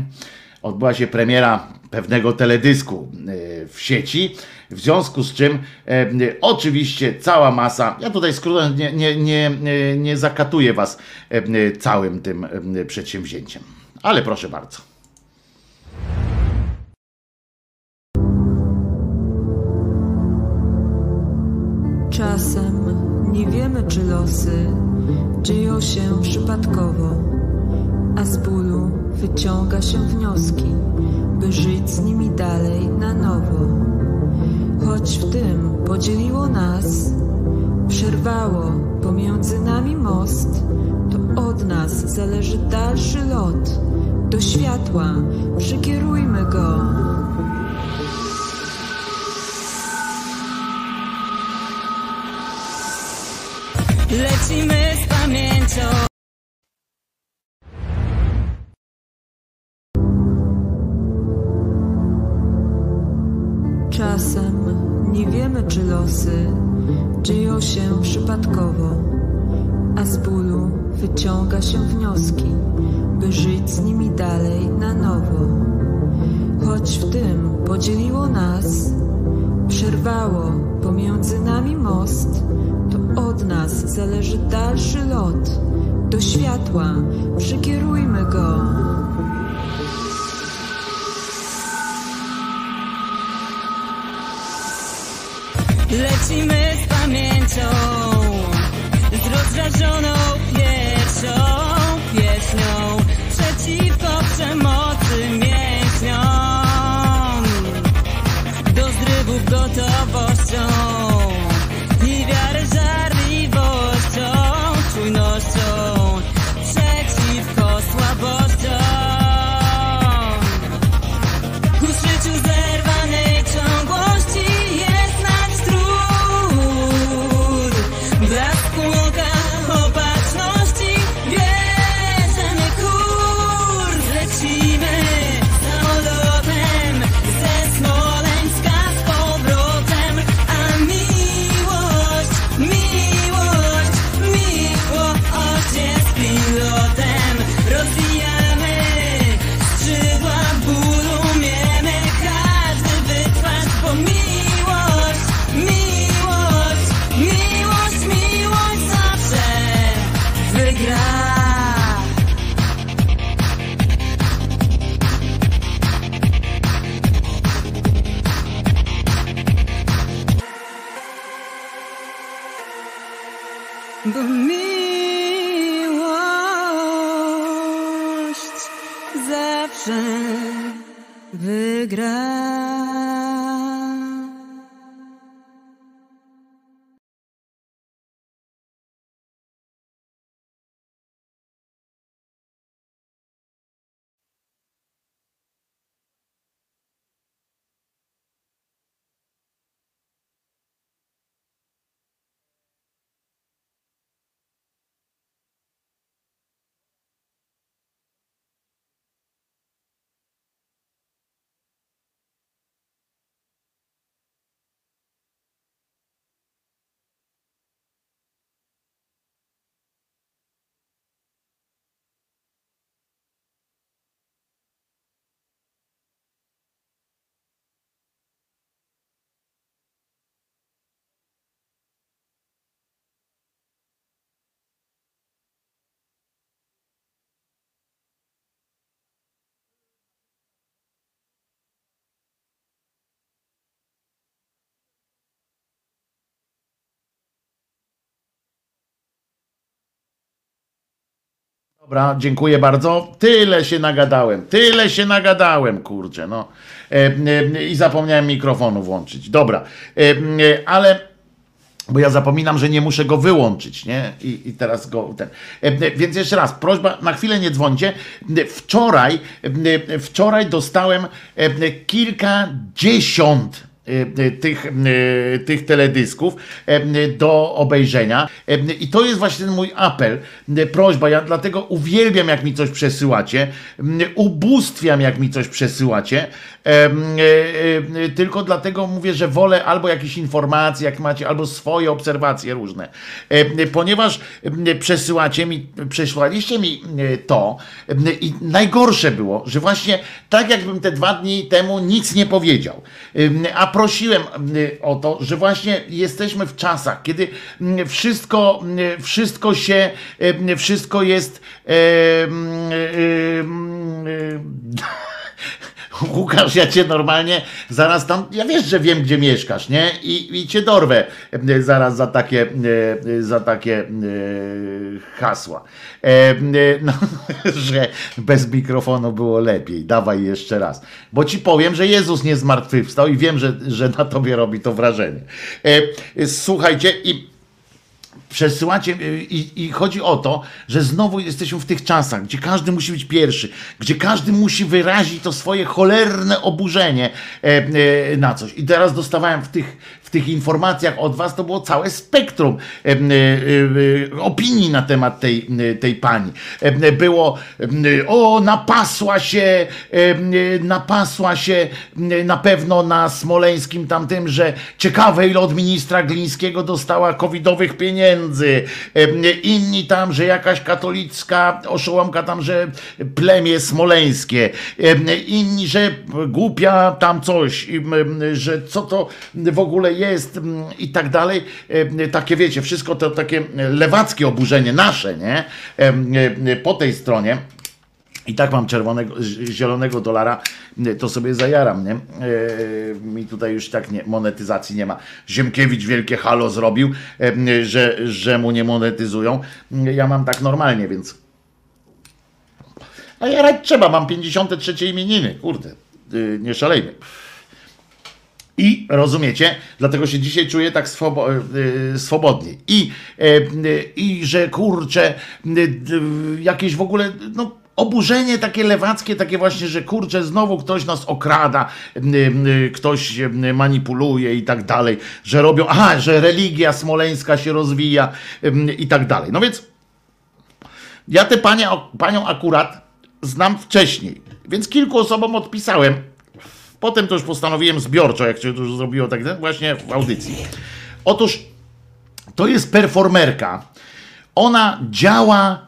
Odbyła się premiera pewnego teledysku e, w sieci, w związku z czym e, oczywiście cała masa, ja tutaj skrótem nie, nie, nie, nie, nie zakatuję was e, całym tym e, przedsięwzięciem, ale proszę bardzo. Czasem nie wiemy, czy losy dzieją się przypadkowo, a z bólu wyciąga się wnioski, by żyć z nimi dalej na nowo. Choć w tym podzieliło nas, przerwało pomiędzy nami most, to od nas zależy dalszy lot. Do światła przykierujmy go. Lecimy z pamięcią. Nie wiemy, czy losy dzieją się przypadkowo, a z bólu wyciąga się wnioski, by żyć z nimi dalej na nowo. Choć w tym podzieliło nas, przerwało pomiędzy nami most, to od nas zależy dalszy lot. Do światła przykierujmy go. Lecimy z pamięcią, z rozżarzoną piersią, pieśnią przeciwko przemocy mięśniom. Do zrywów gotowością Dobra, dziękuję bardzo. Tyle się nagadałem, tyle się nagadałem, kurczę, no. E, e, I zapomniałem mikrofonu włączyć. Dobra, e, e, ale bo ja zapominam, że nie muszę go wyłączyć, nie? I, i teraz go ten. E, Więc jeszcze raz, prośba, na chwilę nie dzwońcie. E, Wczoraj, e, wczoraj dostałem e, kilkadziesiąt e, e, tych, e, tych teledysków do obejrzenia. I to jest właśnie ten mój apel, prośba. Ja dlatego uwielbiam, jak mi coś przesyłacie, ubóstwiam, jak mi coś przesyłacie. Tylko dlatego mówię, że wolę albo jakieś informacje, jak macie, albo swoje obserwacje różne. Ponieważ przesyłacie mi, przesłaliście mi to i najgorsze było, że właśnie tak jakbym te dwa dni temu nic nie powiedział. A prosiłem e, o to, że właśnie jesteśmy w czasach, kiedy m, wszystko, m, wszystko się, wszystko jest e, e, e, Łukasz, ja cię normalnie zaraz tam, ja wiesz, że wiem, gdzie mieszkasz, nie? I, i cię dorwę e, zaraz za takie, e, za takie e, hasła. No, że bez mikrofonu było lepiej. Dawaj jeszcze raz. Bo ci powiem, że Jezus nie zmartwychwstał i wiem, że, że na tobie robi to wrażenie. Słuchajcie, i przesyłacie y, i, i chodzi o to, że znowu jesteśmy w tych czasach, gdzie każdy musi być pierwszy, gdzie każdy musi wyrazić to swoje cholerne oburzenie e, e, na coś. I teraz dostawałem w tych, tych informacjach od was, to było całe spektrum e, e, opinii na temat tej, e, tej pani. Było o, napasła się, napasła się na pewno na smoleńskim tamtym, że ciekawe ile od ministra Glińskiego dostała covidowych pieniędzy. Inni tam, że jakaś katolicka oszołomka tam, że plemię smoleńskie. Inni, że głupia tam coś, że co to w ogóle jest m, i tak dalej. E, Takie wiecie, wszystko to takie lewackie oburzenie nasze, nie? E, e, Po tej stronie. I tak mam czerwonego, zielonego dolara, to sobie zajaram, nie? E, mi tutaj już tak nie, monetyzacji nie ma. Ziemkiewicz wielkie halo zrobił, że, że mu nie monetyzują. Ja mam tak normalnie, więc. A jarać trzeba, mam 53 imieniny, kurde, nie szalejmy. I rozumiecie, dlatego się dzisiaj czuję tak swobo, y, swobodnie. I, e, y, I że kurczę, jakieś w ogóle, no oburzenie takie lewackie, takie właśnie, że kurczę, znowu ktoś nas okrada, ktoś manipuluje i tak dalej, że robią, aha, że religia smoleńska się rozwija i tak dalej. No więc ja tę panię, panią akurat znam wcześniej, więc kilku osobom odpisałem. Potem to już postanowiłem zbiorczo, jak się to już zrobiło tak właśnie w audycji. Otóż to jest performerka. Ona działa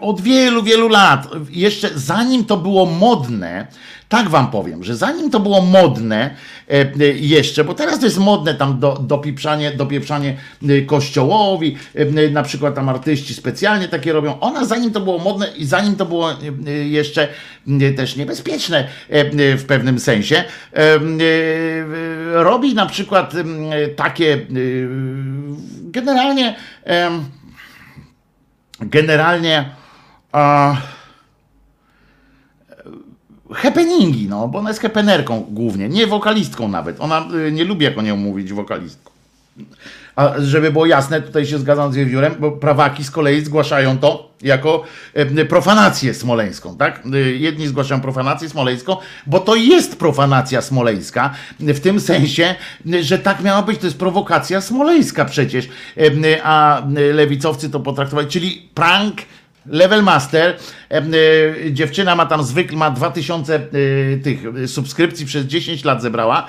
od wielu, wielu lat. Jeszcze zanim to było modne, tak wam powiem, że zanim to było modne e, e, jeszcze, bo teraz to jest modne tam do, dopieprzanie, dopieprzanie e, kościołowi, e, na przykład tam artyści specjalnie takie robią. Ona zanim to było modne i zanim to było e, e, jeszcze e, też niebezpieczne e, e, w pewnym sensie, e, e, robi na przykład e, takie e, generalnie generalnie a, happeningi, no, bo ona jest happenerką głównie, nie wokalistką nawet. Ona y, nie lubi, jak o nią mówić, wokalistką. A żeby było jasne, tutaj się zgadzam z Wiewiórem, bo prawaki z kolei zgłaszają to jako e, profanację smoleńską, tak? E, Jedni zgłaszają profanację smoleńską, bo to jest profanacja smoleńska, w tym sensie, że tak miała być, to jest prowokacja smoleńska przecież, E, a lewicowcy to potraktowali, czyli prank Level Master, e, dziewczyna ma tam zwykle, ma 2000 e, tych subskrypcji przez 10 lat zebrała.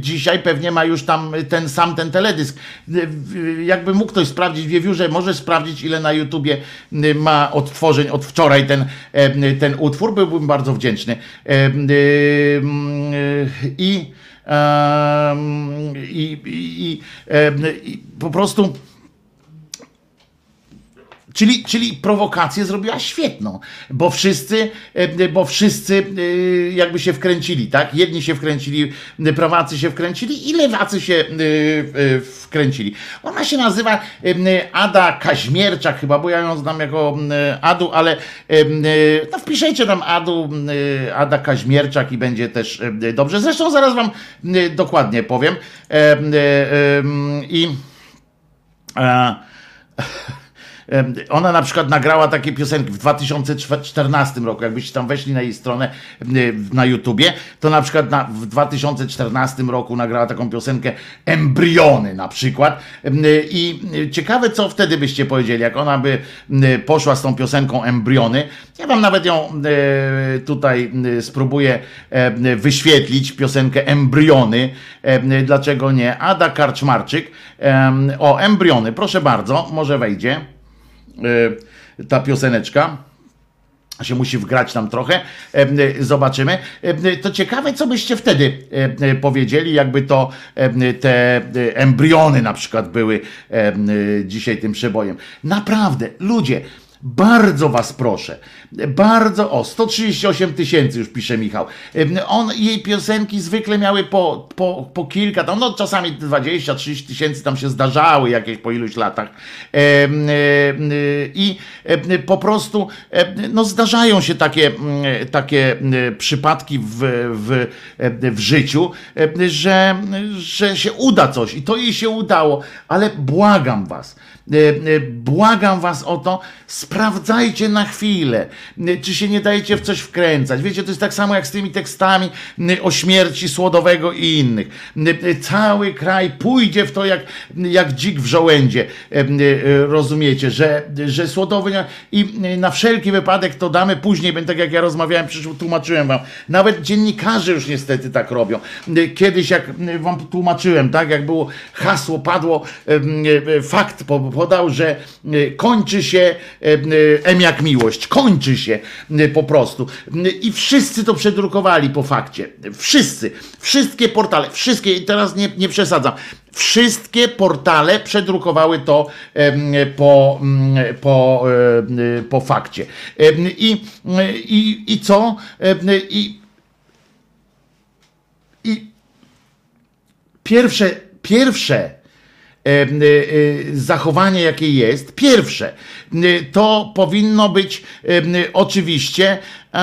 Dzisiaj pewnie ma już tam ten sam ten teledysk. Jakby mógł ktoś sprawdzić, Wiewiórze, może sprawdzić ile na YouTubie ma odtworzeń od wczoraj ten, ten utwór, byłbym bardzo wdzięczny. I i, i, i, i po prostu Czyli, czyli prowokację zrobiła świetną, bo wszyscy, e, bo wszyscy e, jakby się wkręcili, tak? Jedni się wkręcili, e, prawacy się wkręcili i lewacy się wkręcili. Ona się nazywa Ada Kaźmierczak chyba, bo ja ją znam jako Adu, ale no wpiszecie tam Adu, Ada Kaźmierczak i będzie też dobrze. Zresztą zaraz wam dokładnie powiem. I Em, Ona na przykład nagrała takie piosenki w 2014 roku, jakbyście tam weszli na jej stronę na YouTubie, to na przykład na, w 2014 roku nagrała taką piosenkę Embriony na przykład. I ciekawe co wtedy byście powiedzieli, jak ona by poszła z tą piosenką Embriony, ja wam nawet ją tutaj spróbuję wyświetlić, piosenkę Embriony, dlaczego nie, Ada Karczmarczyk, o Embriony, proszę bardzo, może wejdzie ta pioseneczka. Się musi wgrać tam trochę, e, e, zobaczymy. E, To ciekawe, co byście wtedy e, powiedzieli, jakby to te embriony na przykład były dzisiaj tym przebojem. Naprawdę, ludzie, bardzo was proszę, bardzo, o 138 tysięcy już pisze Michał. On, jej piosenki zwykle miały po, po, po kilka, tam, no czasami 20-30 tysięcy tam się zdarzały jakieś po iluś latach. I po prostu no zdarzają się takie, takie przypadki w, w, w życiu, że, że się uda coś i to jej się udało, ale błagam was, błagam was o to, sprawdzajcie na chwilę, e, czy się nie dajecie w coś wkręcać. Wiecie, to jest tak samo jak z tymi tekstami e, o śmierci Słodowego i innych. E, e, Cały kraj pójdzie w to jak, jak dzik w żołędzie. E, e, Rozumiecie, że, że Słodowy i e, na wszelki wypadek to damy później, tak jak ja rozmawiałem, przecież tłumaczyłem wam. Nawet dziennikarze już niestety tak robią. E, Kiedyś jak e, wam tłumaczyłem, tak, jak było hasło, padło, e, e, fakt po- podał, że e, kończy się e, e, M jak miłość, kończy się po prostu. I wszyscy to przedrukowali po fakcie. Wszyscy, wszystkie portale, wszystkie, teraz nie, nie przesadzam, wszystkie portale przedrukowały to po, po, po fakcie. I, i, i co? I, i pierwsze, pierwsze zachowanie, jakie jest, pierwsze, y, to powinno być oczywiście y,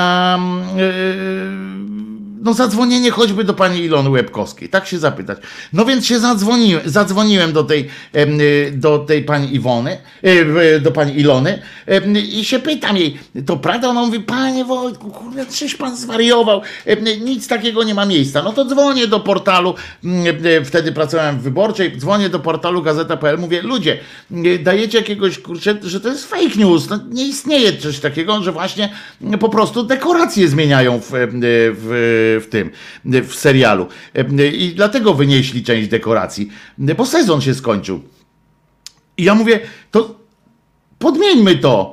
no zadzwonienie choćby do pani Ilony Łebkowskiej, tak się zapytać. No więc się zadzwoniłem, zadzwoniłem do tej, y, do tej pani Iwony, y, do pani Ilony i się pytam jej, to prawda? Ona mówi, panie Wojtku, kurde, czyś pan zwariował, nic takiego nie ma miejsca. No to dzwonię do portalu, y, wtedy pracowałem w Wyborczej, dzwonię do portalu gazeta.pl, mówię, ludzie, dajecie jakiegoś, kurczę, że to jest fake news, no, nie istnieje coś takiego, że właśnie po prostu dekoracje zmieniają w, w, w tym, w serialu. I dlatego wynieśli część dekoracji, bo sezon się skończył. I ja mówię, to podmieńmy to.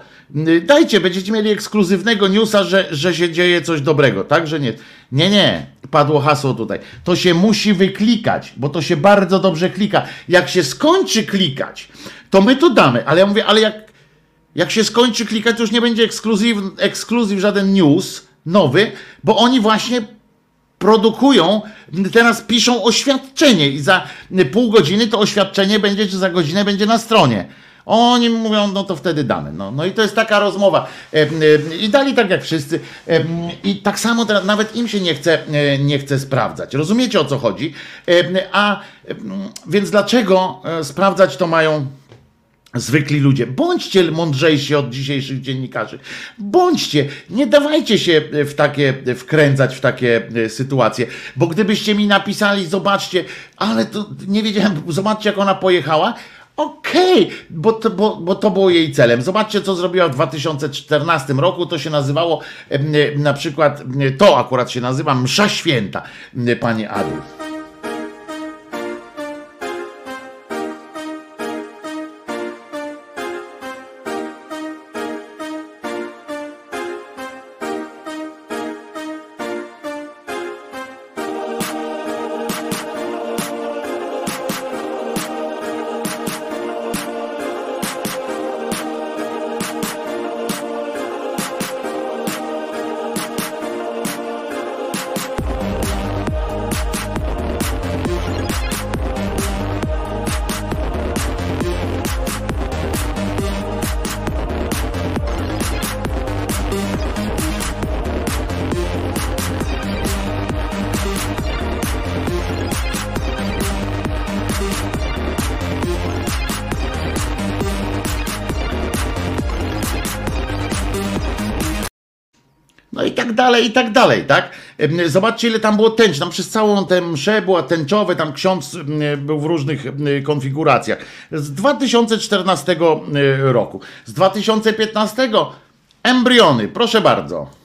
Dajcie, będziecie mieli ekskluzywnego newsa, że, że się dzieje coś dobrego, tak? Że nie. Nie, nie. Padło hasło tutaj. To się musi wyklikać, bo to się bardzo dobrze klika. Jak się skończy klikać, to my to damy. Ale ja mówię, ale jak, jak się skończy klikać, to już nie będzie ekskluzyw, ekskluzyw żaden news nowy, bo oni właśnie produkują, teraz piszą oświadczenie i za pół godziny to oświadczenie będzie, czy za godzinę będzie na stronie. Oni mówią, no to wtedy damy. No, no i to jest taka rozmowa. E, e, I dali tak jak wszyscy. E, I tak samo teraz nawet im się nie chce, nie chce sprawdzać. Rozumiecie o co chodzi? A więc dlaczego sprawdzać to mają zwykli ludzie. Bądźcie mądrzejsi od dzisiejszych dziennikarzy. Bądźcie, nie dawajcie się w takie, wkręcać w takie e, sytuacje, bo gdybyście mi napisali, zobaczcie, ale to nie wiedziałem, zobaczcie jak ona pojechała, Okej, bo, to, bo, bo to było jej celem. Zobaczcie, co zrobiła w 2014 roku. To się nazywało e, na przykład, e, to akurat się nazywa Msza Święta, e, panie Adu. Dalej, i tak dalej, tak? Zobaczcie, ile tam było tęcz. Tam przez całą tę mszę była tęczowe, tam ksiądz był w różnych konfiguracjach. Z 2014 e, roku. Z 2015 embriony, proszę bardzo.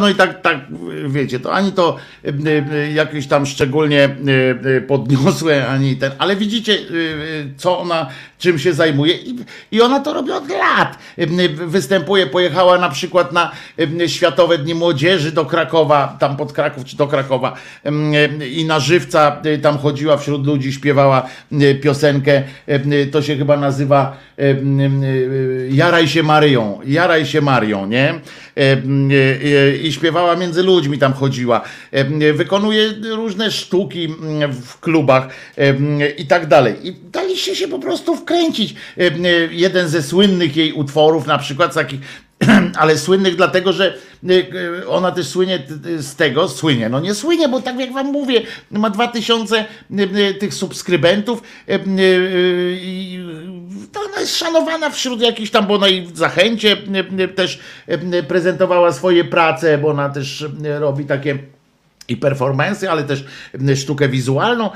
No i tak, tak wiecie, to ani to y, y, jakieś tam szczególnie y, podniosłe, ani ten, ale widzicie, co ona, czym się zajmuje i, i ona to robi od lat. Występuje, pojechała na przykład na Światowe Dni Młodzieży do Krakowa, tam pod Kraków czy do Krakowa i na żywca tam chodziła wśród ludzi, śpiewała piosenkę, to się chyba nazywa Jaraj się Maryją, Jaraj się Marią, nie? E, e, e, śpiewała między ludźmi, tam chodziła. E, Wykonuje różne sztuki w klubach e, i tak dalej. I daliście się po prostu wkręcić. E, Jeden ze słynnych jej utworów, na przykład takich ale słynnych dlatego, że e, ona też słynie t- z tego, słynie, no nie słynie, bo tak jak wam mówię, ma 2000 e, e, tych subskrybentów i to ona jest szanowana wśród jakichś tam, bo ona i w Zachęcie też prezentowała swoje prace, bo ona też robi takie i performance, ale też m, sztukę wizualną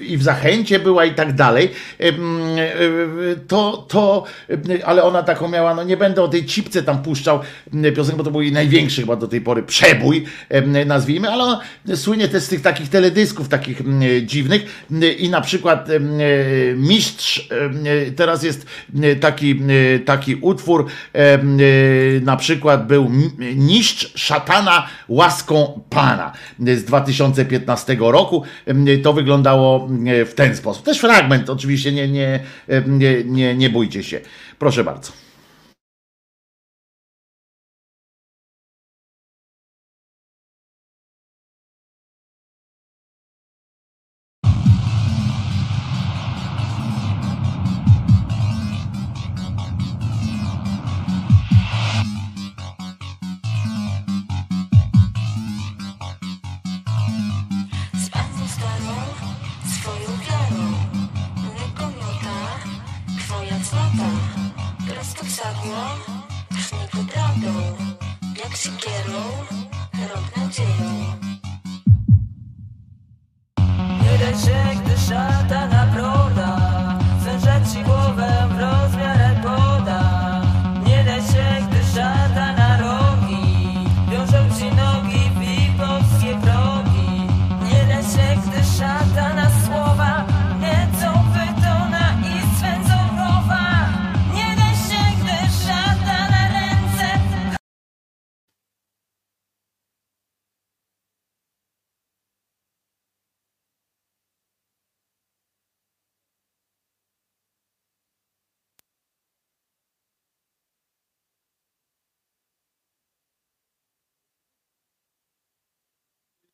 i w zachęcie była i tak dalej. To, to, ale ona taką miała, no nie będę o tej cipce tam puszczał piosenkę, bo to był jej największy chyba do tej pory przebój, nazwijmy, ale ona słynie też z tych takich teledysków takich dziwnych i na przykład Mistrz, teraz jest taki, taki utwór, na przykład był Niszcz szatana łaską Pana z 2015 roku. To wyglądało w ten sposób. Też fragment, oczywiście nie, nie, nie, nie, nie bójcie się. Proszę bardzo. Jak siekierą, rąk nadzieją. Nie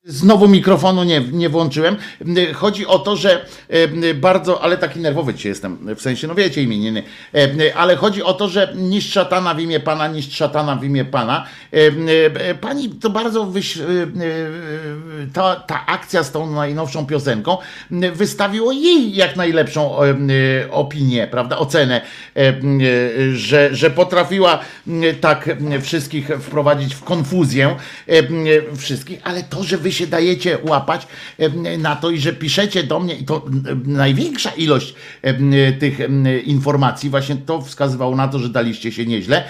Znowu mikrofonu nie, nie włączyłem. Chodzi o to, że e, bardzo, ale taki nerwowy dzisiaj jestem, w sensie, no wiecie imieniny, E, ale chodzi o to, że niszcz szatana w imię Pana, niszcz szatana w imię Pana. E, Pani to bardzo, wyś, ta, ta akcja z tą najnowszą piosenką wystawiło jej jak najlepszą opinię, prawda, ocenę, że, że potrafiła tak wszystkich wprowadzić w konfuzję, wszystkich, ale to, że wy się dajecie łapać na to i że piszecie do mnie, i to największa ilość tych informacji, właśnie to wskazywało na to, że daliście się nieźle,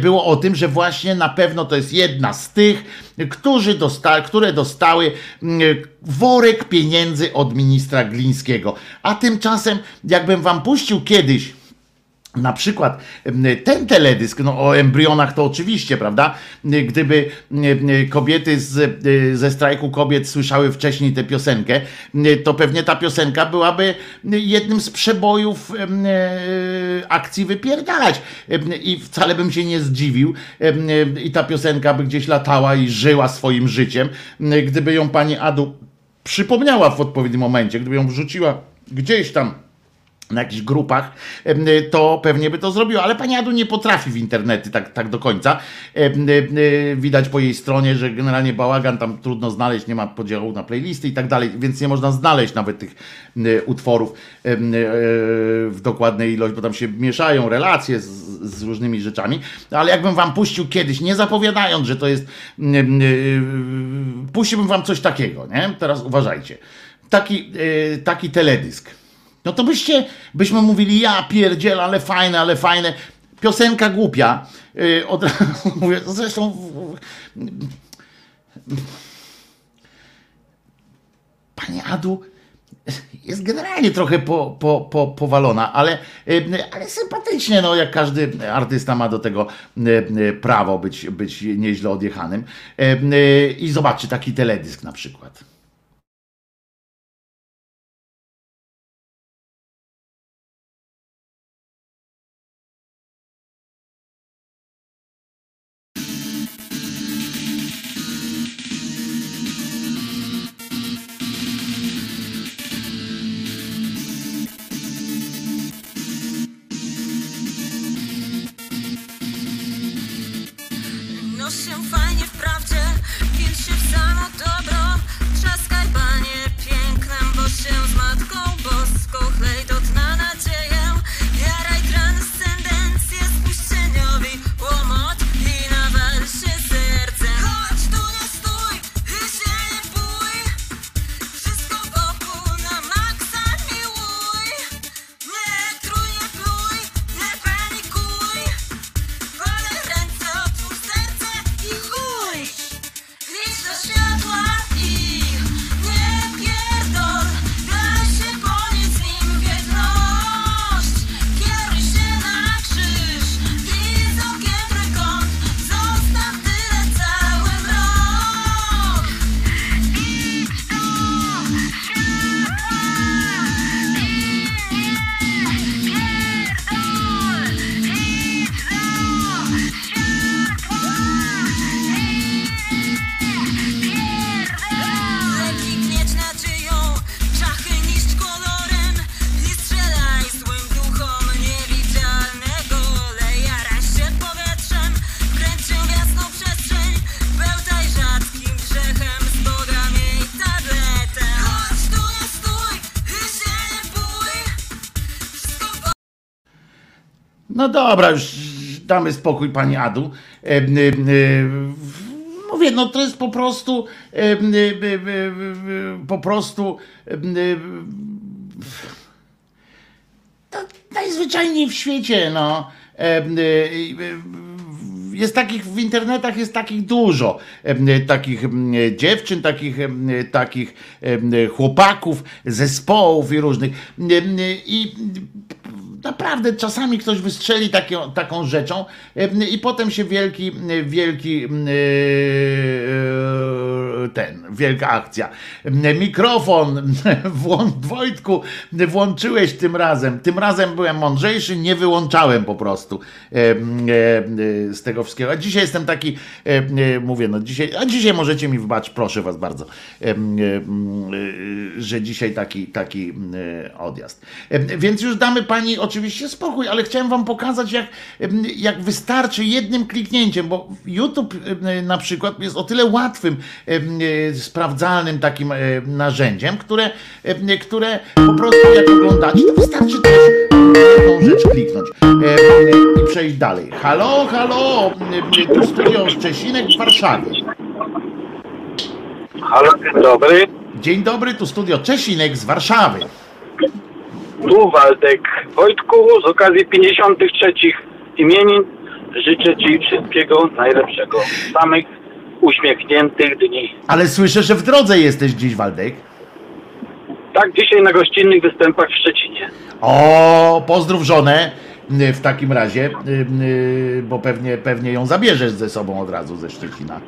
było o tym, że właśnie na pewno to jest jedna z tych, którzy dosta, które dostały worek pieniędzy od ministra Glińskiego. A tymczasem, jakbym wam puścił kiedyś, na przykład ten teledysk, no o embrionach to oczywiście, prawda? Gdyby kobiety z, y, ze strajku kobiet słyszały wcześniej tę piosenkę, to pewnie ta piosenka byłaby jednym z przebojów e, akcji wypierdalać. I wcale bym się nie zdziwił. I ta piosenka by gdzieś latała i żyła swoim życiem, gdyby ją pani Adu przypomniała w odpowiednim momencie, gdyby ją wrzuciła gdzieś tam na jakichś grupach, to pewnie by to zrobiło, ale pani Adu nie potrafi w internety tak, tak do końca. Widać po jej stronie, że generalnie bałagan tam trudno znaleźć, nie ma podziału na playlisty i tak dalej, więc nie można znaleźć nawet tych utworów e, w dokładnej ilości, bo tam się mieszają relacje z, z różnymi rzeczami, ale jakbym wam puścił kiedyś, nie zapowiadając, że to jest, e, puściłbym wam coś takiego, nie? Teraz uważajcie. Taki, e, taki teledysk. No to byście, byśmy mówili, ja pierdziel, ale fajne, ale fajne. Piosenka głupia. Yy, od mówię, zresztą w- Pani Adu jest generalnie trochę po, po, po, powalona, ale, yy, ale sympatycznie, no jak każdy artysta ma do tego yy, yy, prawo być, być nieźle odjechanym. I zobaczcie taki teledysk na przykład. Dobra, już damy spokój pani Adu. E, e, e, Mówię, no to jest po prostu e, e, e, e, e, po prostu e, e, to najzwyczajniej w świecie, no. E, e, e, Jest takich w internetach jest takich dużo. E, Takich dziewczyn, takich, takich chłopaków, zespołów i różnych. E, e, I naprawdę czasami ktoś wystrzeli taką, taką rzeczą e, i potem się wielki, wielki e, e, ten, wielka akcja. Mikrofon, włą- Wojtku, włączyłeś tym razem. Tym razem byłem mądrzejszy, nie wyłączałem po prostu z tego wszystkiego. A dzisiaj jestem taki, mówię, no dzisiaj, a dzisiaj możecie mi wybaczyć, proszę was bardzo, że dzisiaj taki, taki odjazd. Więc już damy pani spokój, ale chciałem wam pokazać, jak, jak wystarczy jednym kliknięciem, bo YouTube na przykład jest o tyle łatwym, e, sprawdzalnym takim e, narzędziem, które, które po prostu jak oglądacie, to wystarczy też jedną rzecz kliknąć i przejść dalej. Halo, halo, tu studio Szczecinek w Warszawie. Halo, dzień dobry. Dzień dobry, tu studio Czesinek z Warszawy. Tu Waldek. Wojtku, z okazji 53 imienin życzę Ci wszystkiego najlepszego. Samych uśmiechniętych dni. Ale słyszę, że w drodze jesteś dziś, Waldek. Tak, dzisiaj na gościnnych występach w Szczecinie. O, pozdrów żonę w takim razie, bo pewnie, pewnie ją zabierzesz ze sobą od razu ze Szczecina.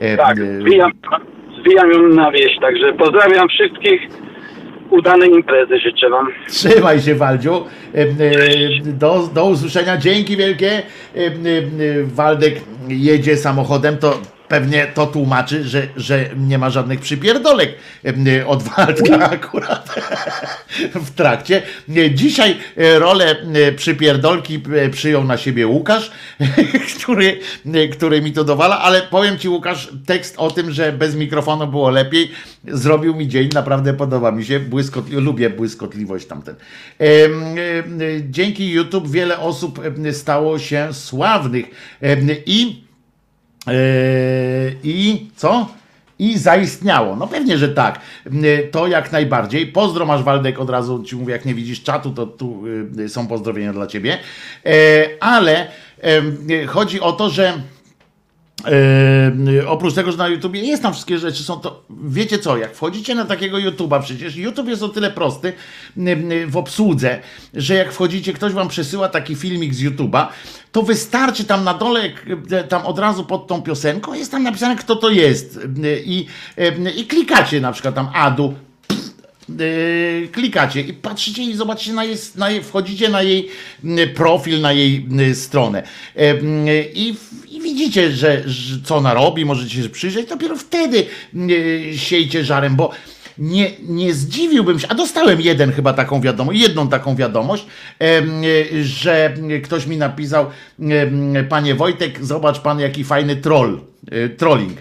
E, Tak, zwijam, zwijam ją na wieś, także pozdrawiam wszystkich. Udanej imprezy życzę Wam. Trzymaj się, Waldziu. E, e, Do, do usłyszenia. Dzięki wielkie. E, Waldek jedzie samochodem, to pewnie to tłumaczy, że, że nie ma żadnych przypierdolek od Waldka akurat w trakcie. Dzisiaj e, rolę e, przypierdolki e, przyjął na siebie Łukasz, który, który mi to dowala, ale powiem ci Łukasz, tekst o tym, że bez mikrofonu było lepiej, zrobił mi dzień, naprawdę podoba mi się, błyskot, lubię błyskotliwość tamten. Dzięki YouTube wiele osób stało się sławnych i i co? I zaistniało. No pewnie, że tak. To jak najbardziej. Pozdro masz Waldek, od razu ci mówię, jak nie widzisz czatu, to tu y, są pozdrowienia dla ciebie. Ale chodzi o to, że Yy, oprócz tego, że na YouTubie jest tam wszystkie rzeczy, są to, wiecie co, jak wchodzicie na takiego YouTuba, przecież YouTube jest o tyle prosty yy, w obsłudze, że jak wchodzicie, ktoś wam przesyła taki filmik z YouTuba, to wystarczy tam na dole, yy, tam od razu pod tą piosenką, jest tam napisane, kto to jest. Yy, i, yy, i klikacie na przykład tam Adu, yy, klikacie i patrzycie i zobaczycie na jej, na jej, wchodzicie na jej yy, profil, na jej yy, stronę. I, i widzicie, że, że co ona robi, możecie się przyjrzeć, dopiero wtedy siejcie żarem, bo nie, nie zdziwiłbym się, a dostałem jeden chyba taką wiadomość, jedną taką wiadomość, że ktoś mi napisał, panie Wojtek, zobacz pan jaki fajny troll, yy, trolling.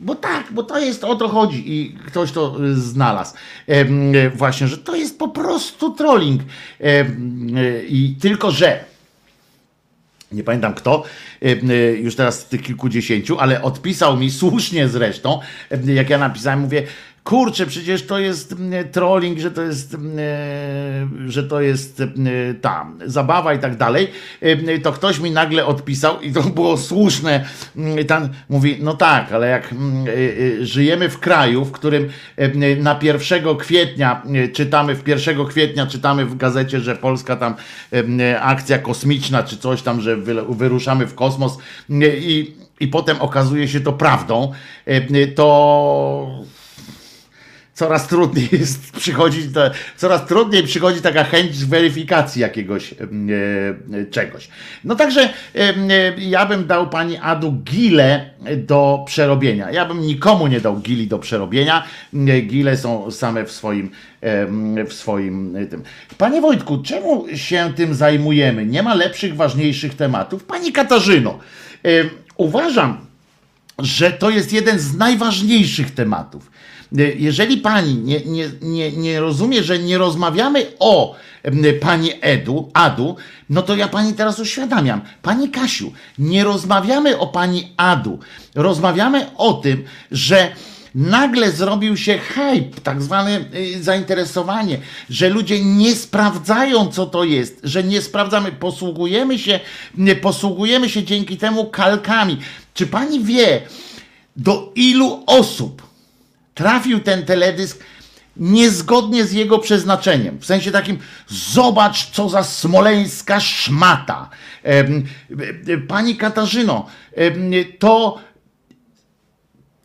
Bo tak, bo to jest o to chodzi i ktoś to y, znalazł. Właśnie, że to jest po prostu trolling. Em, I tylko, że nie pamiętam kto, e, e, już teraz z tych kilkudziesięciu, ale odpisał mi słusznie zresztą, e, jak ja napisałem, mówię, kurczę, przecież to jest mm, trolling, że to jest, mm, e, że to jest mm, tam, zabawa i tak dalej, E, to ktoś mi nagle odpisał i to było słuszne, tam mówi, no tak, ale jak e, e, żyjemy w kraju, w którym e, na 1 kwietnia e, czytamy, w 1 kwietnia czytamy w gazecie, że Polska tam e, akcja kosmiczna, czy coś tam, że wy- wyruszamy w kosmos e, i, i potem okazuje się to prawdą, e, to coraz trudniej jest przychodzić, coraz trudniej przychodzi taka chęć weryfikacji jakiegoś em, e, czegoś. No także e, ja bym dał pani Adu gile do przerobienia. Ja bym nikomu nie dał gili do przerobienia. E, Gile są same w swoim em, w swoim e, tym. Panie Wojtku, czemu się tym zajmujemy? Nie ma lepszych, ważniejszych tematów? Pani Katarzyno, uważam, że to jest jeden z najważniejszych tematów. Y, Jeżeli pani nie, nie, nie, nie rozumie, że nie rozmawiamy o pani Edu, Adu, no to ja pani teraz uświadamiam. Pani Kasiu, nie rozmawiamy o pani Adu. Rozmawiamy o tym, że nagle zrobił się hype, tak zwane y, zainteresowanie, że ludzie nie sprawdzają, co to jest, że nie sprawdzamy, posługujemy się, nie posługujemy się dzięki temu kalkami. Czy pani wie, do ilu osób trafił ten teledysk niezgodnie z jego przeznaczeniem. W sensie takim, zobacz, co za smoleńska szmata. E, e, Pani Katarzyno, to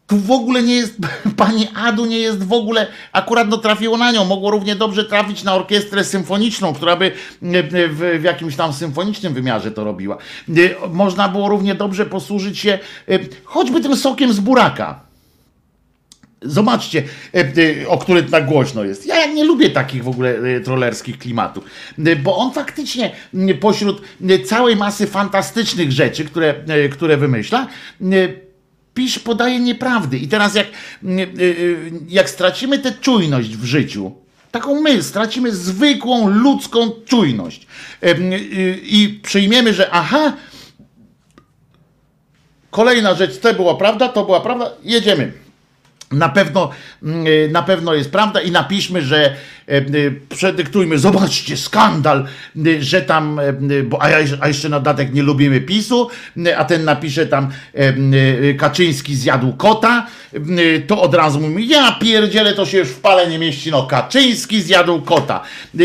tu w ogóle nie jest, pani Adu nie jest w ogóle, akurat no trafiło na nią, mogło równie dobrze trafić na orkiestrę symfoniczną, która by e, w, w jakimś tam symfonicznym wymiarze to robiła. Można było równie dobrze posłużyć się choćby tym sokiem z buraka. Zobaczcie, e, e, o który tak głośno jest. Ja nie lubię takich w ogóle e, trollerskich klimatów, bo on faktycznie pośród całej masy fantastycznych rzeczy, które, które wymyśla, pisz podaje nieprawdy. I teraz jak, jak stracimy tę czujność w życiu, taką my, stracimy zwykłą ludzką czujność i przyjmiemy, że aha, kolejna rzecz, to była prawda, to była prawda, jedziemy. Na pewno, mm, y, na pewno jest prawda i napiszmy, że przedyktujmy, zobaczcie, skandal, y, że tam, e, bo, a, ja, a jeszcze na dodatek nie lubimy PiSu, a ten napisze tam e, Kaczyński zjadł kota, to od razu mówimy, ja pierdzielę, to się już w pale nie mieści, no Kaczyński zjadł kota.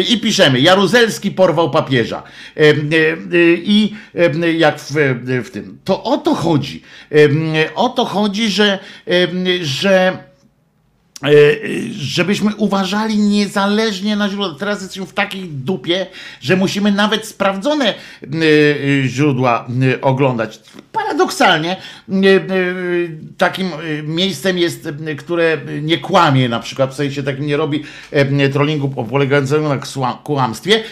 I piszemy, Jaruzelski porwał papieża. E, I e, jak w, w tym. To o to chodzi. E, O to chodzi, że, e, że e, żebyśmy uważali niezależnie na źródła. Teraz jesteśmy w takiej dupie, że musimy nawet sprawdzone e, e, źródła e, oglądać. Paradoksalnie e, e, takim e, miejscem jest, e, które nie kłamie, na przykład w sensie takim nie robi e, trollingu polegającego na kłamstwie,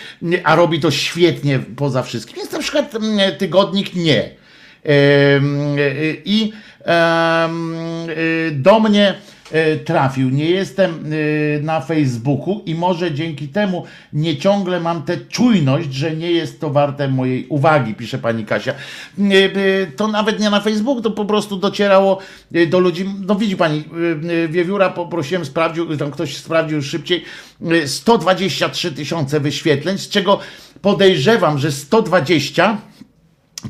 a robi to świetnie poza wszystkim. Jest na przykład tygodnik Nie. E, I e, do mnie e, trafił. Nie jestem e, na Facebooku i może dzięki temu nie ciągle mam tę czujność, że nie jest to warte mojej uwagi, pisze pani Kasia. E, e, To nawet nie na Facebooku, to po prostu docierało e, do ludzi. No widzi pani, e, e, Wiewióra poprosiłem, sprawdził, tam ktoś sprawdził szybciej, e, 123 tysiące wyświetleń, z czego podejrzewam, że 120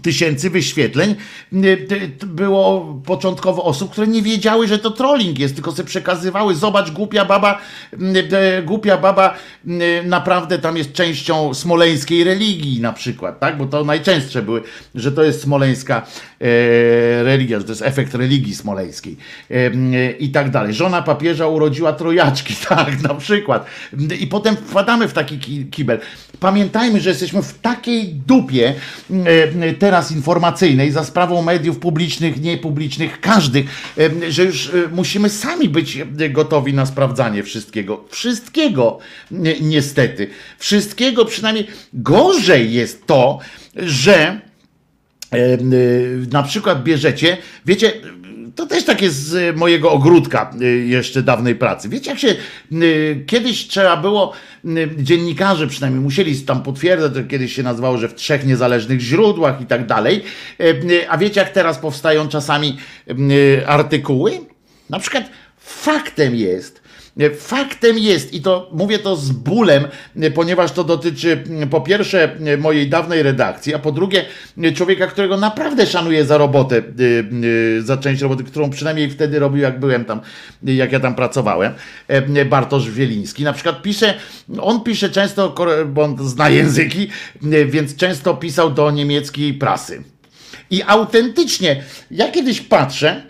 tysięcy wyświetleń y, było początkowo osób, które nie wiedziały, że to trolling jest, tylko sobie przekazywały, zobacz, głupia baba, y, y, głupia baba naprawdę tam jest częścią smoleńskiej religii na przykład, tak, bo to najczęstsze były, że to jest smoleńska religia, że to jest efekt religii smoleńskiej i tak dalej. Żona papieża urodziła trojaczki, tak, na przykład. I potem wpadamy w taki ki- kibel. Pamiętajmy, że jesteśmy w takiej dupie teraz informacyjnej za sprawą mediów publicznych, niepublicznych, każdych, że już e, musimy sami być gotowi na sprawdzanie wszystkiego. Wszystkiego ni- niestety. Wszystkiego przynajmniej gorzej jest to, że e, na przykład bierzecie, wiecie, to też takie z mojego ogródka e, jeszcze dawnej pracy. Wiecie, jak się e, kiedyś trzeba było, e, dziennikarze przynajmniej musieli tam potwierdzać, to kiedyś się nazywało, że w trzech niezależnych źródłach i tak dalej. A wiecie, jak teraz powstają czasami artykuły? Na przykład faktem jest, Faktem jest, i to mówię to z bólem, ponieważ to dotyczy po pierwsze mojej dawnej redakcji, a po drugie człowieka, którego naprawdę szanuję za robotę, za część roboty, którą przynajmniej wtedy robił, jak byłem tam, jak ja tam pracowałem. E, Bartosz Wieliński na przykład pisze, on pisze często, bo on zna języki, więc często pisał do niemieckiej prasy. I autentycznie, ja kiedyś patrzę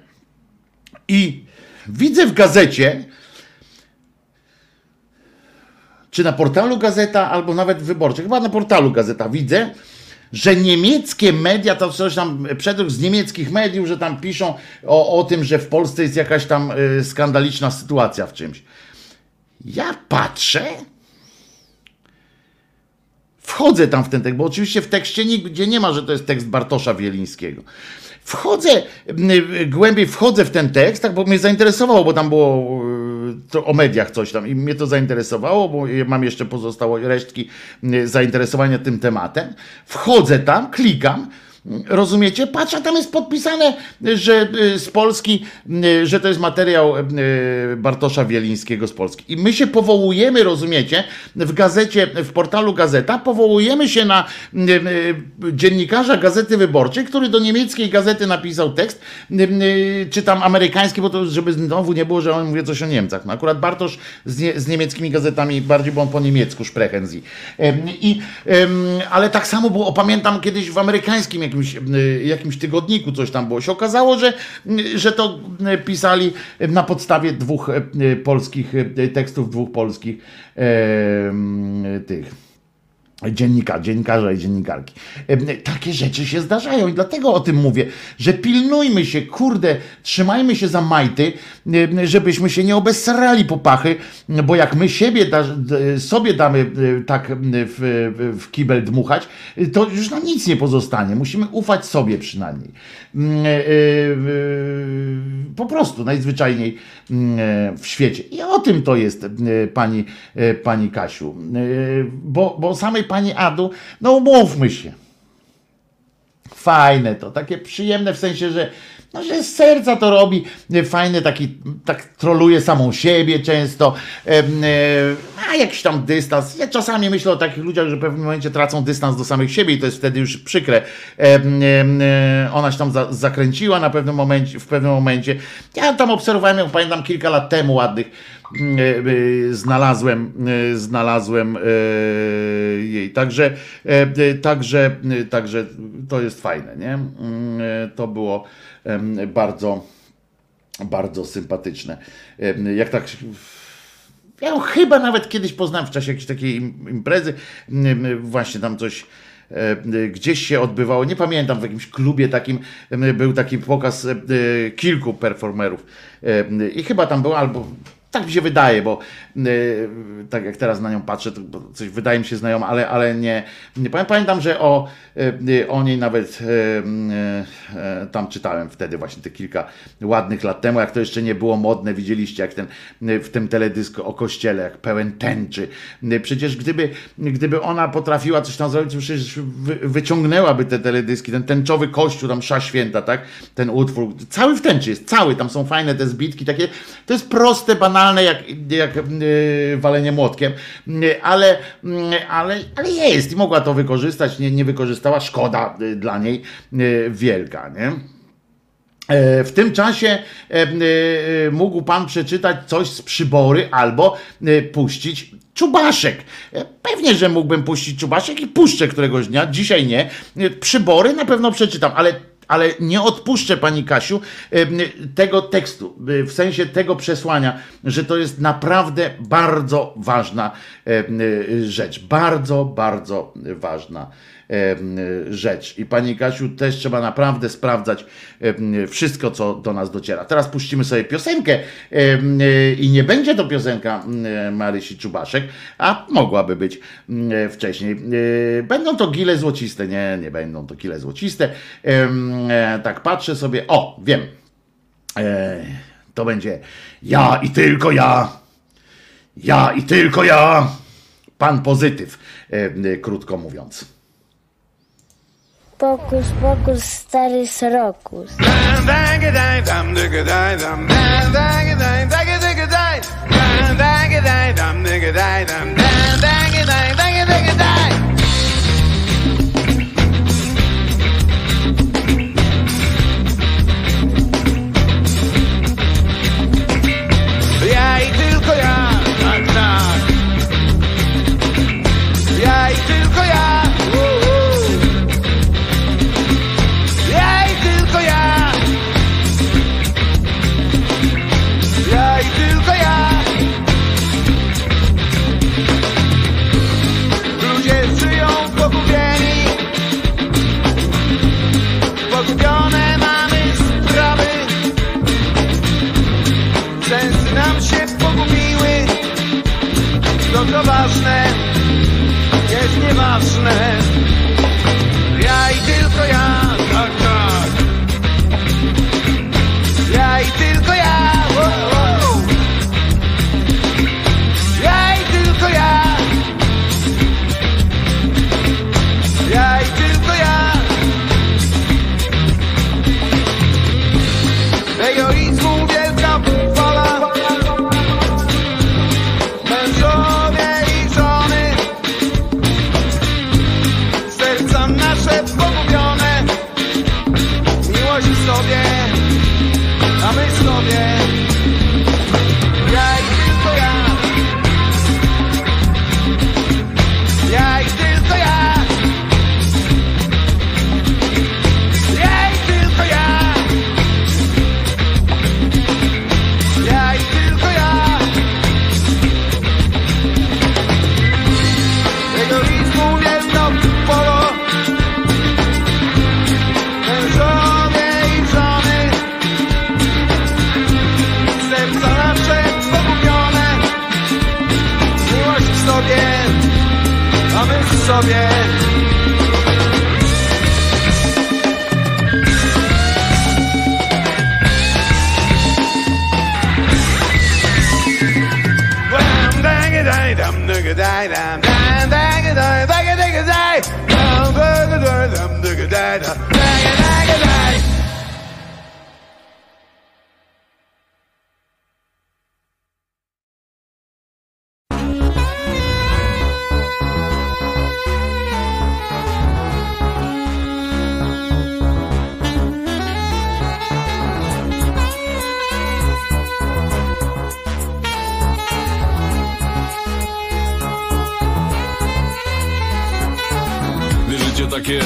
i widzę w gazecie, czy na portalu Gazeta, albo nawet Wyborczej, chyba na portalu Gazeta widzę, że niemieckie media, to coś tam, przedruk z niemieckich mediów, że tam piszą o, o tym, że w Polsce jest jakaś tam y, skandaliczna sytuacja w czymś. Ja patrzę, wchodzę tam w ten tekst, bo oczywiście w tekście nigdzie nie ma, że to jest tekst Bartosza Wielińskiego. Wchodzę, y, głębiej wchodzę w ten tekst, tak, bo mnie zainteresowało, bo tam było to o mediach coś tam i mnie to zainteresowało, bo mam jeszcze pozostało resztki zainteresowania tym tematem. Wchodzę tam, klikam, Rozumiecie? Patrz, a tam jest podpisane, że y, z Polski, y, że to jest materiał y, Bartosza Wielińskiego z Polski. I my się powołujemy, rozumiecie, w gazecie, w portalu Gazeta, powołujemy się na dziennikarza Gazety Wyborczej, który do niemieckiej gazety napisał tekst, czy tam amerykański, bo to żeby znowu nie było, że on mówi coś o Niemcach. No akurat Bartosz z, nie, z niemieckimi gazetami bardziej, bo on po niemiecku szprechen sie. Em, I, ale tak samo było, pamiętam kiedyś w amerykańskim jakimś, y, jakimś tygodniku coś tam było. Się okazało, że, y, że to y, pisali na podstawie dwóch polskich tekstów, dwóch polskich tych dziennika, dziennikarza i dziennikarki. Takie rzeczy się zdarzają i dlatego o tym mówię, że pilnujmy się, kurde, trzymajmy się za majty, żebyśmy się nie obesrali po pachy, bo jak my siebie da, sobie damy e, tak m, w, w- kibel dmuchać, to już nam nic nie pozostanie. Musimy ufać sobie przynajmniej. Mm, e, e, Po prostu najzwyczajniej mm, e, w świecie. I o tym to jest e, pani, e, pani Kasiu. E, Bo, bo samej pani Adu, no umówmy się. Fajne to, takie przyjemne w sensie, że, no, że z serca to robi, e, fajne, taki, tak troluje samą siebie często, e, ma jakiś tam dystans. Ja czasami myślę o takich ludziach, że w pewnym momencie tracą dystans do samych siebie i to jest wtedy już przykre. Em, em, e, Ona się tam za, zakręciła na pewnym momencie, w pewnym momencie. Ja tam obserwowałem ją, pamiętam kilka lat temu ładnych, e, e, znalazłem, e, znalazłem e, jej. Także, e, e, także, e, także to jest fajne, nie? Mm, e, To było bardzo, bardzo sympatyczne. Jak tak ja ją chyba nawet kiedyś poznałem w czasie jakiejś takiej im- imprezy, właśnie tam coś e, gdzieś się odbywało, nie pamiętam, w jakimś klubie takim był taki pokaz e, kilku performerów E, i chyba tam było albo tak mi się wydaje, bo e, tak jak teraz na nią patrzę, to coś wydaje mi się znajome, ale, ale nie, nie pamię- pamiętam, że o, e, o niej nawet e, tam czytałem wtedy właśnie te kilka ładnych lat temu, jak to jeszcze nie było modne, widzieliście jak ten w tym teledysku o kościele, jak pełen tęczy. Przecież gdyby, gdyby ona potrafiła coś tam zrobić, to przecież wy, wyciągnęłaby te teledyski, ten tęczowy kościół, tam msza święta, tak? Ten utwór, cały w tęczy jest, cały, tam są fajne te zbitki, takie, to jest proste, banalne, jak, jak e, walenie młotkiem, E, ale, mm, ale, ale jest i mogła to wykorzystać, nie, nie wykorzystała, szkoda dla niej wielka, nie? E, W tym czasie e, mógł pan przeczytać coś z przybory albo puścić czubaszek. E, Pewnie, że mógłbym puścić czubaszek i puszczę któregoś dnia, dzisiaj nie. Przybory na pewno przeczytam, ale ale nie odpuszczę pani Kasiu em, tego tekstu, y, w sensie tego przesłania, że to jest naprawdę bardzo ważna y, rzecz. Bardzo, bardzo ważna rzecz. I pani Kasiu też trzeba naprawdę sprawdzać wszystko, co do nas dociera. Teraz puścimy sobie piosenkę y, i nie będzie to piosenka Marysi Czubaszek, a mogłaby być wcześniej. Y, Będą to gile złociste. Nie, nie będą to gile złociste. E, Tak patrzę sobie. O, wiem. E, To będzie ja i tylko ja. Ja i tylko ja. Pan pozytyw, e, krótko mówiąc. pokus pokus stary srokus. jasne. American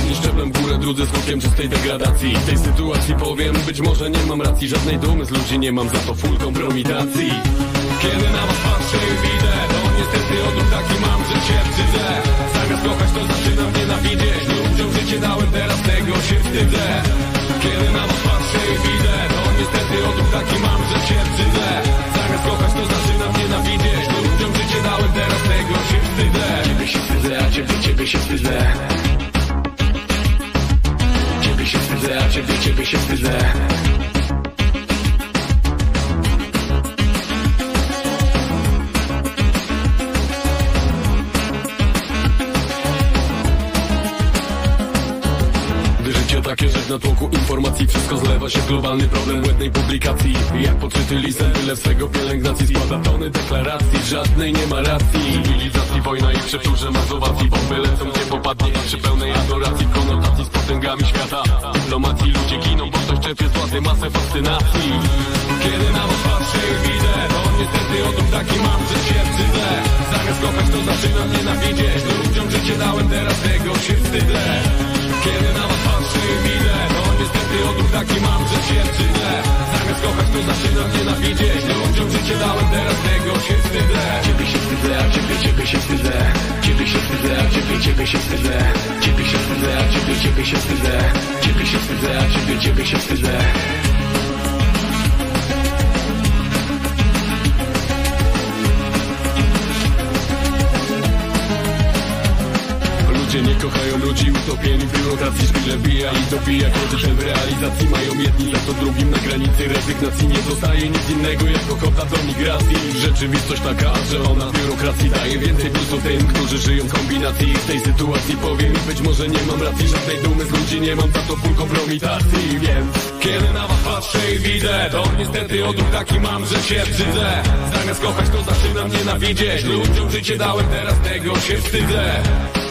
Jedni szczeblem w górę, drudzy skutkiem czystej degradacji. W tej sytuacji powiem, być może nie mam racji. Żadnej dumy z ludzi nie mam, za to full kompromitacji. Kiedy na was patrzę i widzę To niestety odruch taki mam, że się wstydzę. Zamiast kochać to zaczynam nienawidzieć Ludziom życie dałem, teraz tego się wstydzę. Kiedy na was patrzę i widzę To niestety odruch taki mam, że się wstydzę. Zamiast kochać to zaczynam nienawidzieć Ludziom życie dałem, teraz tego się wstydzę. Ciebie się wstydzę, a ciebie, ciebie się wstydzę wstydzę, a ciebie, ciebie się wstydzę natłoku informacji. Wszystko zlewa się w globalny problem błędnej publikacji. Jak podczyty lisem, tyle swego pielęgnacji. Składa tony deklaracji, żadnej nie ma racji. Cywilizacji, wojna i przeczurze mazowacji Bomby lecą gdzie popadnie przy pełnej adoracji. Konotacji z potęgami świata. Dyplomacji ludzie giną, bo ktoś czerpie z władzy masę fascynacji. Kiedy na was patrzę widzę To niestety odruch taki mam, że się wstydzę Zamiast kochać to zaczynam nienawidzieć. Ludziom życie dałem, teraz tego się wstydzę Kiedy na was patrzę i widzę To niestety odruch taki mam, że się wstydzę. Zamiast kochać to zaczynam nienawidzieć Ludziom życie dałem, teraz tego się wstydzę. Ciebie się wstydzę, a ciebie, ciebie się wstydzę. Ciebie się wstydzę, a ciebie, ciebie się wstydzę. Ciebie się wstydzę, a ciebie, ciebie się wstydzę. Ciebie się wstydzę, a ciebie, ciebie się wstydzę Ludzie nie kochają ludzi utopieni w biurokracji Szpile bija i dobija Koty w realizacji mają jedni za to drugim Na granicy rezygnacji nie zostaje nic innego Jak ochota do migracji. Rzeczywistość taka, że ona z biurokracji daje więcej plusu tym, którzy żyją w kombinacji. W tej sytuacji powiem i być może nie mam racji Żadnej dumy z ludzi nie mam za to full kompromitacji Więc kiedy na was patrzę i widzę To niestety odruch taki mam, że się wstydzę. Zamiast kochać to zaczynam nienawidzieć. Ludziom życie dałem, teraz tego się wstydzę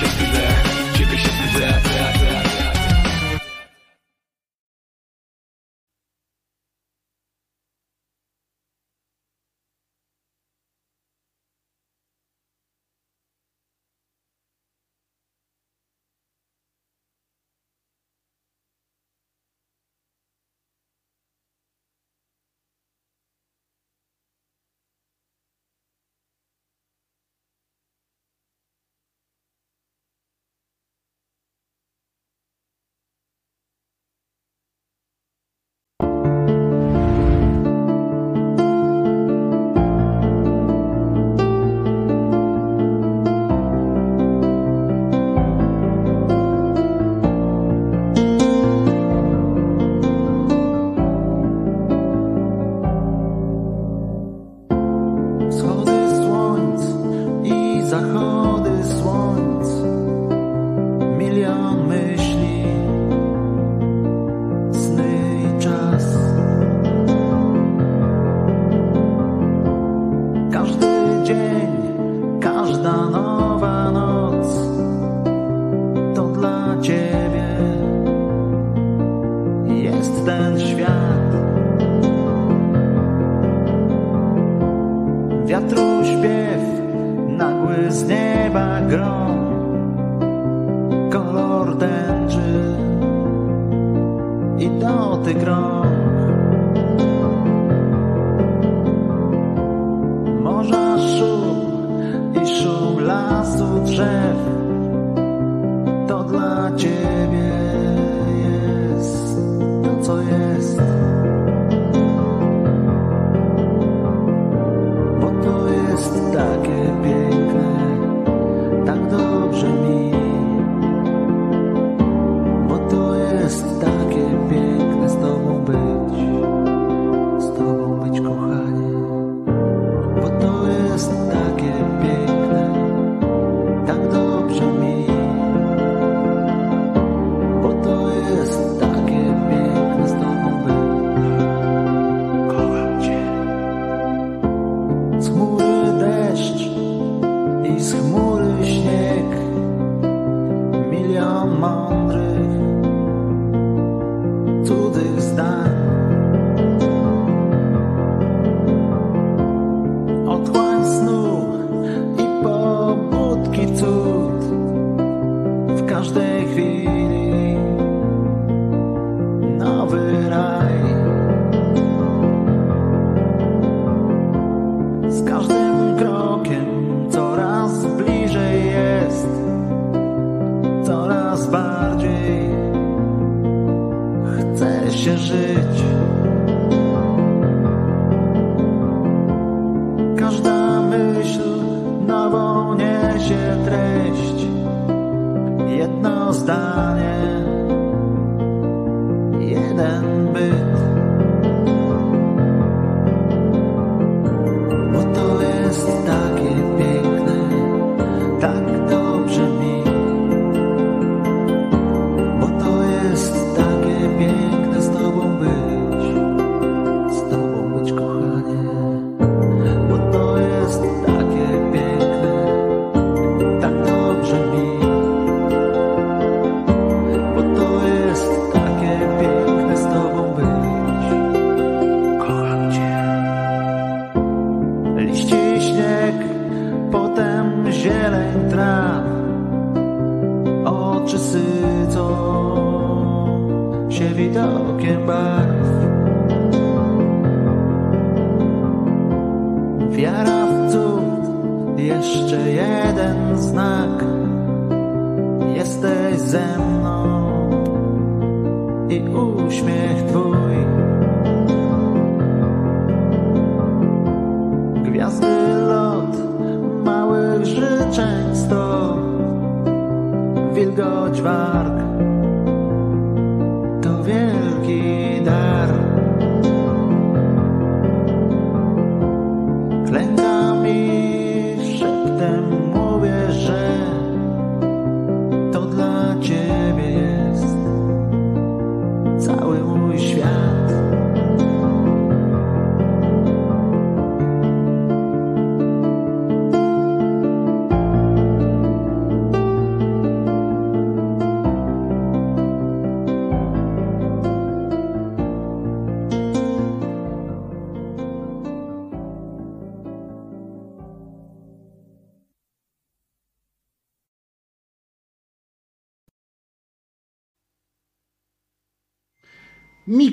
just be there.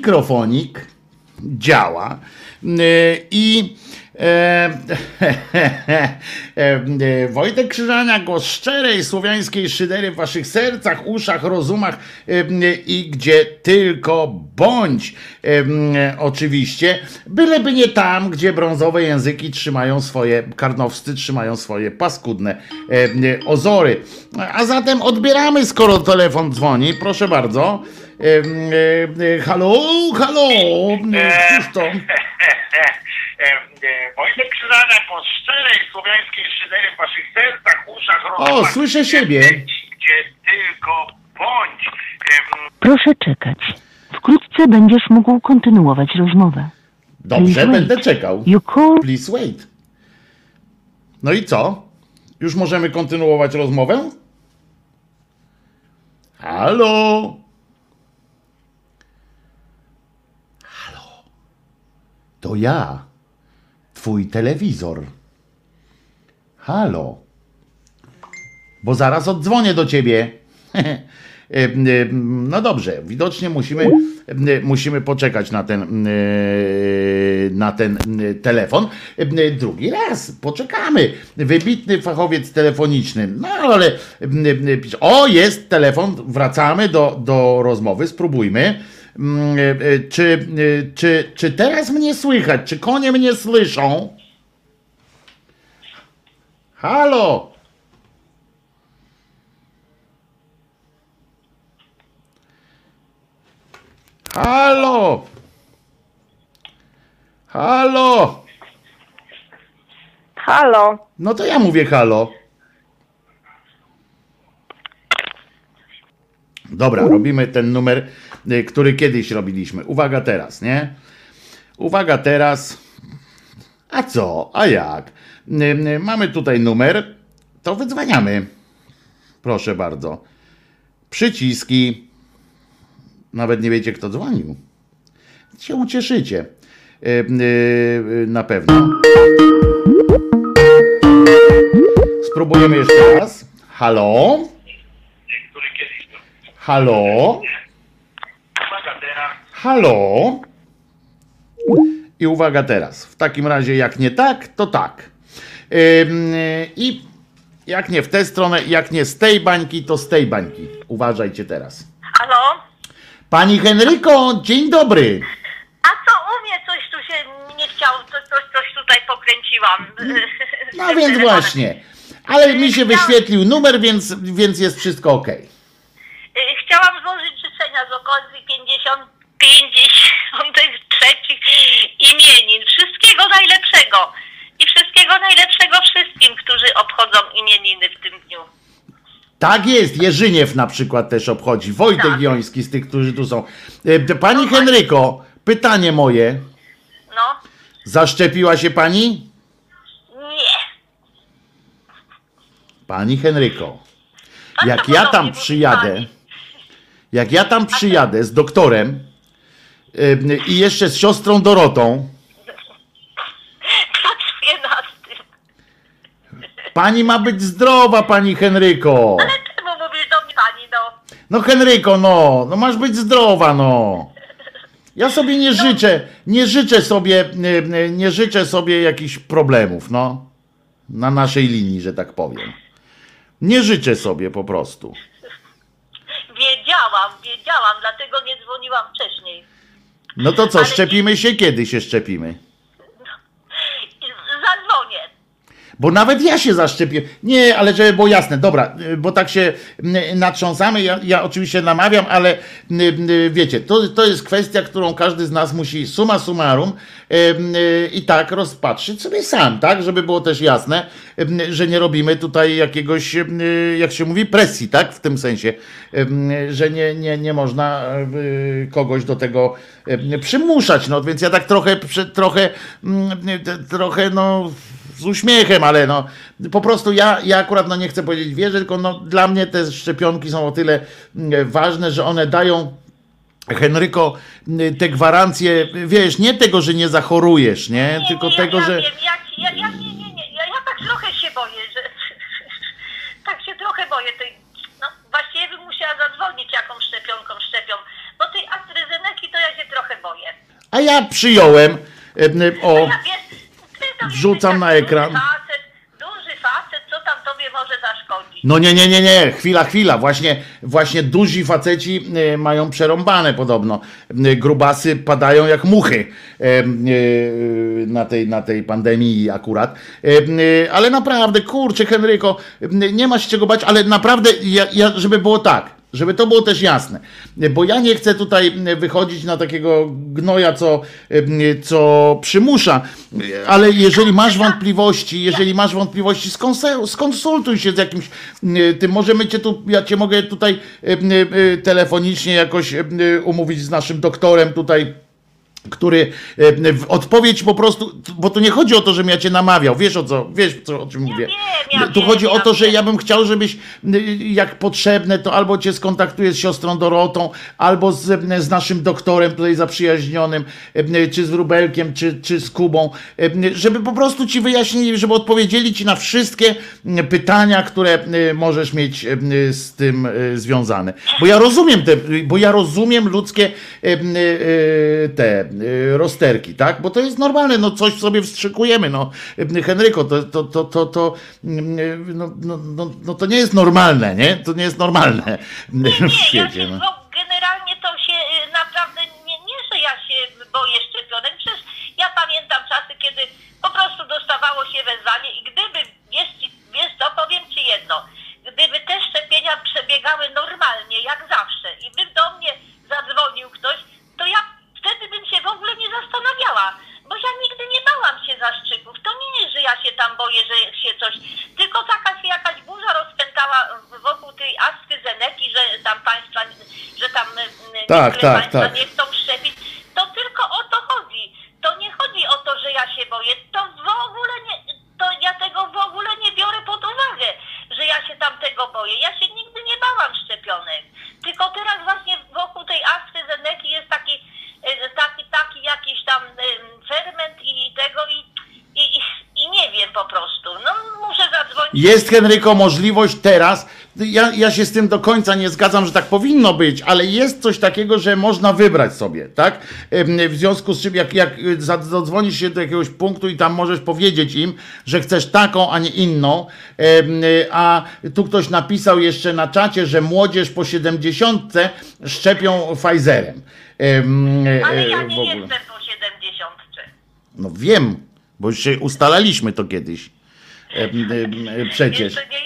mikrofonik działa y, i e, Wojtek Krzyżania, głos szczerej słowiańskiej szydery w waszych sercach, uszach, rozumach y, i gdzie tylko bądź. Y, oczywiście, byleby nie tam, gdzie brązowe języki trzymają swoje, karnowscy trzymają swoje paskudne ozory. A zatem odbieramy, skoro telefon dzwoni. Proszę bardzo. Halo, halo, e, cóż to? E, e, Wojny krzyżane po szczerej słowiańskiej szydery w waszych sercach, uszach, rozmach. O, słyszę siebie. Gdzie tylko bądź. Proszę czekać. Wkrótce będziesz mógł kontynuować rozmowę. Dobrze, Please będę wait. czekał. You call... Please wait. No i co? Już możemy kontynuować rozmowę? Halo? To ja, twój telewizor. Halo? Bo zaraz oddzwonię do ciebie. No dobrze, widocznie musimy, musimy poczekać na ten, na ten telefon. Drugi raz, poczekamy. Wybitny fachowiec telefoniczny. No ale o jest telefon, wracamy do, do rozmowy, spróbujmy. Mm, e, e, Czy, e, czy, czy teraz mnie słychać? Czy konie mnie słyszą? Halo? Halo? Halo? Halo. No to ja mówię halo. Dobra, robimy ten numer, y, który kiedyś robiliśmy. Uwaga teraz, nie? Uwaga teraz. A co? A jak? Y, y, Mamy tutaj numer, to wydzwaniamy. Proszę bardzo. Przyciski. Nawet nie wiecie, kto dzwonił. Się ucieszycie. Na pewno. Spróbujemy jeszcze raz. Halo? Halo? Halo? I uwaga teraz. W takim razie, jak nie tak, to tak. I jak nie w tę stronę, jak nie z tej bańki, to z tej bańki. Uważajcie teraz. Halo? Pani Henryko, dzień dobry. A co u mnie coś tu się nie chciało, coś, coś, coś tutaj pokręciłam. No więc właśnie. Ale mi się wyświetlił numer, więc, więc jest wszystko ok. Y, Chciałam złożyć życzenia z okazji 53 imienin. Wszystkiego najlepszego. I wszystkiego najlepszego wszystkim, którzy obchodzą imieniny w tym dniu. Tak jest, Jerzyniew na przykład też obchodzi, Wojtek Joński z tych, którzy tu są. E, Pani Henryko, pytanie moje. No, Zaszczepiła się pani? nie. Pani Henryko, jak ja tam przyjadę, jak ja tam przyjadę z doktorem e, i jeszcze z siostrą Dorotą, Pracuję nad tym. pani ma być zdrowa, pani Henryko. Ale czemu mówisz do mnie pani, no? No Henryko, no, no masz być zdrowa, no. Ja sobie nie życzę, nie życzę sobie, nie, nie życzę sobie jakichś problemów, no. Na naszej linii, że tak powiem. Nie życzę sobie po prostu. Wiedziałam, wiedziałam, dlatego nie dzwoniłam wcześniej. No to co, szczepimy się? Kiedy się szczepimy? Zadzwonię. Bo nawet ja się zaszczepiłem. Nie, ale żeby było jasne, dobra, y, bo tak się y, natrząsamy, ja, ja oczywiście namawiam, ale y, wiecie, to, to jest kwestia, którą każdy z nas musi summa summarum i tak rozpatrzyć sobie sam, tak, żeby było też jasne, że nie robimy tutaj jakiegoś, jak się mówi, presji, tak, w tym sensie, że nie, nie, nie można kogoś do tego przymuszać, no więc ja tak trochę, trochę, mm, trochę, no z uśmiechem, ale no po prostu ja, ja akurat no nie chcę powiedzieć wierzę, tylko no dla mnie te szczepionki są o tyle mm, ważne, że one dają Henryko mm, te gwarancje, wiesz, nie tego, że nie zachorujesz, nie, tylko ja, tego, ja że Wiem, ja, ja, ja, nie, nie, nie, ja, ja tak trochę się boję, że tak się trochę boję tej, no właściwie bym musiała zadzwonić jakąś szczepionką szczepią, bo tej AstraZeneki to ja się trochę boję. a ja przyjąłem em, o Ja wiesz, wrzucam na ekran. facet, duży facet, co tam tobie może zaszkodzić? No nie, nie, nie, nie, chwila, chwila. Właśnie, właśnie duzi faceci e, mają przerąbane podobno. E, Grubasy padają jak muchy e, na tej, na tej pandemii akurat. Ale naprawdę, kurczę, Henryko, nie ma się czego bać, ale naprawdę, ja, ja, żeby było tak. Żeby to było też jasne, bo ja nie chcę tutaj wychodzić na takiego gnoja, co, co przymusza, ale jeżeli masz wątpliwości, jeżeli masz wątpliwości, skonsultuj się z jakimś tym, możemy cię tu, ja cię mogę tutaj telefonicznie jakoś umówić z naszym doktorem tutaj, który e, w odpowiedź po prostu, bo tu nie chodzi o to, żebym ja cię namawiał, wiesz o co, wiesz co, o czym mówię. tu chodzi o to, że ja bym chciał, żebyś jak potrzebne, to albo cię skontaktuję z siostrą Dorotą, albo z, z naszym doktorem tutaj zaprzyjaźnionym, czy z Wróbelkiem, czy, czy z Kubą, żeby po prostu ci wyjaśnili, żeby odpowiedzieli ci na wszystkie pytania, które możesz mieć z tym y, związane. Bo ja rozumiem te, bo ja rozumiem ludzkie y, te rozterki, tak? Bo to jest normalne, no coś sobie wstrzykujemy, no. Y, Henryko, to, to, to, to, to, y, no, no, no, no to nie jest normalne, nie? To nie jest normalne w świecie. No. Bo generalnie to się y, naprawdę nie, nie, że ja się boję szczepionek, przecież ja pamiętam czasy, kiedy po prostu dostawało się wezwanie i gdyby, wiesz, wiesz co, powiem ci jedno, gdyby te szczepienia przebiegały normalnie, jak zawsze i by do mnie zadzwonił ktoś, to ja wtedy bym się w ogóle nie zastanawiała, bo ja nigdy nie bałam się zastrzyków. To nie jest, że ja się tam boję, że się coś, tylko taka się jakaś burza rozpętała wokół tej AstraZeneki, że tam państwa, że tam mm, Tak, niektóre tak, państwa tak. nie chcą szczepić. To tylko o to chodzi. To nie chodzi o to, że ja się boję. To w ogóle nie, to ja tego w ogóle nie biorę pod uwagę, że ja się tam tego boję. Ja się nigdy nie bałam szczepionek. Tylko teraz właśnie wokół tej AstraZeneki jest taki, e, taki, taki jakiś tam em, ferment i tego i, i, i, i nie wiem po prostu. No muszę zadzwonić. Jest, Henryko, możliwość teraz. Ja, ja się z tym do końca nie zgadzam, że tak powinno być, ale jest coś takiego, że można wybrać sobie, tak? W związku z czym, jak, jak za- zadzwonisz się do jakiegoś punktu i tam możesz powiedzieć im, że chcesz taką, a nie inną, a tu ktoś napisał jeszcze na czacie, że młodzież po 70 szczepią Pfizerem. Em, Ale ja e, nie jestem po 70. No wiem, bo już się ustalaliśmy to kiedyś. Przecież. Jeszcze nie,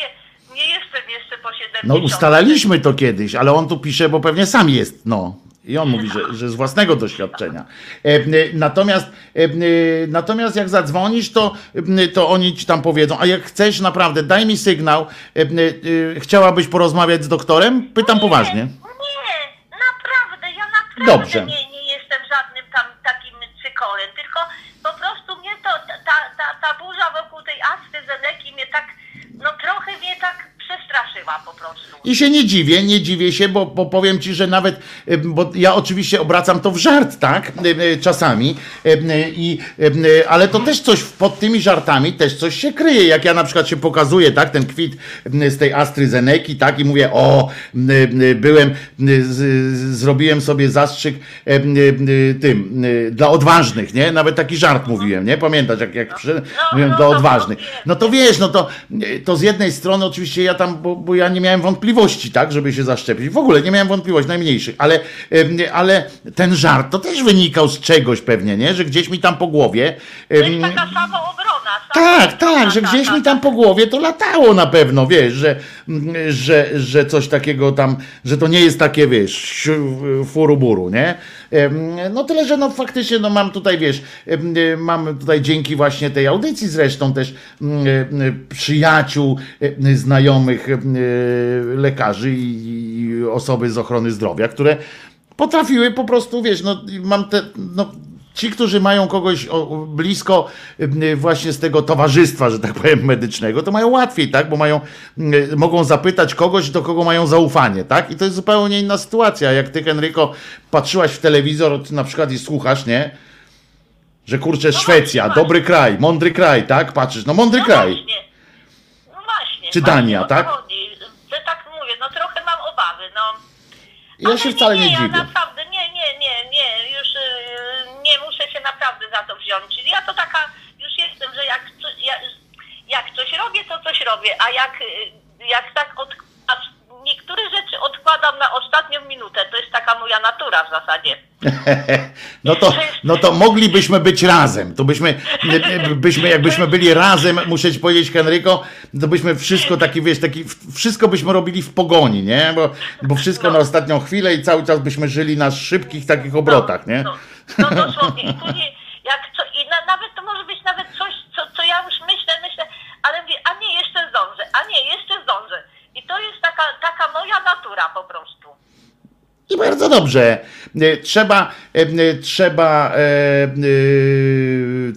nie jestem jeszcze po 70. No ustalaliśmy to kiedyś, ale on tu pisze, bo pewnie sam jest, no. I on mówi, że, że z własnego doświadczenia. E, Natomiast, e, natomiast jak zadzwonisz, to, e, to oni ci tam powiedzą, a jak chcesz naprawdę, daj mi sygnał, chciałabyś porozmawiać z doktorem? Pytam poważnie. Nie, naprawdę, ja naprawdę Dobrze. Nie, nie jestem żadnym tam takim cykorem, tylko to, ta, ta, ta burza wokół tej AstraZeneki mnie tak, no trochę mnie tak po prostu. I się nie dziwię, nie dziwię się, bo, bo powiem ci, że nawet, e, bo ja oczywiście obracam to w żart, tak, e, e, czasami, i, ale to też coś, pod tymi żartami też coś się kryje, jak ja na przykład się pokazuję, tak, ten kwit z tej AstraZeneki, tak, i mówię, o, byłem, z, zrobiłem sobie zastrzyk tym, dla odważnych, nie, nawet taki żart mówiłem, nie, pamiętasz, jak, jak przyszedłem, mówiłem, dla odważnych, no to wiesz, no to, to z jednej strony oczywiście ja tam, bo, bo ja nie miałem wątpliwości, tak, żeby się zaszczepić. W ogóle nie miałem wątpliwości najmniejszych, ale, ale ten żart to też wynikał z czegoś pewnie, nie? Że gdzieś mi tam po głowie. em, Taka samoobrona. Tak, tak, że gdzieś mi tam po głowie to latało na pewno, wiesz, że, że, że coś takiego tam, że to nie jest takie, wiesz, furuburu, nie? No tyle, że no faktycznie no mam tutaj, wiesz, mam tutaj dzięki właśnie tej audycji zresztą też mm, em, przyjaciół, em, znajomych em, lekarzy i i osoby z ochrony zdrowia, które potrafiły po prostu, wiesz, no mam te, no Ci, którzy mają kogoś blisko właśnie z tego towarzystwa, że tak powiem, medycznego, to mają łatwiej, tak? Bo mają, mogą zapytać kogoś, do kogo mają zaufanie, tak? I to jest zupełnie inna sytuacja. Jak ty, Henryko, patrzyłaś w telewizor na przykład i słuchasz, nie? Że kurczę, Szwecja, dobry kraj, mądry kraj, tak? Patrzysz, no mądry kraj. No właśnie. Czy właśnie Dania, tak? Że tak mówię, no trochę mam obawy, no. Ja się wcale nie ja dziwię. naprawdę, nie, nie, nie, nie, za to wziąć. Ja to taka już jestem, że jak, ja, jak coś robię, to coś robię, a jak, y, jak tak od, a niektóre rzeczy odkładam na ostatnią minutę, to jest taka moja natura w zasadzie. No to, no to moglibyśmy być razem. To byśmy, byśmy, jakbyśmy byli razem, muszę ci powiedzieć, Henryko, to byśmy wszystko taki, wiesz, taki, wszystko byśmy robili w pogoni, nie? Bo, bo wszystko na ostatnią chwilę i cały czas byśmy żyli na szybkich takich obrotach, nie? No dosłownie. Później, jak co, i na, nawet to może być nawet coś, co, co ja już myślę, myślę, ale mówię, a nie, jeszcze zdążę, a nie, jeszcze zdążę. I to jest taka, taka moja natura po prostu. I bardzo dobrze. E, Trzeba, e, e, trzeba, e,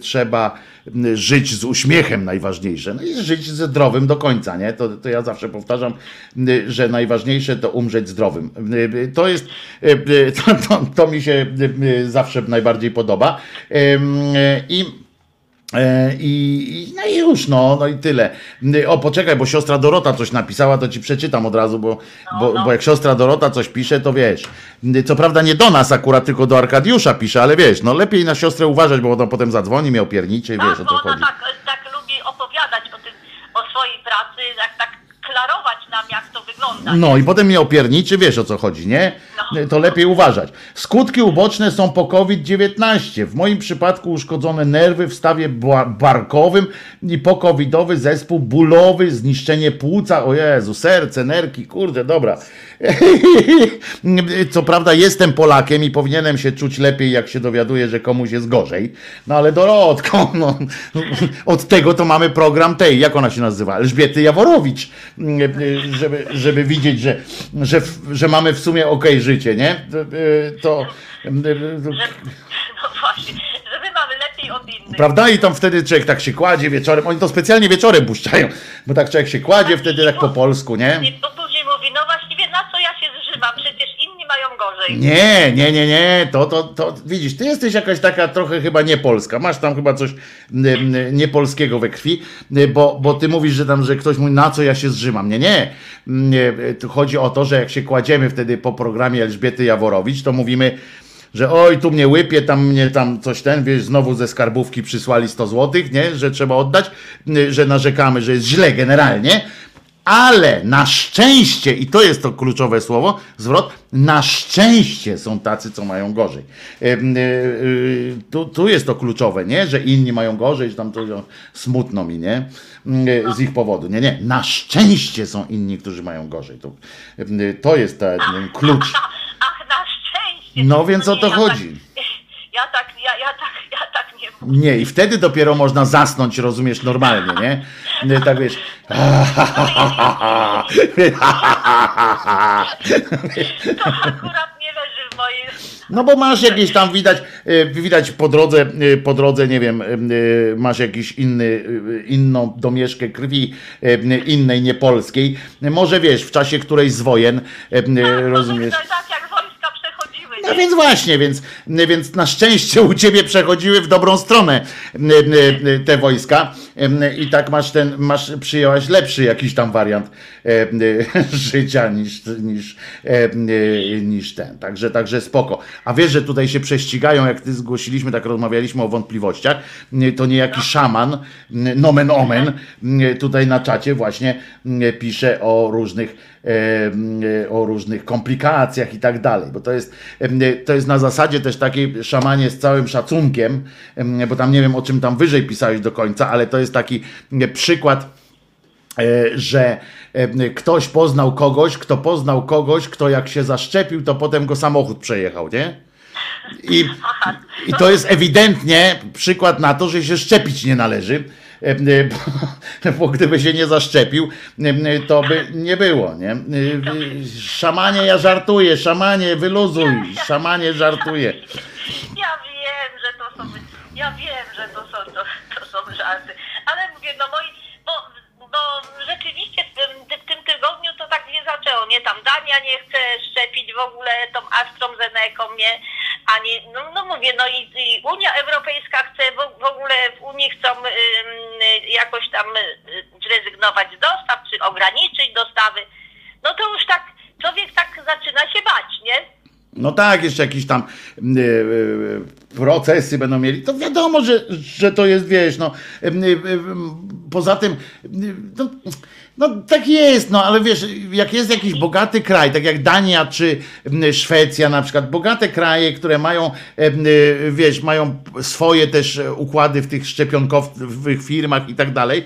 trzeba e, żyć z uśmiechem najważniejsze. No i żyć zdrowym do końca, nie? To, to ja zawsze powtarzam, że najważniejsze to umrzeć zdrowym. To jest, to, to, to mi się zawsze najbardziej podoba. I I, i- no i już, no, no i tyle. O, poczekaj, bo siostra Dorota coś napisała, to ci przeczytam od razu, bo, bo, bo jak siostra Dorota coś pisze, to wiesz. Co prawda nie do nas akurat, tylko do Arkadiusza pisze, ale wiesz, no lepiej na siostrę uważać, bo ona potem zadzwoni, miał pierniczy, wiesz o co chodzi. Tak, tak lubi opowiadać o tym, o swojej pracy, jak tak klarować nam, jak to wygląda. No i potem mnie opierniczy, wiesz o co chodzi, nie? To lepiej uważać. Skutki uboczne są po COVID-19. W moim przypadku uszkodzone nerwy w stawie ba- barkowym i po-covidowy zespół bólowy, zniszczenie płuca, o Jezu, serce, nerki, kurde, dobra. Co prawda jestem Polakiem i powinienem się czuć lepiej, jak się dowiaduję, że komuś jest gorzej. No ale Dorotko, no, od tego to mamy program tej, jak ona się nazywa? Elżbiety Jaworowicz, żeby, żeby widzieć, że, że, że mamy w sumie okej życie, nie? To, No właśnie, że my mamy lepiej od innych. prawda? I tam wtedy człowiek tak się kładzie wieczorem, oni to specjalnie wieczorem puszczają, bo tak człowiek się kładzie wtedy tak po polsku, nie? I to później mówi, no właściwie na co ja się zżymam, przecież Nie, nie, nie, nie, to, to, to widzisz, ty jesteś jakaś taka trochę chyba niepolska, masz tam chyba coś niepolskiego we krwi, bo, bo ty mówisz, że tam, że ktoś mówi, na co ja się zrzymam. Nie, nie, tu chodzi o to, że jak się kładziemy wtedy po programie Elżbiety Jaworowicz, to mówimy, że oj, tu mnie łypie, tam mnie tam coś ten, wiesz, znowu ze skarbówki przysłali 100 złotych, nie, że trzeba oddać, że narzekamy, że jest źle generalnie, ale na szczęście, i to jest to kluczowe słowo, zwrot, na szczęście są tacy, co mają gorzej. E, e, Tu, tu jest to kluczowe, nie? Że inni mają gorzej, że tam to że smutno mi, nie? E, Z ich powodu. Nie, nie. Na szczęście są inni, którzy mają gorzej. To, to jest ten klucz. Ach, na szczęście. No więc o to ja chodzi. Tak, ja tak, ja, ja tak, ja tak nie mówię. Nie, i wtedy dopiero można zasnąć, rozumiesz, normalnie, nie? Nie, Tak wiesz. To akurat nie leży w mojej... No bo masz jakieś tam widać, y, widać po drodze, y, po drodze, nie wiem, y, masz jakiś inny, inną domieszkę krwi, innej, niepolskiej. Może wiesz, w czasie którejś z wojen, y, rozumiesz. Tak jak wojska przechodziły. No więc właśnie, więc, więc na szczęście u ciebie przechodziły w dobrą stronę te wojska. I tak masz ten, masz, przyjęłaś lepszy jakiś tam wariant życia niż, niż, y, niż ten. Także, także spoko. A wiesz, że tutaj się prześcigają, jak ty zgłosiliśmy, tak rozmawialiśmy o wątpliwościach, to niejaki szaman, nomen omen, tutaj na czacie właśnie pisze o różnych e, o różnych komplikacjach i tak dalej, bo to jest, e, to jest na zasadzie też takiej szamanie z całym szacunkiem, e, bo tam nie wiem o czym tam wyżej pisałeś do końca, ale to jest taki e, przykład, e, że e, ktoś poznał kogoś, kto poznał kogoś, kto jak się zaszczepił, to potem go samochód przejechał, nie? I, I to jest ewidentnie przykład na to, że się szczepić nie należy. e, e, Bo, bo gdyby się nie zaszczepił, e, to by nie było. Nie? E, Szamanie, ja żartuję, szamanie, wyluzuj, szamanie, żartuję. Ja wiem, że to są, ja wiem, że to są, to, to są żarty, tak nie tam Dania nie chce szczepić w ogóle tą AstraZeneką, nie, ani, no, no mówię, no i, i Unia Europejska chce, w, w ogóle w Unii chcą jakoś tam y, zrezygnować z dostaw, czy ograniczyć dostawy, no to już tak, człowiek tak zaczyna się bać, nie? No tak, jeszcze jakiś tam e, e, procesy będą mieli, to wiadomo, że, że to jest, wiesz, no, em, poza tym, no, no tak jest, no ale wiesz, jak jest jakiś bogaty kraj, tak jak Dania czy Szwecja na przykład, bogate kraje, które mają, em, y, wiesz, mają swoje też e, układy w tych szczepionkowych firmach i tak dalej,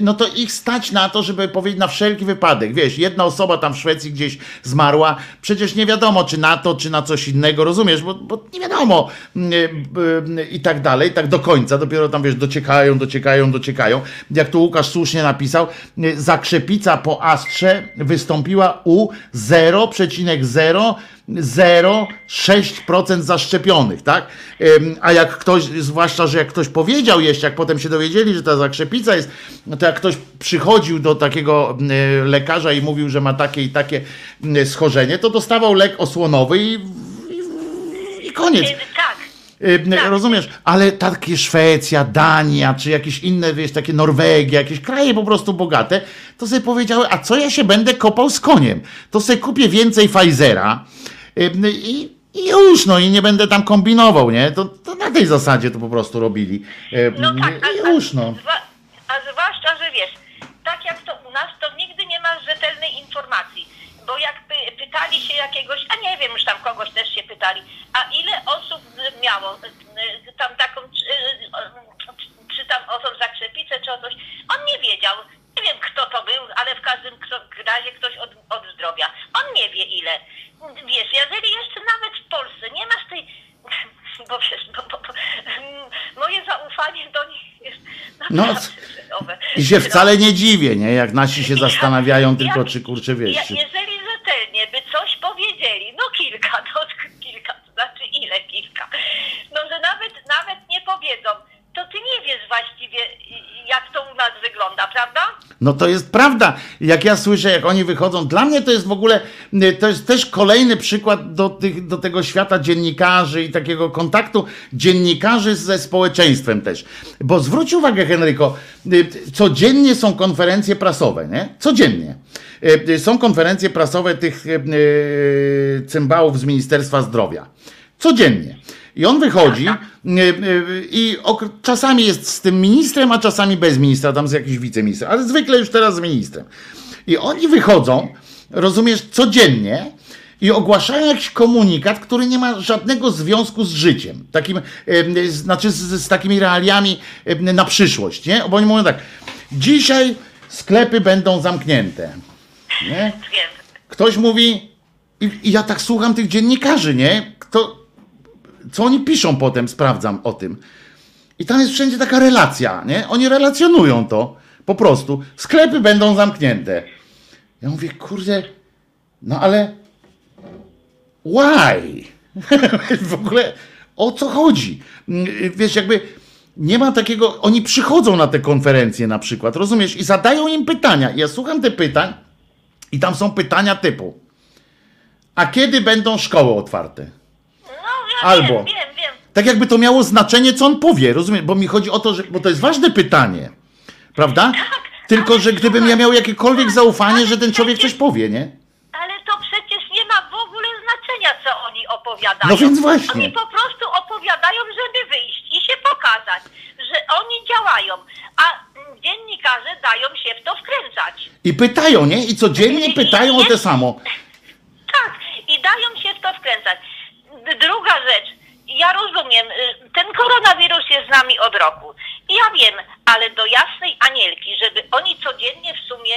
no to ich stać na to, żeby powiedzieć na wszelki wypadek, wiesz, jedna osoba tam w Szwecji gdzieś zmarła, przecież nie wiadomo, czy na to, czy na coś innego, rozumiesz, bo, bo nie wiadomo i tak dalej, tak do końca, dopiero tam, wiesz, dociekają, dociekają, dociekają, jak tu Łukasz słusznie napisał, zakrzepica po astrze wystąpiła u 0,006% zaszczepionych, tak? A jak ktoś, zwłaszcza, że jak ktoś powiedział jeszcze, jak potem się dowiedzieli, że ta zakrzepica jest, no to jak ktoś przychodził do takiego lekarza i mówił, że ma takie i takie schorzenie, to dostawał lek osłonowy i, i, i koniec. Tak. Y, Rozumiesz, ale takie Szwecja, Dania, czy jakieś inne, wiesz, takie Norwegia, jakieś kraje po prostu bogate, to sobie powiedziały, a co ja się będę kopał z koniem? To sobie kupię więcej Pfizera i, i już, no i nie będę tam kombinował, nie? To, to na tej zasadzie to po prostu robili. No tak, I już, no. Zwa- a zwłaszcza, że wiesz, tak jak to u nas, to nigdy nie masz rzetelnej informacji. Bo jak py- pytali się jakiegoś, a nie wiem, już tam kogoś też się pytali, a ile osób miało y, y, tam taką, czy, y, czy tam osób zakrzepicę, czy o coś, on nie wiedział. Nie wiem kto to był, ale w każdym razie ktoś od, od zdrowia. On nie wie ile. Wiesz, jeżeli jeszcze nawet w Polsce nie masz tej, bo wiesz, bo, bo, bo, moje zaufanie do nich jest No. I się wcale nie dziwię, nie? Jak nasi się zastanawiają tylko, czy kurczę, wiesz, Ja, jeżeli rzetelnie by coś powiedzieli, no kilka, no kilka, to znaczy ile kilka, no że nawet, nawet nie powiedzą, ty nie wiesz właściwie jak to u nas wygląda, prawda? No to jest prawda. Jak ja słyszę, jak oni wychodzą, dla mnie to jest w ogóle, y, to jest też kolejny przykład do, tych, do tego świata dziennikarzy i takiego kontaktu dziennikarzy ze społeczeństwem też. Bo zwróć uwagę, Henryko, y, codziennie są konferencje prasowe, nie? Codziennie. Y, Są konferencje prasowe tych cymbałów z Ministerstwa Zdrowia. Codziennie. I on wychodzi y, y, i ok- czasami jest z tym ministrem, a czasami bez ministra, tam z jakiś wiceministrem, ale zwykle już teraz z ministrem. I oni wychodzą, rozumiesz, codziennie i ogłaszają jakiś komunikat, który nie ma żadnego związku z życiem. Takim, y, znaczy z, z takimi realiami na przyszłość, nie? Bo oni mówią tak, dzisiaj sklepy będą zamknięte. Nie? Ktoś mówi, i, i ja tak słucham tych dziennikarzy, nie? Kto, co oni piszą potem, sprawdzam o tym. I tam jest wszędzie taka relacja, nie? Oni relacjonują to po prostu. Sklepy będą zamknięte. Ja mówię, kurde, no ale why? w ogóle o co chodzi? Wiesz, jakby nie ma takiego, oni przychodzą na te konferencje na przykład, rozumiesz, i zadają im pytania. Ja słucham te pytań i tam są pytania typu a kiedy będą szkoły otwarte? Albo. Tak jakby to miało znaczenie, co on powie, rozumiesz? Bo mi chodzi o to, że, bo to jest ważne pytanie, prawda? Tylko, że gdybym ja miał jakiekolwiek zaufanie, że ten człowiek coś powie, nie? Ale to przecież nie ma w ogóle znaczenia, co oni opowiadają. No więc właśnie. Oni po prostu opowiadają, żeby wyjść i się pokazać, że oni działają, a dziennikarze dają się w to wkręcać. I pytają, nie? I codziennie pytają o to samo. Tak, i dają się w to wkręcać. Druga rzecz, ja rozumiem, y, ten koronawirus jest z nami od roku. Ja wiem, ale do jasnej anielki, żeby oni codziennie w sumie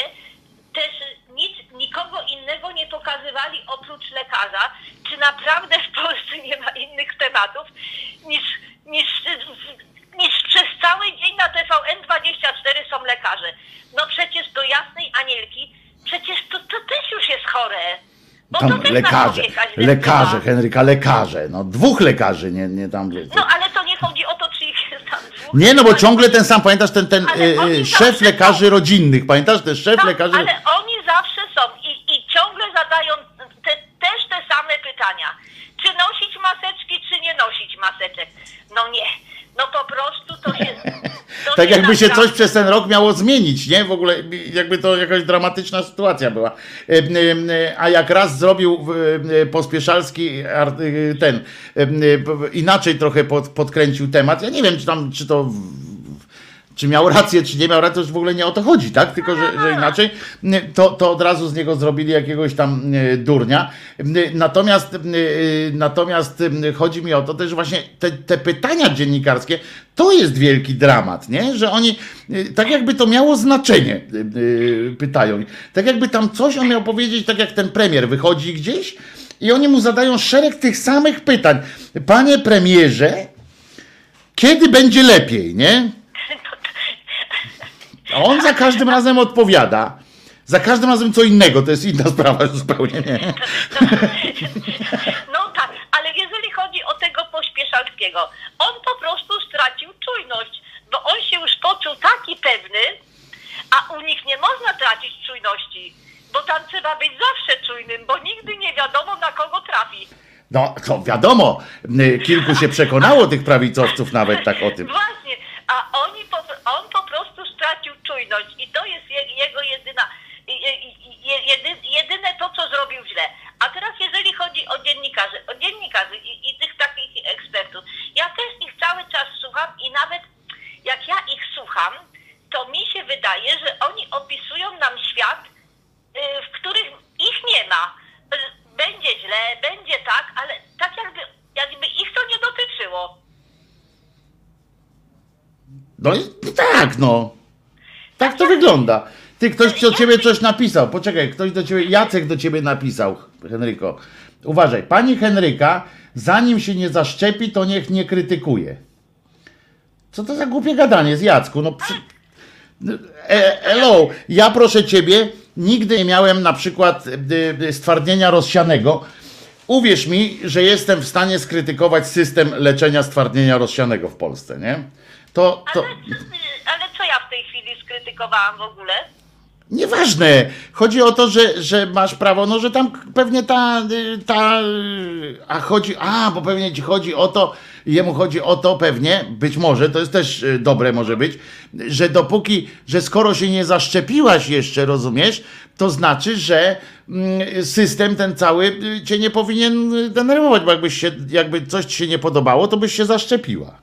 też nic, nikogo innego nie pokazywali oprócz lekarza, czy naprawdę w Polsce nie ma innych tematów niż, niż, niż przez cały dzień na TVN24 są lekarze. No przecież do jasnej anielki, przecież to, to też już jest chore. Tam lekarze, lekarze. Henryka, lekarze. No dwóch lekarzy, nie, nie tam. No ale to nie chodzi o to, czy ich jest tam dwóch. Nie, no bo ciągle ten sam, pamiętasz, ten, ten zawsze szef lekarzy rodzinnych, pamiętasz, ten szef Tak, lekarzy... ale oni zawsze są i, i ciągle zadają te, też te same pytania. Czy nosić maseczki, czy nie nosić maseczek? No nie. No po prostu to się... To Tak jakby się coś przez ten rok miało zmienić, nie? W ogóle jakby to jakaś dramatyczna sytuacja była. E, e, A jak raz zrobił e, Pospieszalski ten, inaczej trochę pod, podkręcił temat. Ja nie wiem, czy tam, czy to czy miał rację, czy nie miał racji, to już w ogóle nie o to chodzi, tak? Tylko, że, że inaczej, to, to od razu z niego zrobili jakiegoś tam e, durnia. Natomiast, e, natomiast e, chodzi mi o to też właśnie te, te pytania dziennikarskie, to jest wielki dramat, nie? Że oni tak jakby to miało znaczenie, pytają. Tak jakby tam coś on miał powiedzieć, tak jak ten premier wychodzi gdzieś i oni mu zadają szereg tych samych pytań. Panie premierze, kiedy będzie lepiej, nie? A on za każdym razem odpowiada. Za każdym razem co innego, to jest inna sprawa zupełnie, nie? No tak, ale jeżeli chodzi o tego pośpieszalskiego, on po prostu stracił czujność, bo on się już poczuł taki pewny, a u nich nie można tracić czujności, bo tam trzeba być zawsze czujnym, bo nigdy nie wiadomo na kogo trafi. No, to wiadomo, kilku się przekonało tych prawicowców nawet tak o tym. Właśnie, a oni po, on po prostu stracił czujność i to jest je, jego jedyna, je, je, jedy, jedyne to, co zrobił źle. A teraz jeżeli chodzi o dziennikarzy, o dziennikarzy i, i tych takich ekspertów, ja też ich cały czas słucham i nawet jak ja ich słucham, to mi się wydaje, że oni opisują nam świat, y, w którym ich nie ma. Będzie źle, będzie tak, ale tak jakby, jakby ich to nie dotyczyło. No i tak, no. Tak to wygląda. Ty, ktoś do ciebie coś napisał. Poczekaj, ktoś do ciebie, Jacek do ciebie napisał, Henryko. Uważaj, pani Henryka, zanim się nie zaszczepi, to niech nie krytykuje. Co to za głupie gadanie z Jacku? No, przy... e, hello, ja proszę ciebie, nigdy nie miałem na przykład y, y, stwardnienia rozsianego. Uwierz mi, że jestem w stanie skrytykować system leczenia stwardnienia rozsianego w Polsce, nie? To, to Ale co ja w tej chwili skrytykowałam w ogóle? nieważne. Chodzi o to, że, że masz prawo, no że tam pewnie ta, y, ta, y, a chodzi, a, bo pewnie ci chodzi o to, jemu chodzi o to pewnie, być może, to jest też y, dobre może być, że dopóki, że skoro się nie zaszczepiłaś jeszcze, rozumiesz, to znaczy, że mm, system ten cały cię nie powinien denerwować, bo jakbyś się, jakby coś ci się nie podobało, to byś się zaszczepiła.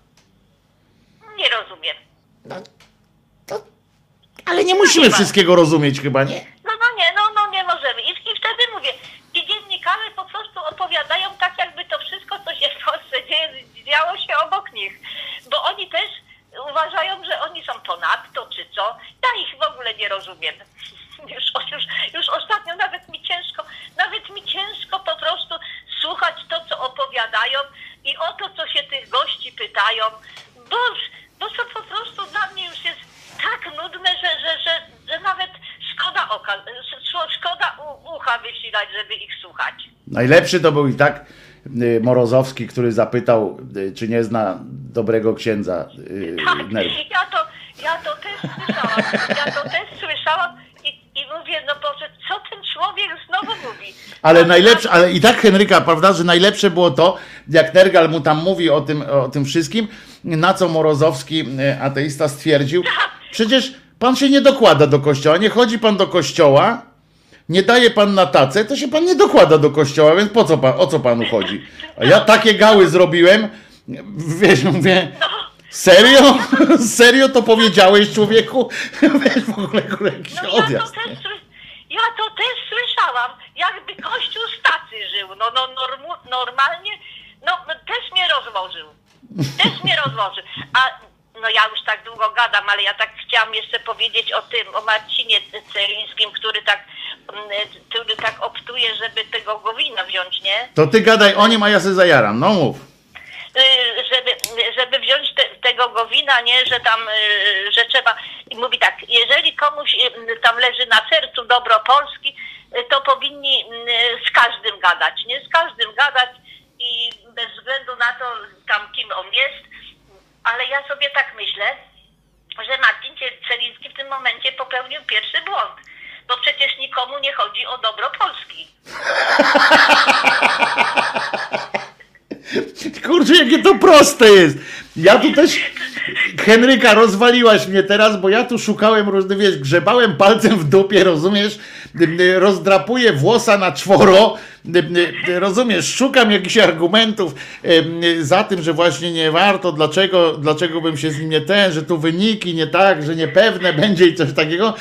Nie rozumiem. Ale nie musimy wszystkiego rozumieć chyba, nie? No, no nie, no, no nie możemy. I, I wtedy mówię, ci dziennikarze po prostu opowiadają tak, jakby to wszystko, co się w Polsce dzieje, działo się obok nich. Bo oni też uważają, że oni są ponadto, czy co. Ja ich w ogóle nie rozumiem. Już, już, już ostatnio nawet mi ciężko, nawet mi ciężko po prostu słuchać to, co opowiadają i o to, co się tych gości pytają, bo, bo to po prostu dla mnie już jest tak nudne, że, że, że, że nawet szkoda oka, sz- szkoda u, ucha wysilać, żeby ich słuchać. Najlepszy to był i tak y, Morozowski, który zapytał, y, czy nie zna dobrego księdza y, nerw. Ja to, ja to też słyszałam, ja to też słyszałam i, i mówię, no Boże, co ten człowiek znowu mówi? Ale najlepsze, ale i tak Henryka, prawda, że najlepsze było to, jak Nergal mu tam mówi o tym, o tym wszystkim, na co Morozowski, y, ateista, stwierdził, przecież pan się nie dokłada do kościoła, nie chodzi pan do kościoła, nie daje pan na tacę, to się pan nie dokłada do kościoła, więc po co pan, o co panu chodzi? A ja takie gały zrobiłem, wiesz, mówię, serio? Serio to powiedziałeś człowieku? Wiesz, w ogóle kurwa, jakiś No ja to, odjazd. też, ja to też słyszałam, jakby Kościół z tacy żył, no, no normu, normalnie, no też mnie rozłożył, też mnie rozłożył, a no ja już tak długo gadam, ale ja tak chciałam jeszcze powiedzieć o tym, o Marcinie Celińskim, który tak, mm, który tak optuje, żeby tego Gowina wziąć, nie? To ty gadaj o nim, a ja se zajaram, no mów. Y, żeby, żeby wziąć te, tego Gowina, nie, że tam, y, że trzeba, i mówi tak, jeżeli komuś y, tam leży na sercu dobro Polski, to powinni z każdym gadać, nie, z każdym gadać i bez względu na to tam kim on jest, ale ja sobie tak myślę, że Marcin Celiński w tym momencie popełnił pierwszy błąd, bo przecież nikomu nie chodzi o dobro Polski. Kurczę, jakie to proste jest. Ja tu też, Henryka, rozwaliłaś mnie teraz, bo ja tu szukałem różnych, wiesz, grzebałem palcem w dupie, rozumiesz, rozdrapuję włosa na czworo, rozumiesz, szukam jakichś argumentów za tym, że właśnie nie warto, dlaczego, dlaczego bym się z nim nie ten, że tu wyniki nie tak, że niepewne będzie i coś takiego.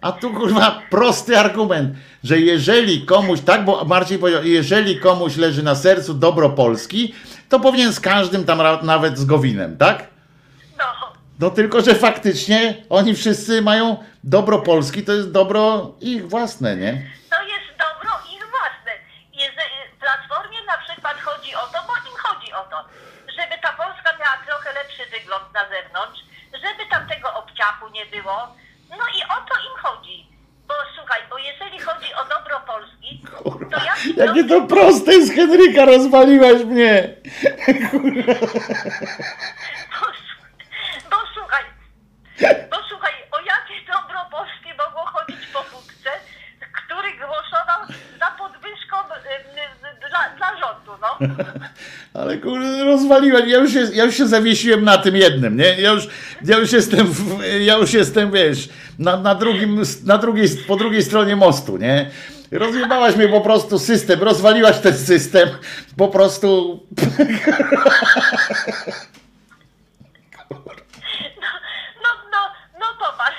A tu kurwa prosty argument, że jeżeli komuś, tak, bo Marcin powiedział, jeżeli komuś leży na sercu dobro Polski, to powinien z każdym tam nawet z Gowinem, tak? No tylko, że faktycznie oni wszyscy mają dobro Polski, to jest dobro ich własne, nie? To jest dobro ich własne. Jeżeli Platformie na przykład chodzi o to, bo im chodzi o to, żeby ta Polska miała trochę lepszy wygląd na zewnątrz, żeby tam tego obciachu nie było. No i o to im chodzi. Bo słuchaj, bo jeżeli chodzi o dobro Polski, to ja Jakie to proste jest, Henryka, rozwaliłaś mnie. Słuchaj, bo słuchaj, o jakie dobro mogło chodzić po wódce, który głosował za podwyżką y, y, dla, dla rządu, no. Ale kurde, rozwaliłem. Ja już, się, ja już się zawiesiłem na tym jednym, nie? Ja już, ja już jestem, w, ja już jestem, wiesz, na, na drugim, na drugiej, po drugiej stronie mostu, nie? Rozjebałaś mnie po prostu system, rozwaliłaś ten system, po prostu... No, no, no popatrz.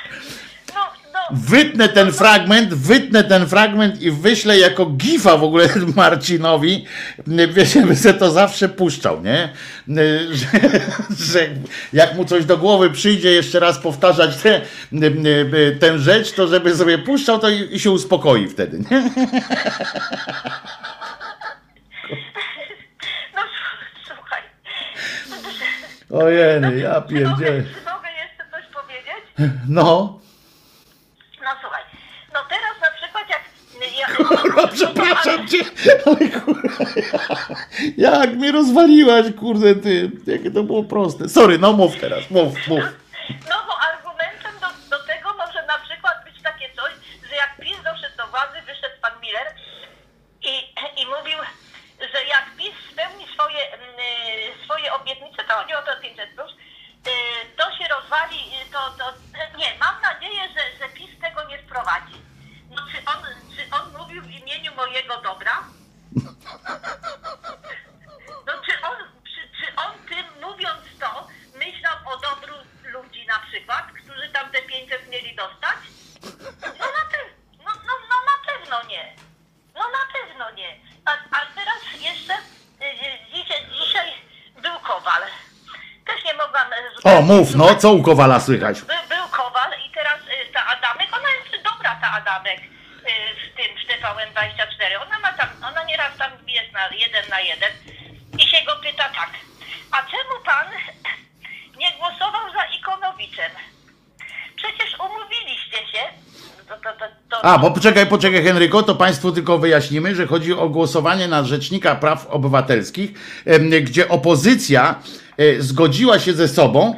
No, no, Wytnę ten fragment, wytnę ten fragment i wyślę jako gifa w ogóle Marcinowi, wiesz, by se to zawsze puszczał, nie? Że, że jak mu coś do głowy przyjdzie jeszcze raz powtarzać tę tę rzecz, to żeby sobie puszczał, to i, i się uspokoi wtedy, nie? no słuchaj. Ojej, ja pierdzielę. Czy mogę jeszcze coś powiedzieć? No, No słuchaj, no teraz na przykład jak... Ja, kurwa, przepraszam cię, ale kurwa, jak mnie rozwaliłaś, kurde, ty, jakie to było proste. Sorry, no mów teraz, mów, mów. No bo argumentem do, do tego może na przykład być takie coś, że jak PiS doszedł do władzy, wyszedł pan Miller i, i mówił, że jak PiS spełni swoje, mm, y, swoje obietnice, to oni o to 500 plus, to się rozwali, y, to, to nie, mam nadzieję, że, że PiS tego nie wprowadzi. No czy on, czy on mówił w imieniu mojego dobra? No czy on, czy, czy on tym mówiąc to, myślał o dobru ludzi na przykład, którzy tam te 500 mieli dostać? No na, pe- no, no, no na pewno nie. No na pewno nie. A, a teraz jeszcze y, y, dzisiaj, dzisiaj był Kowal. Mogłam... y, O, mów, no, co u Kowala słychać? Był, był Kowal i teraz y, ta Adamek, ona jest dobra ta Adamek y, w tym w TVN24. Ona ma tam, ona nieraz tam jest na jeden na jeden i się go pyta tak, a czemu pan nie głosował za Ikonowiczem? Przecież umówiliście się. To, to, to, A, bo poczekaj, poczekaj Henryko, to Państwu tylko wyjaśnimy, że chodzi o głosowanie na Rzecznika Praw Obywatelskich, gdzie opozycja e, zgodziła się ze sobą,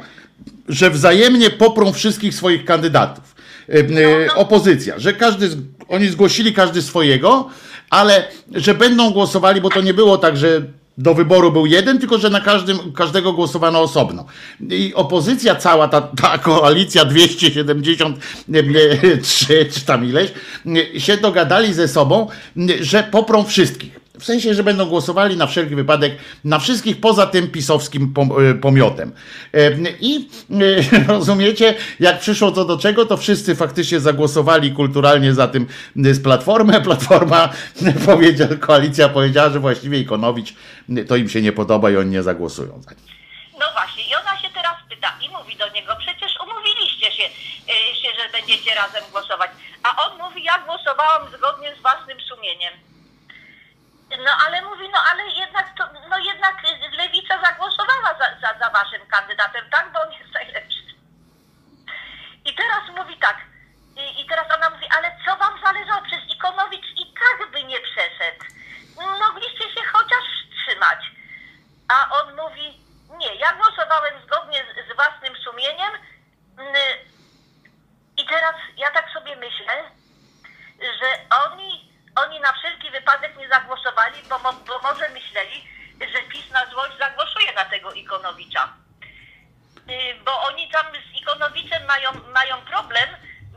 że wzajemnie poprą wszystkich swoich kandydatów. Em, e, Opozycja, że każdy, oni zgłosili każdy swojego, ale że będą głosowali, bo to nie było tak, że do wyboru był jeden, tylko że na każdym, każdego głosowano osobno. I opozycja cała, ta, ta koalicja 273 czy tam ileś, się dogadali ze sobą, że poprą wszystkich. W sensie, że będą głosowali na wszelki wypadek na wszystkich poza tym pisowskim e, pomiotem. E, I e, rozumiecie, jak przyszło to do czego, to wszyscy faktycznie zagłosowali kulturalnie za tym z Platformę. Platforma powiedziała, koalicja powiedziała, że właściwie Ikonowicz to im się nie podoba i oni nie zagłosują za nim. No właśnie, i ona się teraz pyta i mówi do niego, przecież umówiliście się, się, że będziecie razem głosować. A on mówi, ja głosowałam zgodnie z własnym sumieniem. No ale mówi, no ale jednak to, no jednak lewica zagłosowała za, za, za waszym kandydatem, tak? Bo on jest najlepszy. I teraz mówi tak, i, i teraz ona mówi, ale co wam zależało? Przecież Ikonowicz i tak by nie przeszedł. Mogliście się chociaż wstrzymać. A on mówi, nie, ja głosowałem zgodnie z, z własnym sumieniem mm, i teraz ja tak sobie myślę, że oni, oni na wszelki wypadek nie zagłosowali, bo, mo- bo może myśleli, że PiS na złość zagłosuje na tego Ikonowicza. bo oni tam z Ikonowiczem mają, mają problem,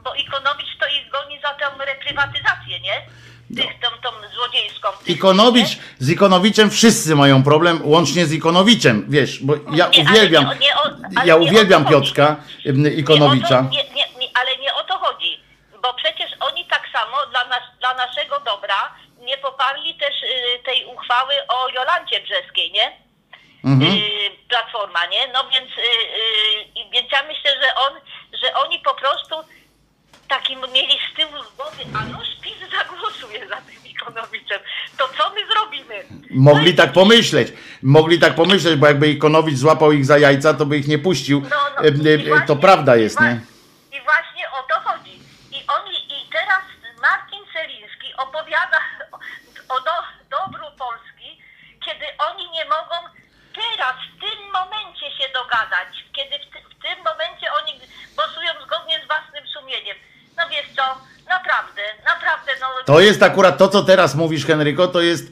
bo Ikonowicz to ich goni za tę reprywatyzację, nie? Tych, tą, tą złodziejską. Ikonowicz, z Ikonowiczem wszyscy mają problem, łącznie z Ikonowiczem, wiesz, bo ja Nie, uwielbiam, nie- nie ale ja uwielbiam. Piotrka Nie, Ikonowicza. to, nie, ale nie o to chodzi, bo przecież oni tak samo dla, nas, dla naszego dobra nie poparli też y, tej uchwały o Jolancie Brzeskiej, nie? Mhm. Y, Platforma, nie? No więc, y, więc ja myślę, że on, że oni po prostu takim mieli z tyłu głowy, a nuż PiS zagłosuje za tym Ikonowiczem, to co my zrobimy? Mogli tak pomyśleć, mogli tak pomyśleć, bo jakby Ikonowicz złapał ich za jajca, to by ich nie puścił. no, Ym, y, To prawda jest, nie? I właśnie o to chodzi. I oni, i teraz Marcin Celiński opowiada o, o do, dobru Polski, kiedy oni nie mogą teraz, w tym momencie się dogadać, kiedy w, ty, w tym momencie oni głosują zgodnie z własnym sumieniem. No wiesz co, naprawdę, naprawdę, no... To jest akurat to, co teraz mówisz, Henryko, to jest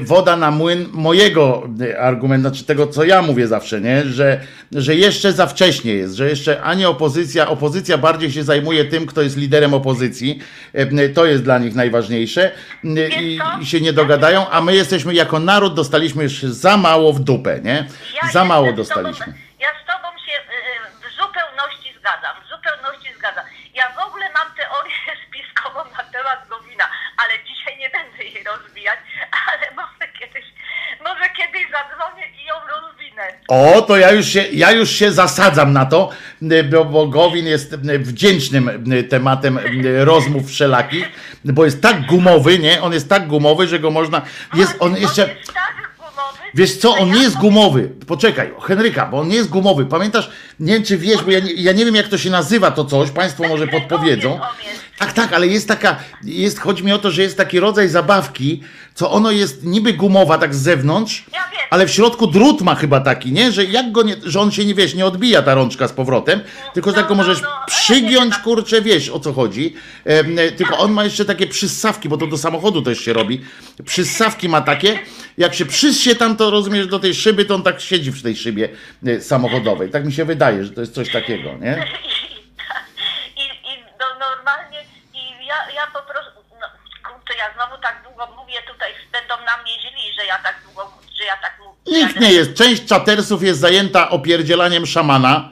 woda na młyn mojego y, argumentu, znaczy tego, co ja mówię zawsze, nie? Że, że jeszcze za wcześnie jest, że jeszcze ani opozycja, opozycja bardziej się zajmuje tym, kto jest liderem opozycji, y, to jest dla nich najważniejsze i, i się nie dogadają, a my jesteśmy jako naród, dostaliśmy już za mało w dupę, nie? Za mało dostaliśmy. Ja z tobą się y, y, w zupełności zgadzam, w zupełności zgadzam. Ja w ogóle mam teorię spiskową na temat Gowina, ale dzisiaj nie będę jej rozwijać, ale może kiedyś, może kiedyś zadzwonię i ją rozwinę. O, to ja już się, ja już się zasadzam na to, bo, bo Gowin jest wdzięcznym tematem rozmów wszelakich, bo jest tak gumowy, nie? On jest tak gumowy, że go można. Jest on jeszcze. Wiesz co, on nie jest gumowy. Poczekaj, Henryka, bo on nie jest gumowy. Pamiętasz, nie wiem czy wiesz, bo ja nie, ja nie wiem jak to się nazywa to coś, Państwo może podpowiedzą. Tak, tak, ale jest taka, jest, chodzi mi o to, że jest taki rodzaj zabawki, co ono jest niby gumowa tak z zewnątrz, ale w środku drut ma chyba taki, nie? Że jak go nie, że on się nie wiesz, nie odbija ta rączka z powrotem, tylko że tak go możesz przygiąć, kurczę, wiesz o co chodzi. E, tylko on ma jeszcze takie przyssawki, bo to do samochodu też się robi. Przyssawki ma takie, jak się przyssie tam, to rozumiesz, do tej szyby, to on tak siedzi w tej szybie e, samochodowej. Tak mi się wydaje, że to jest coś takiego, nie? I, i no, normalnie, i ja, ja po prostu, no, kurczę, ja znowu tak długo mówię tutaj, będą na mnie że ja tak długo, że ja tak mówię. Nikt nie jest. Część czatersów jest zajęta opierdzielaniem szamana.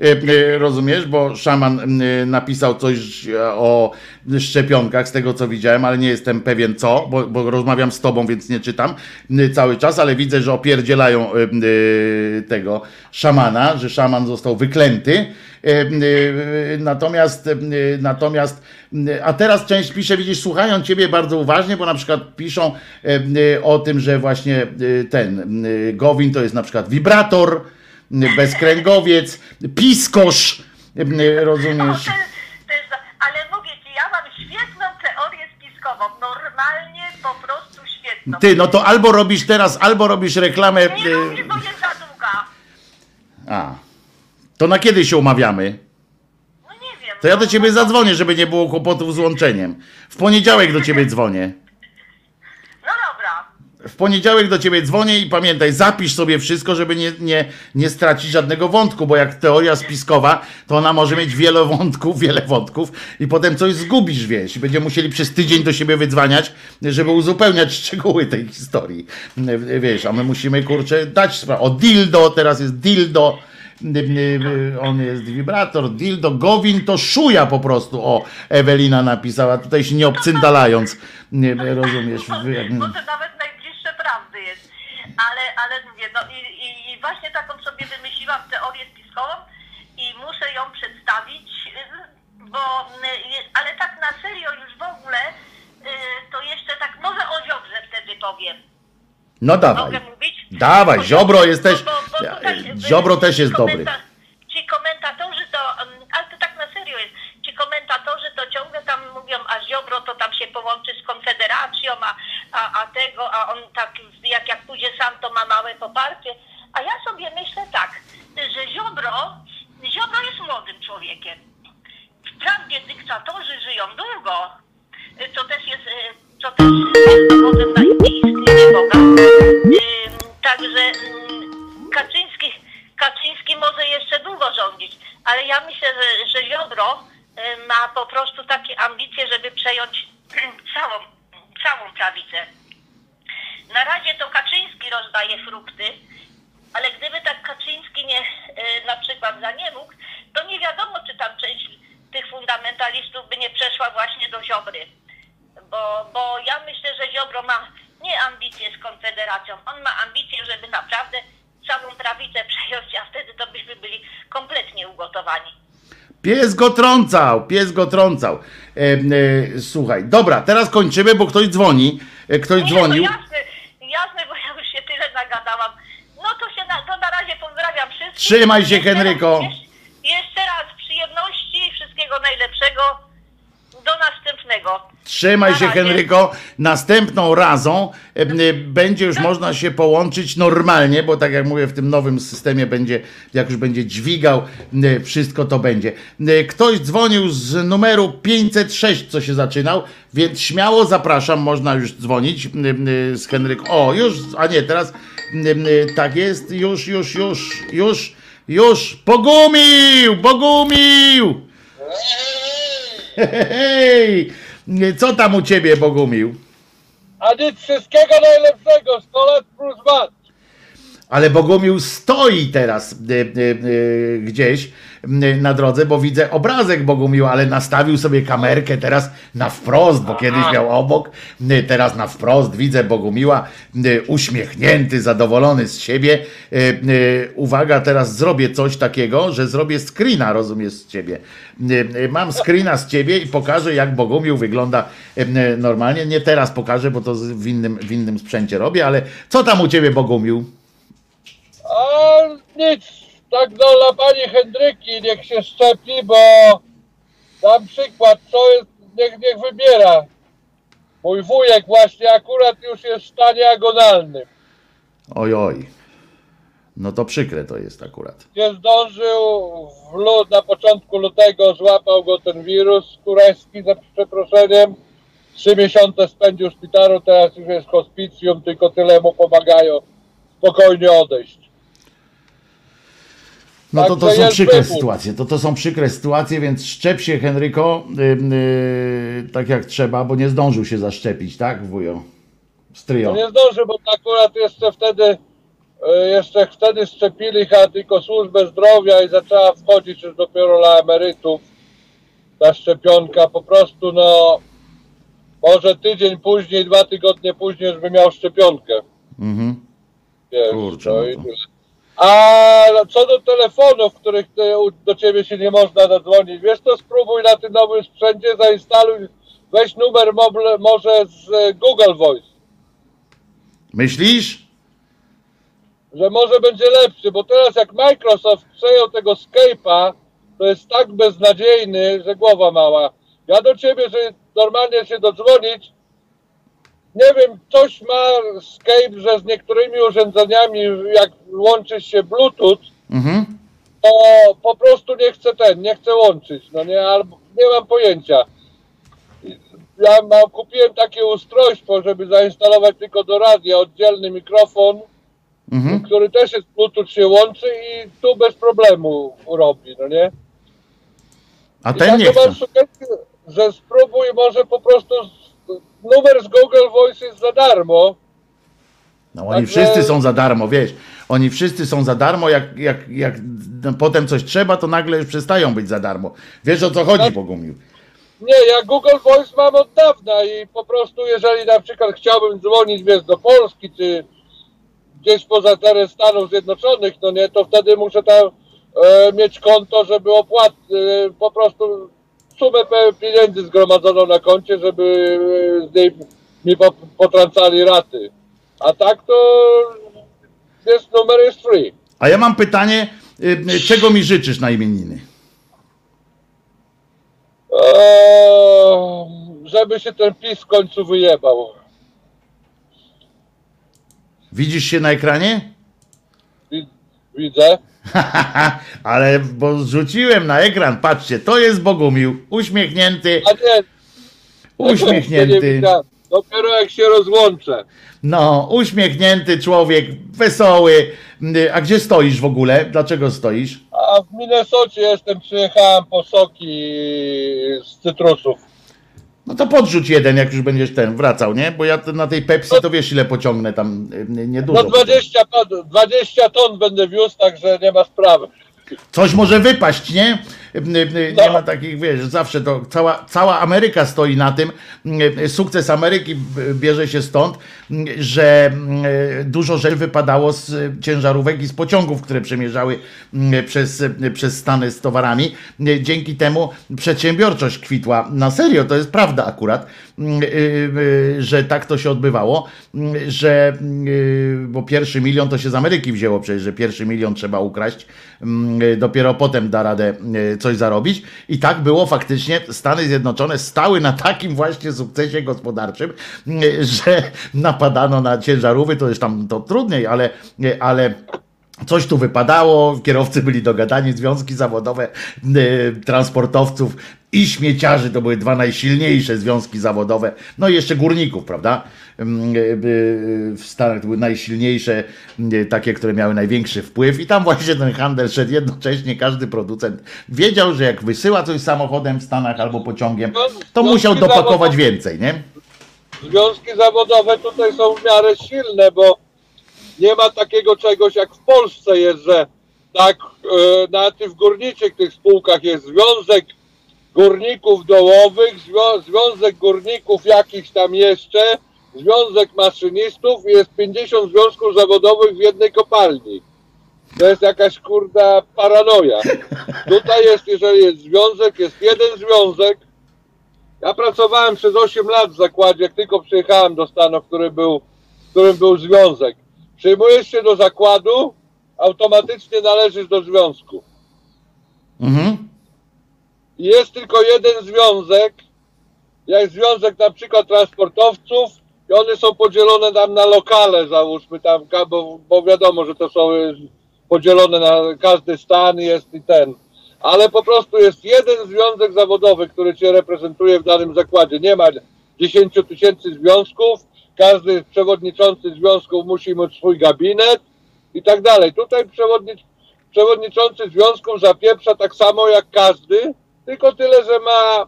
E, e, Rozumiesz, bo szaman e, napisał coś o szczepionkach, z tego co widziałem, ale nie jestem pewien co, bo, bo rozmawiam z tobą, więc nie czytam cały czas, ale widzę, że opierdzielają tego szamana, że szaman został wyklęty. Natomiast, natomiast, a teraz część pisze, widzisz, słuchają ciebie bardzo uważnie, bo na przykład piszą o tym, że właśnie ten Gowin to jest na przykład wibrator, bezkręgowiec, piskosz, rozumiesz? To jest, ale mówię ci, ja mam świetną teorię spiskową, normalnie po prostu świetną. Ty, no to albo robisz teraz, albo robisz reklamę. Nie lubię, bo jest za długa. A, to na kiedy się umawiamy? To ja do ciebie zadzwonię, żeby nie było kłopotów z łączeniem. W poniedziałek do ciebie dzwonię. W poniedziałek do ciebie dzwonię i pamiętaj, zapisz sobie wszystko, żeby nie, nie, nie stracić żadnego wątku, bo jak teoria spiskowa, to ona może mieć wiele wątków, wiele wątków i potem coś zgubisz, wiesz, i będziemy musieli przez tydzień do siebie wydzwaniać, żeby uzupełniać szczegóły tej historii. Wiesz, a my musimy, kurczę, dać sprawę. O dildo, teraz jest dildo, on jest wibrator, dildo, Gowin to szuja po prostu, o, Ewelina napisała, tutaj się nie obcyndalając, nie rozumiesz, Bo to nawet prawdy jest. Ale, ale mówię, no i, i, i właśnie taką sobie wymyśliłam teorię spiskową i muszę ją przedstawić, bo, y, ale tak na serio już w ogóle, y, to jeszcze tak, może o Ziobrze wtedy powiem. No dawaj. Mogę mówić? Dawaj, Ziobro jest też. Bo, bo tutaj, y, Ziobro też jest dobry. Ci komentatorzy to, mm, ale to tak na serio jest, ci komentatorzy to ciągle Ziobro to tam się połączy z Konfederacją, a, a, a tego, a on tak, jak, jak pójdzie sam, to ma małe poparcie. A ja sobie myślę tak, że Ziobro, Ziobro jest młodym człowiekiem. Wprawdzie dyktatorzy żyją długo, co też jest, co też jest dowodem na istnienie Boga. Także Kaczyński, Kaczyński może jeszcze długo rządzić, ale ja myślę, że, że Ziobro ma po prostu takie ambicje, żeby przejąć całą, całą prawicę. Na razie to Kaczyński rozdaje frukty, ale gdyby tak Kaczyński nie, y, na przykład za nie mógł, to nie wiadomo, czy tam część tych fundamentalistów by nie przeszła właśnie do Ziobry. Bo, bo ja myślę, że Ziobro ma nie ambicje z Konfederacją, on ma ambicje, żeby naprawdę całą prawicę przejąć, a wtedy to byśmy byli kompletnie ugotowani. Pies go trącał, pies go trącał. E, e, słuchaj, dobra, teraz kończymy, bo ktoś dzwoni. E, ktoś Nie, dzwonił. No jasne, jasne, bo ja już się tyle nagadałam. No to się na, to na razie pozdrawiam wszystkich. Trzymaj się, Jeszcze raz- Henryko. Jeszcze raz przyjemności, wszystkiego najlepszego. Do następnego. Trzymaj Na się, razie. Henryko. Następną razą e, e, będzie już można się połączyć normalnie, bo tak jak mówię, w tym nowym systemie będzie, jak już będzie dźwigał, e, wszystko to będzie. Ktoś dzwonił z numeru 506, co się zaczynał, więc śmiało zapraszam, można już dzwonić z Henryką. O, już, a nie, teraz tak jest, już, już, już, już, już. Bogumił, Bogumił! Hej, co tam u ciebie, Bogumił? A nic wszystkiego najlepszego, 100 lat plus VAT. Ale Bogumił stoi teraz y, y, y, gdzieś na drodze, bo widzę obrazek Bogumił, ale nastawił sobie kamerkę teraz na wprost, bo kiedyś miał obok, teraz na wprost widzę Bogumiła uśmiechnięty, zadowolony z siebie. Y, Uwaga, teraz zrobię coś takiego, że zrobię screena, rozumiesz, z ciebie. Y, Mam screena z ciebie i pokażę, jak Bogumił wygląda y, normalnie. Nie teraz pokażę, bo to w innym, w innym sprzęcie robię, ale co tam u ciebie, Bogumił? A nic, tak no dla pani Hendryki niech się szczepi, bo dam przykład, co jest, niech, niech wybiera. Mój wujek właśnie akurat już jest w stanie agonalnym. Oj, oj. No to przykre to jest akurat. Nie zdążył w lut, na początku lutego złapał go ten wirus kureski za przeproszeniem. Trzy miesiące spędził w szpitalu, teraz już jest hospicjum, tylko tyle mu pomagają spokojnie odejść. No to to Także są przykre wybór. sytuacje. To to są przykre sytuacje, więc szczep się Henryko ym, y, tak jak trzeba, bo nie zdążył się zaszczepić, tak wujo? Stryjo. No nie zdąży, bo akurat jeszcze wtedy e, jeszcze wtedy szczepili chyba tylko służbę zdrowia i zaczęła wchodzić już dopiero dla emerytów ta szczepionka. Po prostu no może tydzień później, dwa tygodnie później już by miał szczepionkę. Mhm. Wiesz, Kurczę, no no i to-. A co do telefonów, których ty, do ciebie się nie można zadzwonić, wiesz to spróbuj na tym nowym sprzęcie, zainstaluj, weź numer moble, może z e, Google Voice. Myślisz? że może będzie lepszy, bo teraz jak Microsoft przejął tego Skype'a, to jest tak beznadziejny, że głowa mała. Ja do ciebie, że normalnie się dodzwonić, nie wiem, coś ma Skype, że z niektórymi urządzeniami, jak łączy się Bluetooth, Mhm. to po prostu nie chcę ten, nie chcę łączyć, no nie, albo nie mam pojęcia. Ja mam, kupiłem takie ustrojstwo, żeby zainstalować tylko do radia oddzielny mikrofon, Mhm. który też jest Bluetooth się łączy i tu bez problemu robi, no nie? A ten nie taką chce. mam sugestię, że spróbuj może po prostu numer z Google Voice jest za darmo. No oni Także- wszyscy są za darmo, wiesz. Oni wszyscy są za darmo, jak, jak, jak no, potem coś trzeba, to nagle już przestają być za darmo. Wiesz o co chodzi, Bogumił? Nie, ja Google Voice mam od dawna i po prostu jeżeli na przykład chciałbym dzwonić wiesz, do Polski czy gdzieś poza teren Stanów Zjednoczonych, no nie, to wtedy muszę tam e, mieć konto, żeby opłat, e, po prostu sumę pieniędzy zgromadzoną na koncie, żeby e, z niej mi po, potrącali raty. A tak to jest numer jest free. A ja mam pytanie, y, czego mi życzysz na imieniny? Eee, żeby się ten PiS w końcu wyjebał. Widzisz się na ekranie? Widzę. Ale bo zrzuciłem na ekran, patrzcie, to jest Bogumił, uśmiechnięty, A nie, uśmiechnięty. Dopiero jak się rozłączę. No, uśmiechnięty człowiek, wesoły. A gdzie stoisz w ogóle? Dlaczego stoisz? A w Minnesocie jestem, przyjechałem po soki z cytrusów. No to podrzuć jeden, jak już będziesz ten wracał, nie? Bo ja na tej Pepsi to wiesz ile pociągnę tam, y, niedużo. No 20, ton- 20 ton będę wiózł, także nie ma sprawy. Coś może wypaść, nie? Nie ma takich, wiesz, zawsze to cała, cała Ameryka stoi na tym. Sukces Ameryki bierze się stąd, że dużo rzeczy wypadało z ciężarówek i z pociągów, które przemierzały przez, przez Stany z towarami. Dzięki temu przedsiębiorczość kwitła. Na serio, to jest prawda akurat, że tak to się odbywało, że bo pierwszy milion to się z Ameryki wzięło przecież, że pierwszy milion trzeba ukraść, dopiero potem da radę coś zarobić. I tak było faktycznie. Stany Zjednoczone stały na takim właśnie sukcesie gospodarczym, że napadano na ciężarówki, to już tam to trudniej, ale, ale Coś tu wypadało, kierowcy byli dogadani, związki zawodowe y, transportowców i śmieciarzy to były dwa najsilniejsze związki zawodowe. No i jeszcze górników, prawda? Ym, y, y, W Stanach to były najsilniejsze, y, takie, które miały największy wpływ, i tam właśnie ten handel szedł jednocześnie. Każdy producent wiedział, że jak wysyła coś samochodem w Stanach albo pociągiem, to musiał dopakować więcej, nie? Związki zawodowe tutaj są w miarę silne, bo nie ma takiego czegoś jak w Polsce jest, że tak e, na tych górniczych tych spółkach jest Związek Górników Dołowych, zwią, Związek Górników jakichś tam jeszcze, Związek Maszynistów jest 50 związków zawodowych w jednej kopalni. To jest jakaś kurda paranoja. Tutaj jest, jeżeli jest związek, jest jeden związek. Ja pracowałem przez 8 lat w zakładzie, jak tylko przyjechałem do Stanów, który był, w którym był związek. Przyjmujesz się do zakładu, automatycznie należysz do związku. Mhm. Jest tylko jeden związek, jak związek na przykład transportowców i one są podzielone tam na lokale, załóżmy tam, bo, bo wiadomo, że to są y, podzielone na każdy stan jest i ten. Ale po prostu jest jeden związek zawodowy, który cię reprezentuje w danym zakładzie. Nie ma 10 tysięcy związków, każdy przewodniczący związków musi mieć swój gabinet i tak dalej. Tutaj przewodnic przewodniczący związków zapieprza tak samo jak każdy, tylko tyle, że ma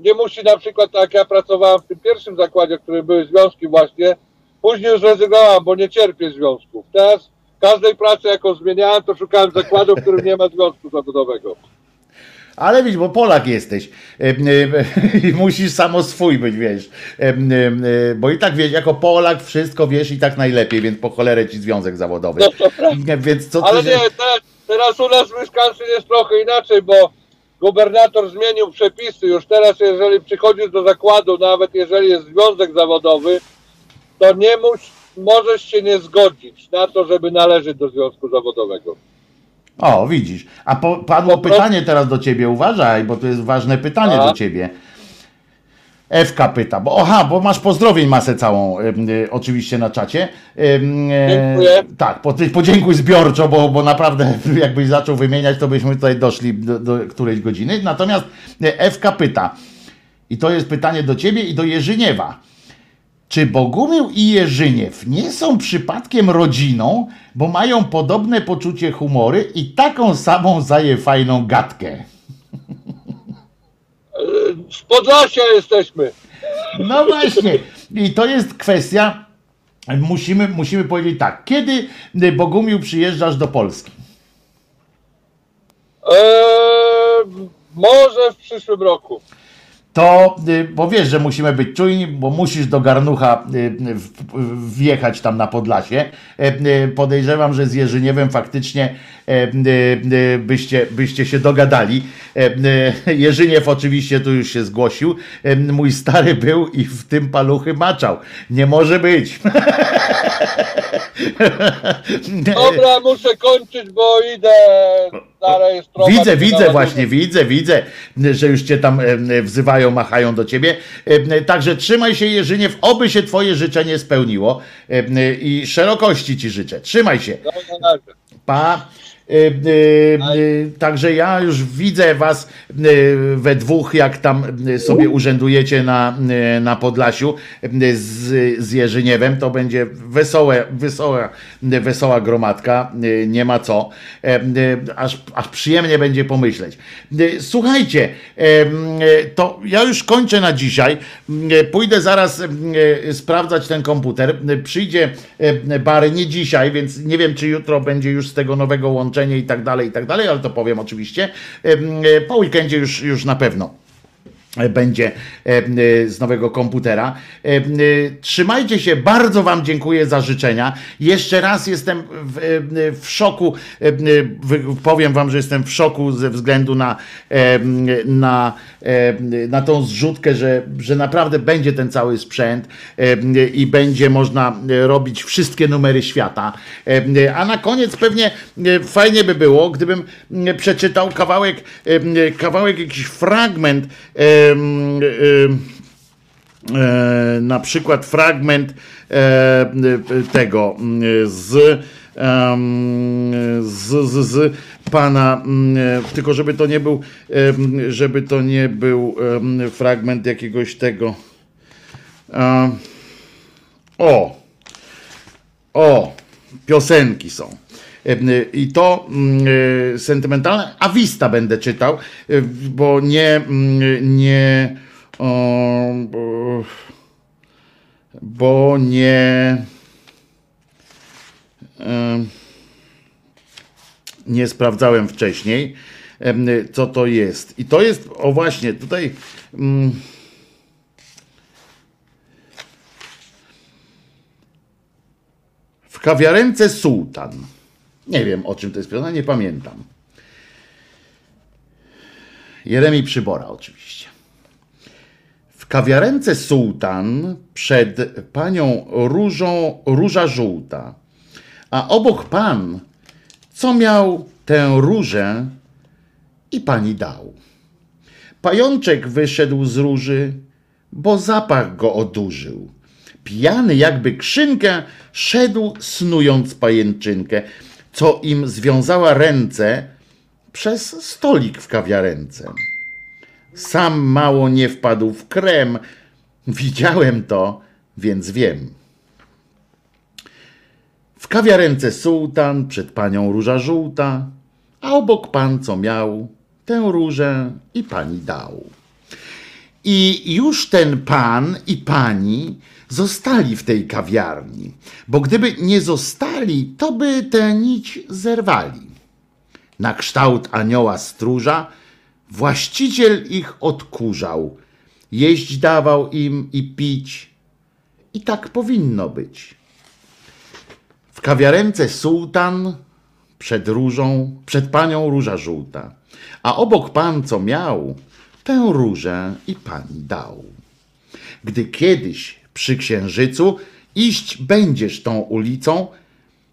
nie musi na przykład, tak jak ja pracowałem w tym pierwszym zakładzie, w którym były związki właśnie, później już rezygnowałem, bo nie cierpię związków. Teraz każdej pracy, jaką zmieniałem, to szukałem zakładu, w którym nie ma związku zawodowego. Ale widzisz, bo Polak jesteś e, e, i musisz samo swój być, wiesz. E, e, e, Bo i tak wiesz, jako Polak wszystko wiesz i tak najlepiej, więc po cholerę ci związek zawodowy. Nie, Więc co Ale ty, nie, teraz, teraz u nas w Wisconsin jest trochę inaczej, bo gubernator zmienił przepisy. Już teraz, jeżeli przychodzisz do zakładu, nawet jeżeli jest związek zawodowy, to nie mus, możesz się nie zgodzić na to, żeby należeć do związku zawodowego. O, widzisz. A po, padło pytanie teraz do ciebie, uważaj, bo to jest ważne pytanie A? do ciebie. Ewka pyta, bo aha, bo masz pozdrowień masę całą y, oczywiście na czacie. E, Dziękuję. Tak, po, podziękuj zbiorczo, bo, bo naprawdę jakbyś zaczął wymieniać, to byśmy tutaj doszli do, do którejś godziny. Natomiast e, Ewka pyta, i to jest pytanie do ciebie i do Jerzyniewa. Czy Bogumił i Jerzyniew nie są przypadkiem rodziną, bo mają podobne poczucie humory i taką samą zaje fajną gadkę? Z Podlasia jesteśmy. No właśnie. I to jest kwestia, musimy, musimy powiedzieć tak, kiedy Bogumił przyjeżdżasz do Polski? Eee, może w przyszłym roku. To, y, bo wiesz, że musimy być czujni, bo musisz do garnucha y, w- wjechać tam na Podlasie. E, y, Podejrzewam, że z Jerzyniewem faktycznie e, y, y, byście, byście się dogadali. E, y, Jerzyniew oczywiście tu już się zgłosił. Mój stary był i w tym paluchy maczał. Nie może być. Dobra, muszę kończyć, bo idę zarejestrować. Widzę, widzę właśnie, widzę, widzę, że już cię tam e, wzywają, machają do ciebie. E, Także trzymaj się Jerzyniew, oby się twoje życzenie spełniło e, i szerokości ci życzę. Trzymaj się. Pa. E, Także ja już widzę was e, we dwóch, jak tam e, sobie urzędujecie na, e, na Podlasiu e, z, z Jerzyniewem. To będzie wesołe, wesoła, wesoła gromadka, e, nie ma co. E, e, Aż, aż przyjemnie będzie pomyśleć. E, Słuchajcie, e, e, to ja już kończę na dzisiaj. E, Pójdę zaraz e, sprawdzać ten komputer. E, Przyjdzie e, Bary nie dzisiaj, więc nie wiem, czy jutro będzie już z tego nowego łączenia i tak dalej, i tak dalej, ale to powiem oczywiście. E, Po weekendzie już, już na pewno będzie e, e, z nowego komputera. E, Trzymajcie się, bardzo Wam dziękuję za życzenia. Jeszcze raz jestem w, w szoku, powiem Wam, że jestem w szoku ze względu na, na, na tą zrzutkę, że, że naprawdę będzie ten cały sprzęt i będzie można robić wszystkie numery świata. A na koniec pewnie fajnie by było, gdybym przeczytał kawałek, kawałek jakiś fragment na przykład fragment e, tego z, z, z, z pana, m, tylko żeby to nie był, żeby to nie był fragment jakiegoś tego. E, o, o, piosenki są. E, I to mm, e, sentymentalne, a Wista będę czytał, e, bo nie, mm, nie, bo, nie, nie sprawdzałem wcześniej, co to jest. I to jest, o właśnie, tutaj. mm, W kawiarence Sułtan. Nie wiem o czym to jest piosenka, nie pamiętam. Jeremi Przybora oczywiście. W kawiarence Sułtan przed panią różą róża żółta, a obok pan, co miał tę różę i pani dał. Pajączek wyszedł z róży, bo zapach go odurzył. Pijany jakby krzynkę, szedł snując pajęczynkę, co im związała ręce przez stolik w kawiarence. Sam mało nie wpadł w krem, widziałem to, więc wiem. W kawiarence sułtan, przed panią róża żółta, a obok pan co miał, tę różę i pani dał. I już ten pan i pani zostali w tej kawiarni, bo gdyby nie zostali, to by tę nić zerwali. Na kształt anioła stróża właściciel ich odkurzał, jeść dawał im i pić, i tak powinno być. W kawiarence sułtan przed różą, przed panią róża żółta, a obok pan co miał, tę różę i pani dał. Gdy kiedyś przy księżycu iść będziesz tą ulicą,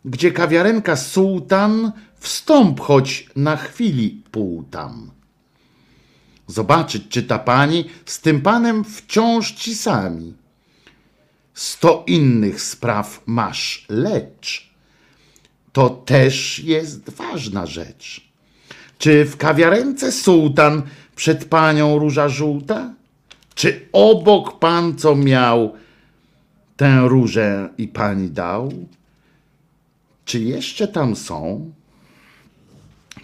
gdzie kawiarenka sułtan, wstąp choć na chwili pół tam. Zobaczyć, czy ta pani z tym panem wciąż ci sami. Sto innych spraw masz, lecz to też jest ważna rzecz. Czy w kawiarence sułtan przed panią róża żółta? Czy obok pan, co miał tę różę i pani dał? Czy jeszcze tam są?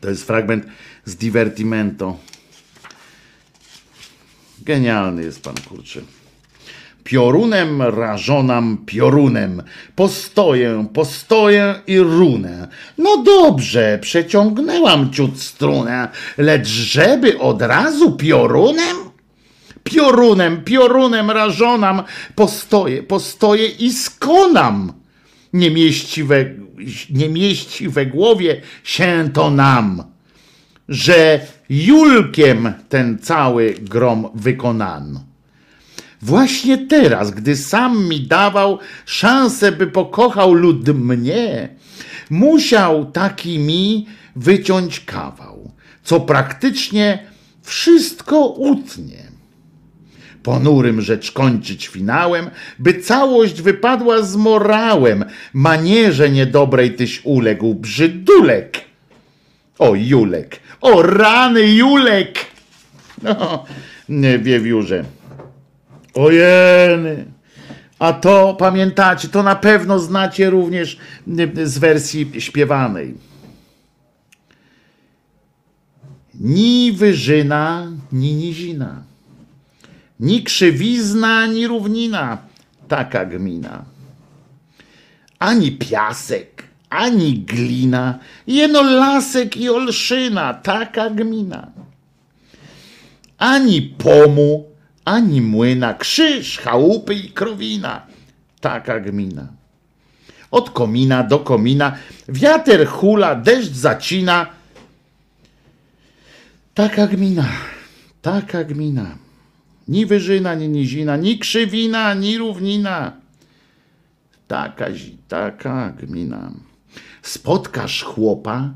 To jest fragment z Divertimento. Genialny jest pan, kurczy. Piorunem rażonam piorunem, postoję, postoję i runę. No dobrze, przeciągnęłam ciut strunę, lecz żeby od razu piorunem? Piorunem, piorunem rażonam, postoję, postoję i skonam. Nie mieści we, nie mieści we głowie się to nam, że Julkiem ten cały grom wykonano. Właśnie teraz, gdy sam mi dawał szansę, by pokochał lud mnie, musiał taki mi wyciąć kawał, co praktycznie wszystko utnie. Ponurym rzecz kończyć finałem, by całość wypadła z morałem, manierze niedobrej tyś uległ, brzydulek. O, Julek. O, rany Julek. No, wiewiórze. Ojeny. A to pamiętacie, to na pewno znacie również y, z wersji śpiewanej. Ni wyżyna, ni nizina. Ni krzywizna, ni równina. Taka gmina. Ani piasek, ani glina. Jeno lasek i olszyna. Taka gmina. Ani pomu, ani młyna. Krzyż, chałupy i krowina. Taka gmina. Od komina do komina. Wiater hula, deszcz zacina. Taka gmina, taka gmina. Ni wyżyna, ni nizina, ni krzywina, ni równina. Taka, taka gmina. Spotkasz chłopa,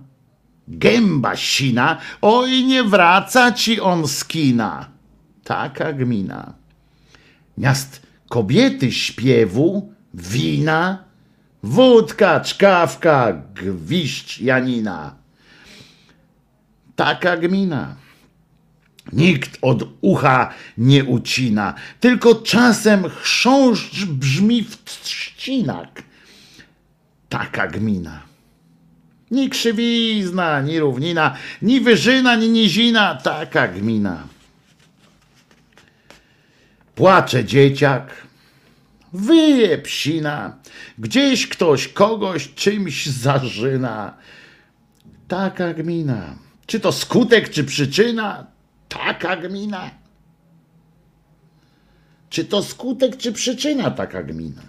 gęba sina, oj nie wraca ci on z kina. Taka gmina. Miast kobiety śpiewu, wina, wódka, czkawka, gwiszcz Janina. Taka gmina. Nikt od ucha nie ucina, tylko czasem chrząszcz brzmi w trzcinak. Taka gmina. Ni krzywizna, ni równina, ni wyżyna, ni nizina. Taka gmina. Płacze dzieciak, wyje psina, gdzieś ktoś kogoś czymś zarzyna. Taka gmina. Czy to skutek, czy przyczyna? Taka gmina. Czy to skutek, czy przyczyna taka gmina?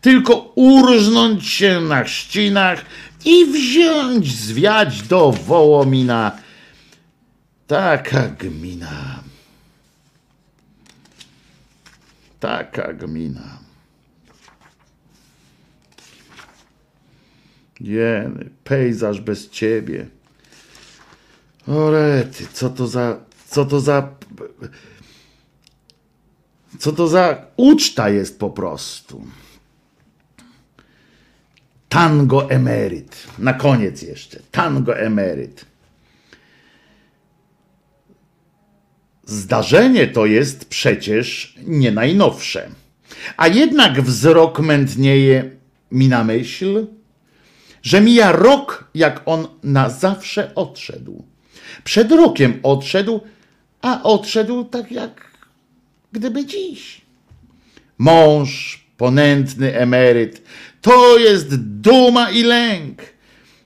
Tylko urżnąć się na chrzcinach i wziąć, zwiać do Wołomina. Taka gmina. Taka gmina. Jeny, pejzaż bez ciebie. Orety, co to za, co to za, co to za uczta jest po prostu. Tango emeryt. Na koniec jeszcze. Tango emeryt. Zdarzenie to jest przecież nie najnowsze. A jednak wzrok mętnieje mi na myśl, że mija rok, jak on na zawsze odszedł. Przed rokiem odszedł, a odszedł tak jak gdyby dziś. Mąż, ponętny emeryt, to jest duma i lęk.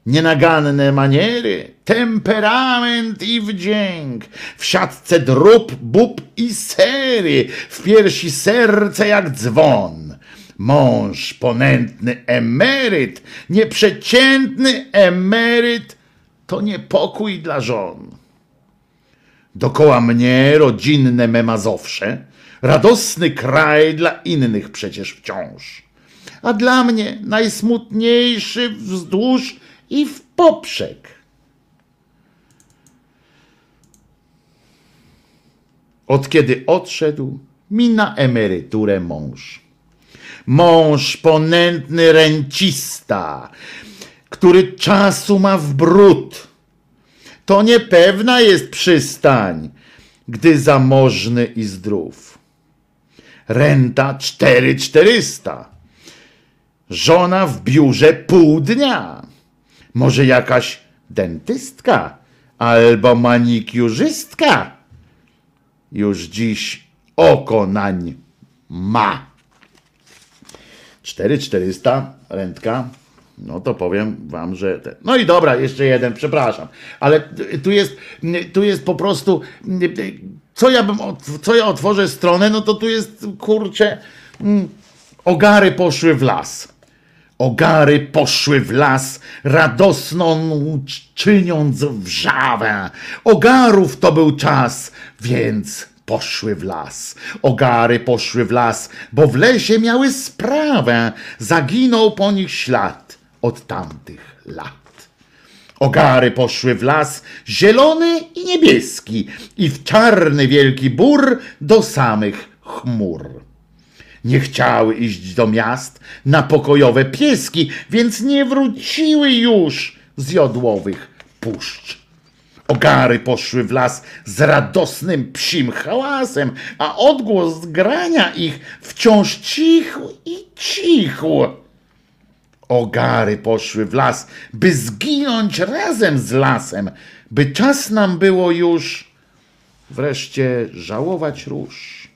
Nienaganne maniery, temperament i wdzięk. W siatce drób, bób i sery, w piersi serce jak dzwon. Mąż, ponętny emeryt, nieprzeciętny emeryt, to niepokój dla żon. Dokoła mnie rodzinne memazowsze, radosny kraj dla innych przecież wciąż. A dla mnie najsmutniejszy wzdłuż i w poprzek. Od kiedy odszedł mi na emeryturę mąż. Mąż ponętny rencista, który czasu ma w brud. To niepewna jest przystań, gdy zamożny i zdrów. Renta cztery czterysta. Żona w biurze pół dnia. Może jakaś dentystka albo manikiurzystka już dziś oko nań ma. 4400 rentka. No to powiem wam, że. No i dobra, jeszcze jeden, przepraszam. Ale tu jest, tu jest po prostu. Co ja bym. Co ja otworzę stronę, no to tu jest kurczę. mm, Ogary poszły w las. Ogary poszły w las, radosną czyniąc wrzawę. Ogarów to był czas, więc poszły w las. Ogary poszły w las, bo w lesie miały sprawę. Zaginął po nich ślad od tamtych lat. Ogary poszły w las, zielony i niebieski, i w czarny wielki bór do samych chmur. Nie chciały iść do miast na pokojowe pieski, więc nie wróciły już z jodłowych puszcz. Ogary poszły w las z radosnym psim hałasem, a odgłos grania ich wciąż cichł i cichł. Ogary poszły w las, by zginąć razem z lasem, by czas nam było już wreszcie żałować róż.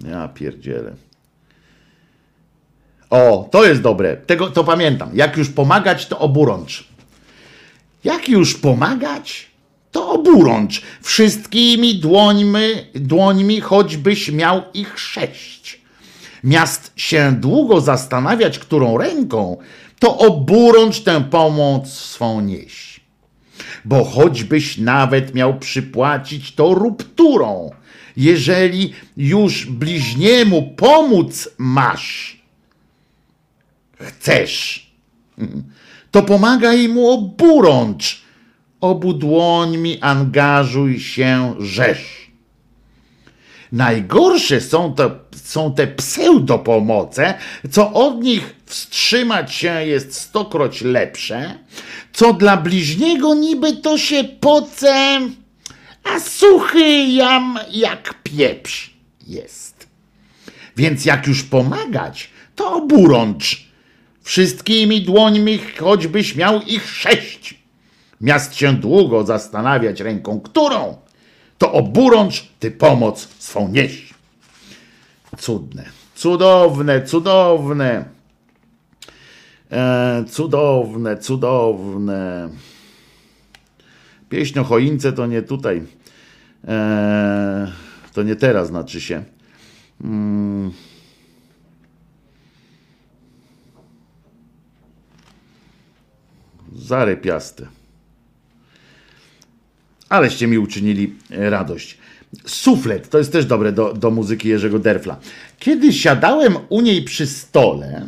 Ja pierdzielę. O, to jest dobre. Tego to pamiętam. Jak już pomagać, to oburącz. Jak już pomagać, to oburącz. Wszystkimi dłońmi, dłońmi, choćbyś miał ich sześć. Miast się długo zastanawiać, którą ręką, to oburącz tę pomoc swą nieś. Bo choćbyś nawet miał przypłacić to rupturą, jeżeli już bliźniemu pomóc masz, chcesz, to pomagaj mu oburącz, obu dłońmi angażuj się rzesz. Najgorsze są, to, są te pseudopomoce, co od nich wstrzymać się jest stokroć lepsze, co dla bliźniego niby to się poce, a suchy jam jak pieprz jest. Więc jak już pomagać, to oburącz. Wszystkimi dłońmi, choćbyś miał ich sześć. Miast się długo zastanawiać ręką, którą, to oburącz ty pomoc swą nieś. Cudne, cudowne, cudowne. E, cudowne, cudowne. Pieśń o choince to nie tutaj. E, to nie teraz, znaczy się. Mm. Zarypiaste. Aleście mi uczynili radość. Suflet, to jest też dobre do, do muzyki Jerzego Derfla. Kiedy siadałem u niej przy stole,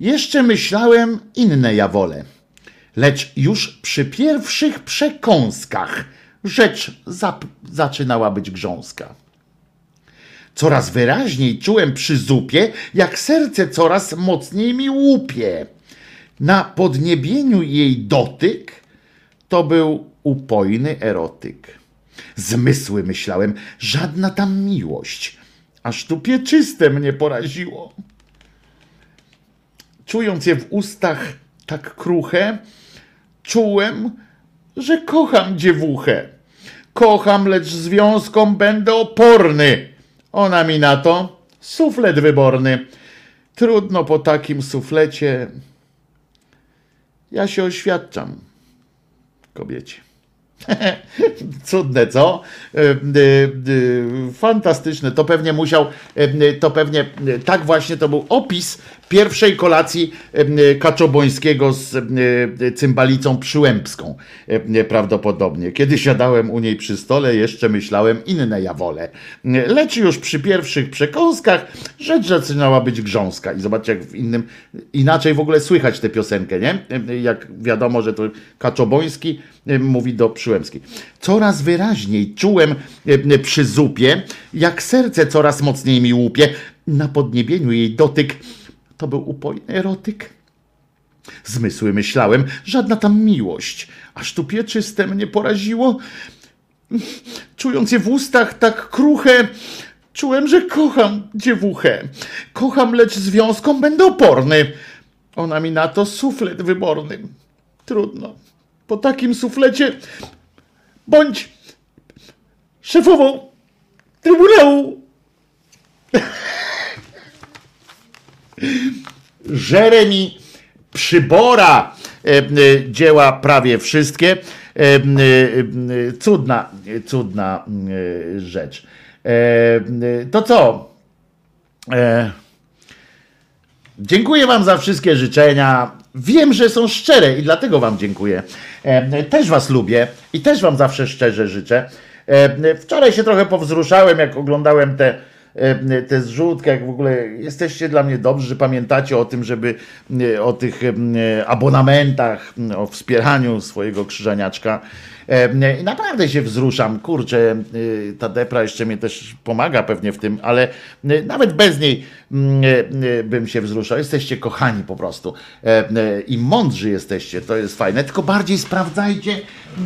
jeszcze myślałem inne ja wolę. Lecz już przy pierwszych przekąskach rzecz zaczynała być grząska. Coraz wyraźniej czułem przy zupie, jak serce coraz mocniej mi łupie. Na podniebieniu jej dotyk to był upojny erotyk. Zmysły myślałem, żadna tam miłość, aż tu pieczyste mnie poraziło. Czując je w ustach tak kruche, czułem, że kocham dziewuchę. Kocham, lecz związkom będę oporny. Ona mi na to suflet wyborny. Trudno po takim suflecie. Ja się oświadczam kobiecie. Cudne, co? E, e, e, Fantastyczne. To pewnie musiał, to pewnie tak właśnie to był opis pierwszej kolacji Kaczobońskiego z cymbalicą przyłębską. Prawdopodobnie. Kiedy siadałem u niej przy stole, jeszcze myślałem inne ja wolę. Lecz już przy pierwszych przekąskach rzecz zaczynała być grząska. I zobaczcie, jak w innym, inaczej w ogóle słychać tę piosenkę, nie? Jak wiadomo, że to Kaczoboński mówi do Przyłębskiej. Coraz wyraźniej czułem e, przy zupie, jak serce coraz mocniej mi łupie. Na podniebieniu jej dotyk to był upojny erotyk. Zmysły myślałem, żadna tam miłość, aż tu pieczyste mnie poraziło. Czując je w ustach tak kruche, czułem, że kocham dziewuchę. Kocham, lecz związkom będę oporny. Ona mi na to suflet wyborny. Trudno. Po takim suflecie bądź szefową Trybunału. Jeremy Przybora e, e, dzieła prawie wszystkie. Cudna, cudna rzecz. To co? E, Dziękuję Wam za wszystkie życzenia. Wiem, że są szczere i dlatego Wam dziękuję. E, Też Was lubię i też Wam zawsze szczerze życzę. E, Wczoraj się trochę powzruszałem, jak oglądałem te, e, te zrzutki, jak w ogóle jesteście dla mnie dobrzy, że pamiętacie o tym, żeby o tych abonamentach, o wspieraniu swojego krzyżaniaczka. E, Naprawdę się wzruszam, kurczę, y, ta depra jeszcze mnie też pomaga pewnie w tym, ale y, nawet bez niej mm, y, y, bym się wzruszał. Jesteście kochani po prostu. E, i mądrzy jesteście, to jest fajne, tylko bardziej sprawdzajcie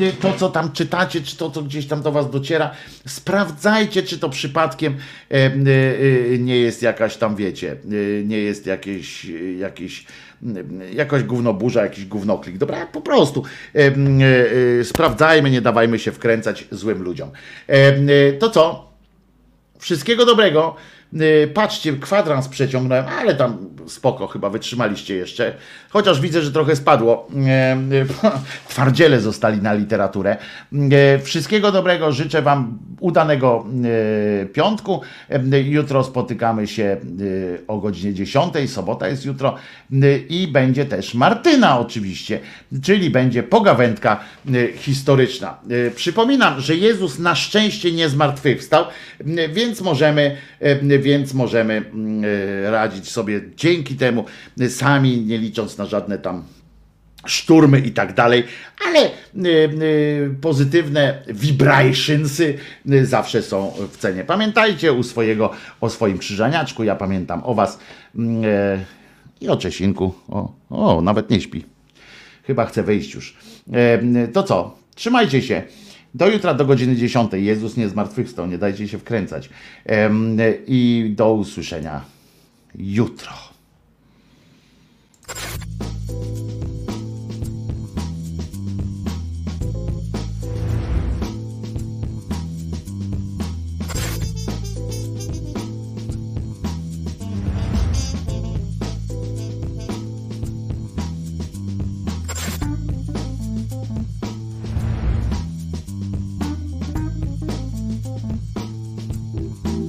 y, to, co tam czytacie, czy to, co gdzieś tam do was dociera, sprawdzajcie, czy to przypadkiem y, y, nie jest jakaś tam, wiecie, y, nie jest jakieś, y, jakieś jakaś gównoburza, jakiś gównoklik. Dobra, po prostu e, e, sprawdzajmy, nie dawajmy się wkręcać złym ludziom. E, To co? Wszystkiego dobrego. E, Patrzcie, kwadrans przeciągnąłem, ale tam spoko, chyba wytrzymaliście jeszcze. Chociaż widzę, że trochę spadło. E, e, Twardziele zostali na literaturę. Wszystkiego dobrego. Życzę Wam udanego piątku. Jutro spotykamy się o godzinie 10. Sobota jest jutro. I będzie też Martyna, oczywiście, czyli będzie pogawędka historyczna. Przypominam, że Jezus na szczęście nie zmartwychwstał, więc możemy, więc możemy mm, e, radzić sobie dzięki temu e, sami, nie licząc na żadne tam szturmy i tak dalej, ale y, pozytywne vibrationsy zawsze są w cenie. Pamiętajcie u swojego, o swoim krzyżaniaczku, ja pamiętam o was mm, e, i o Czesinku. O, o, nawet nie śpi. Chyba chce wyjść już. E, to co? Trzymajcie się. Do jutra, do godziny 10. Jezus nie zmartwychwstał, nie dajcie się wkręcać. I do usłyszenia jutro.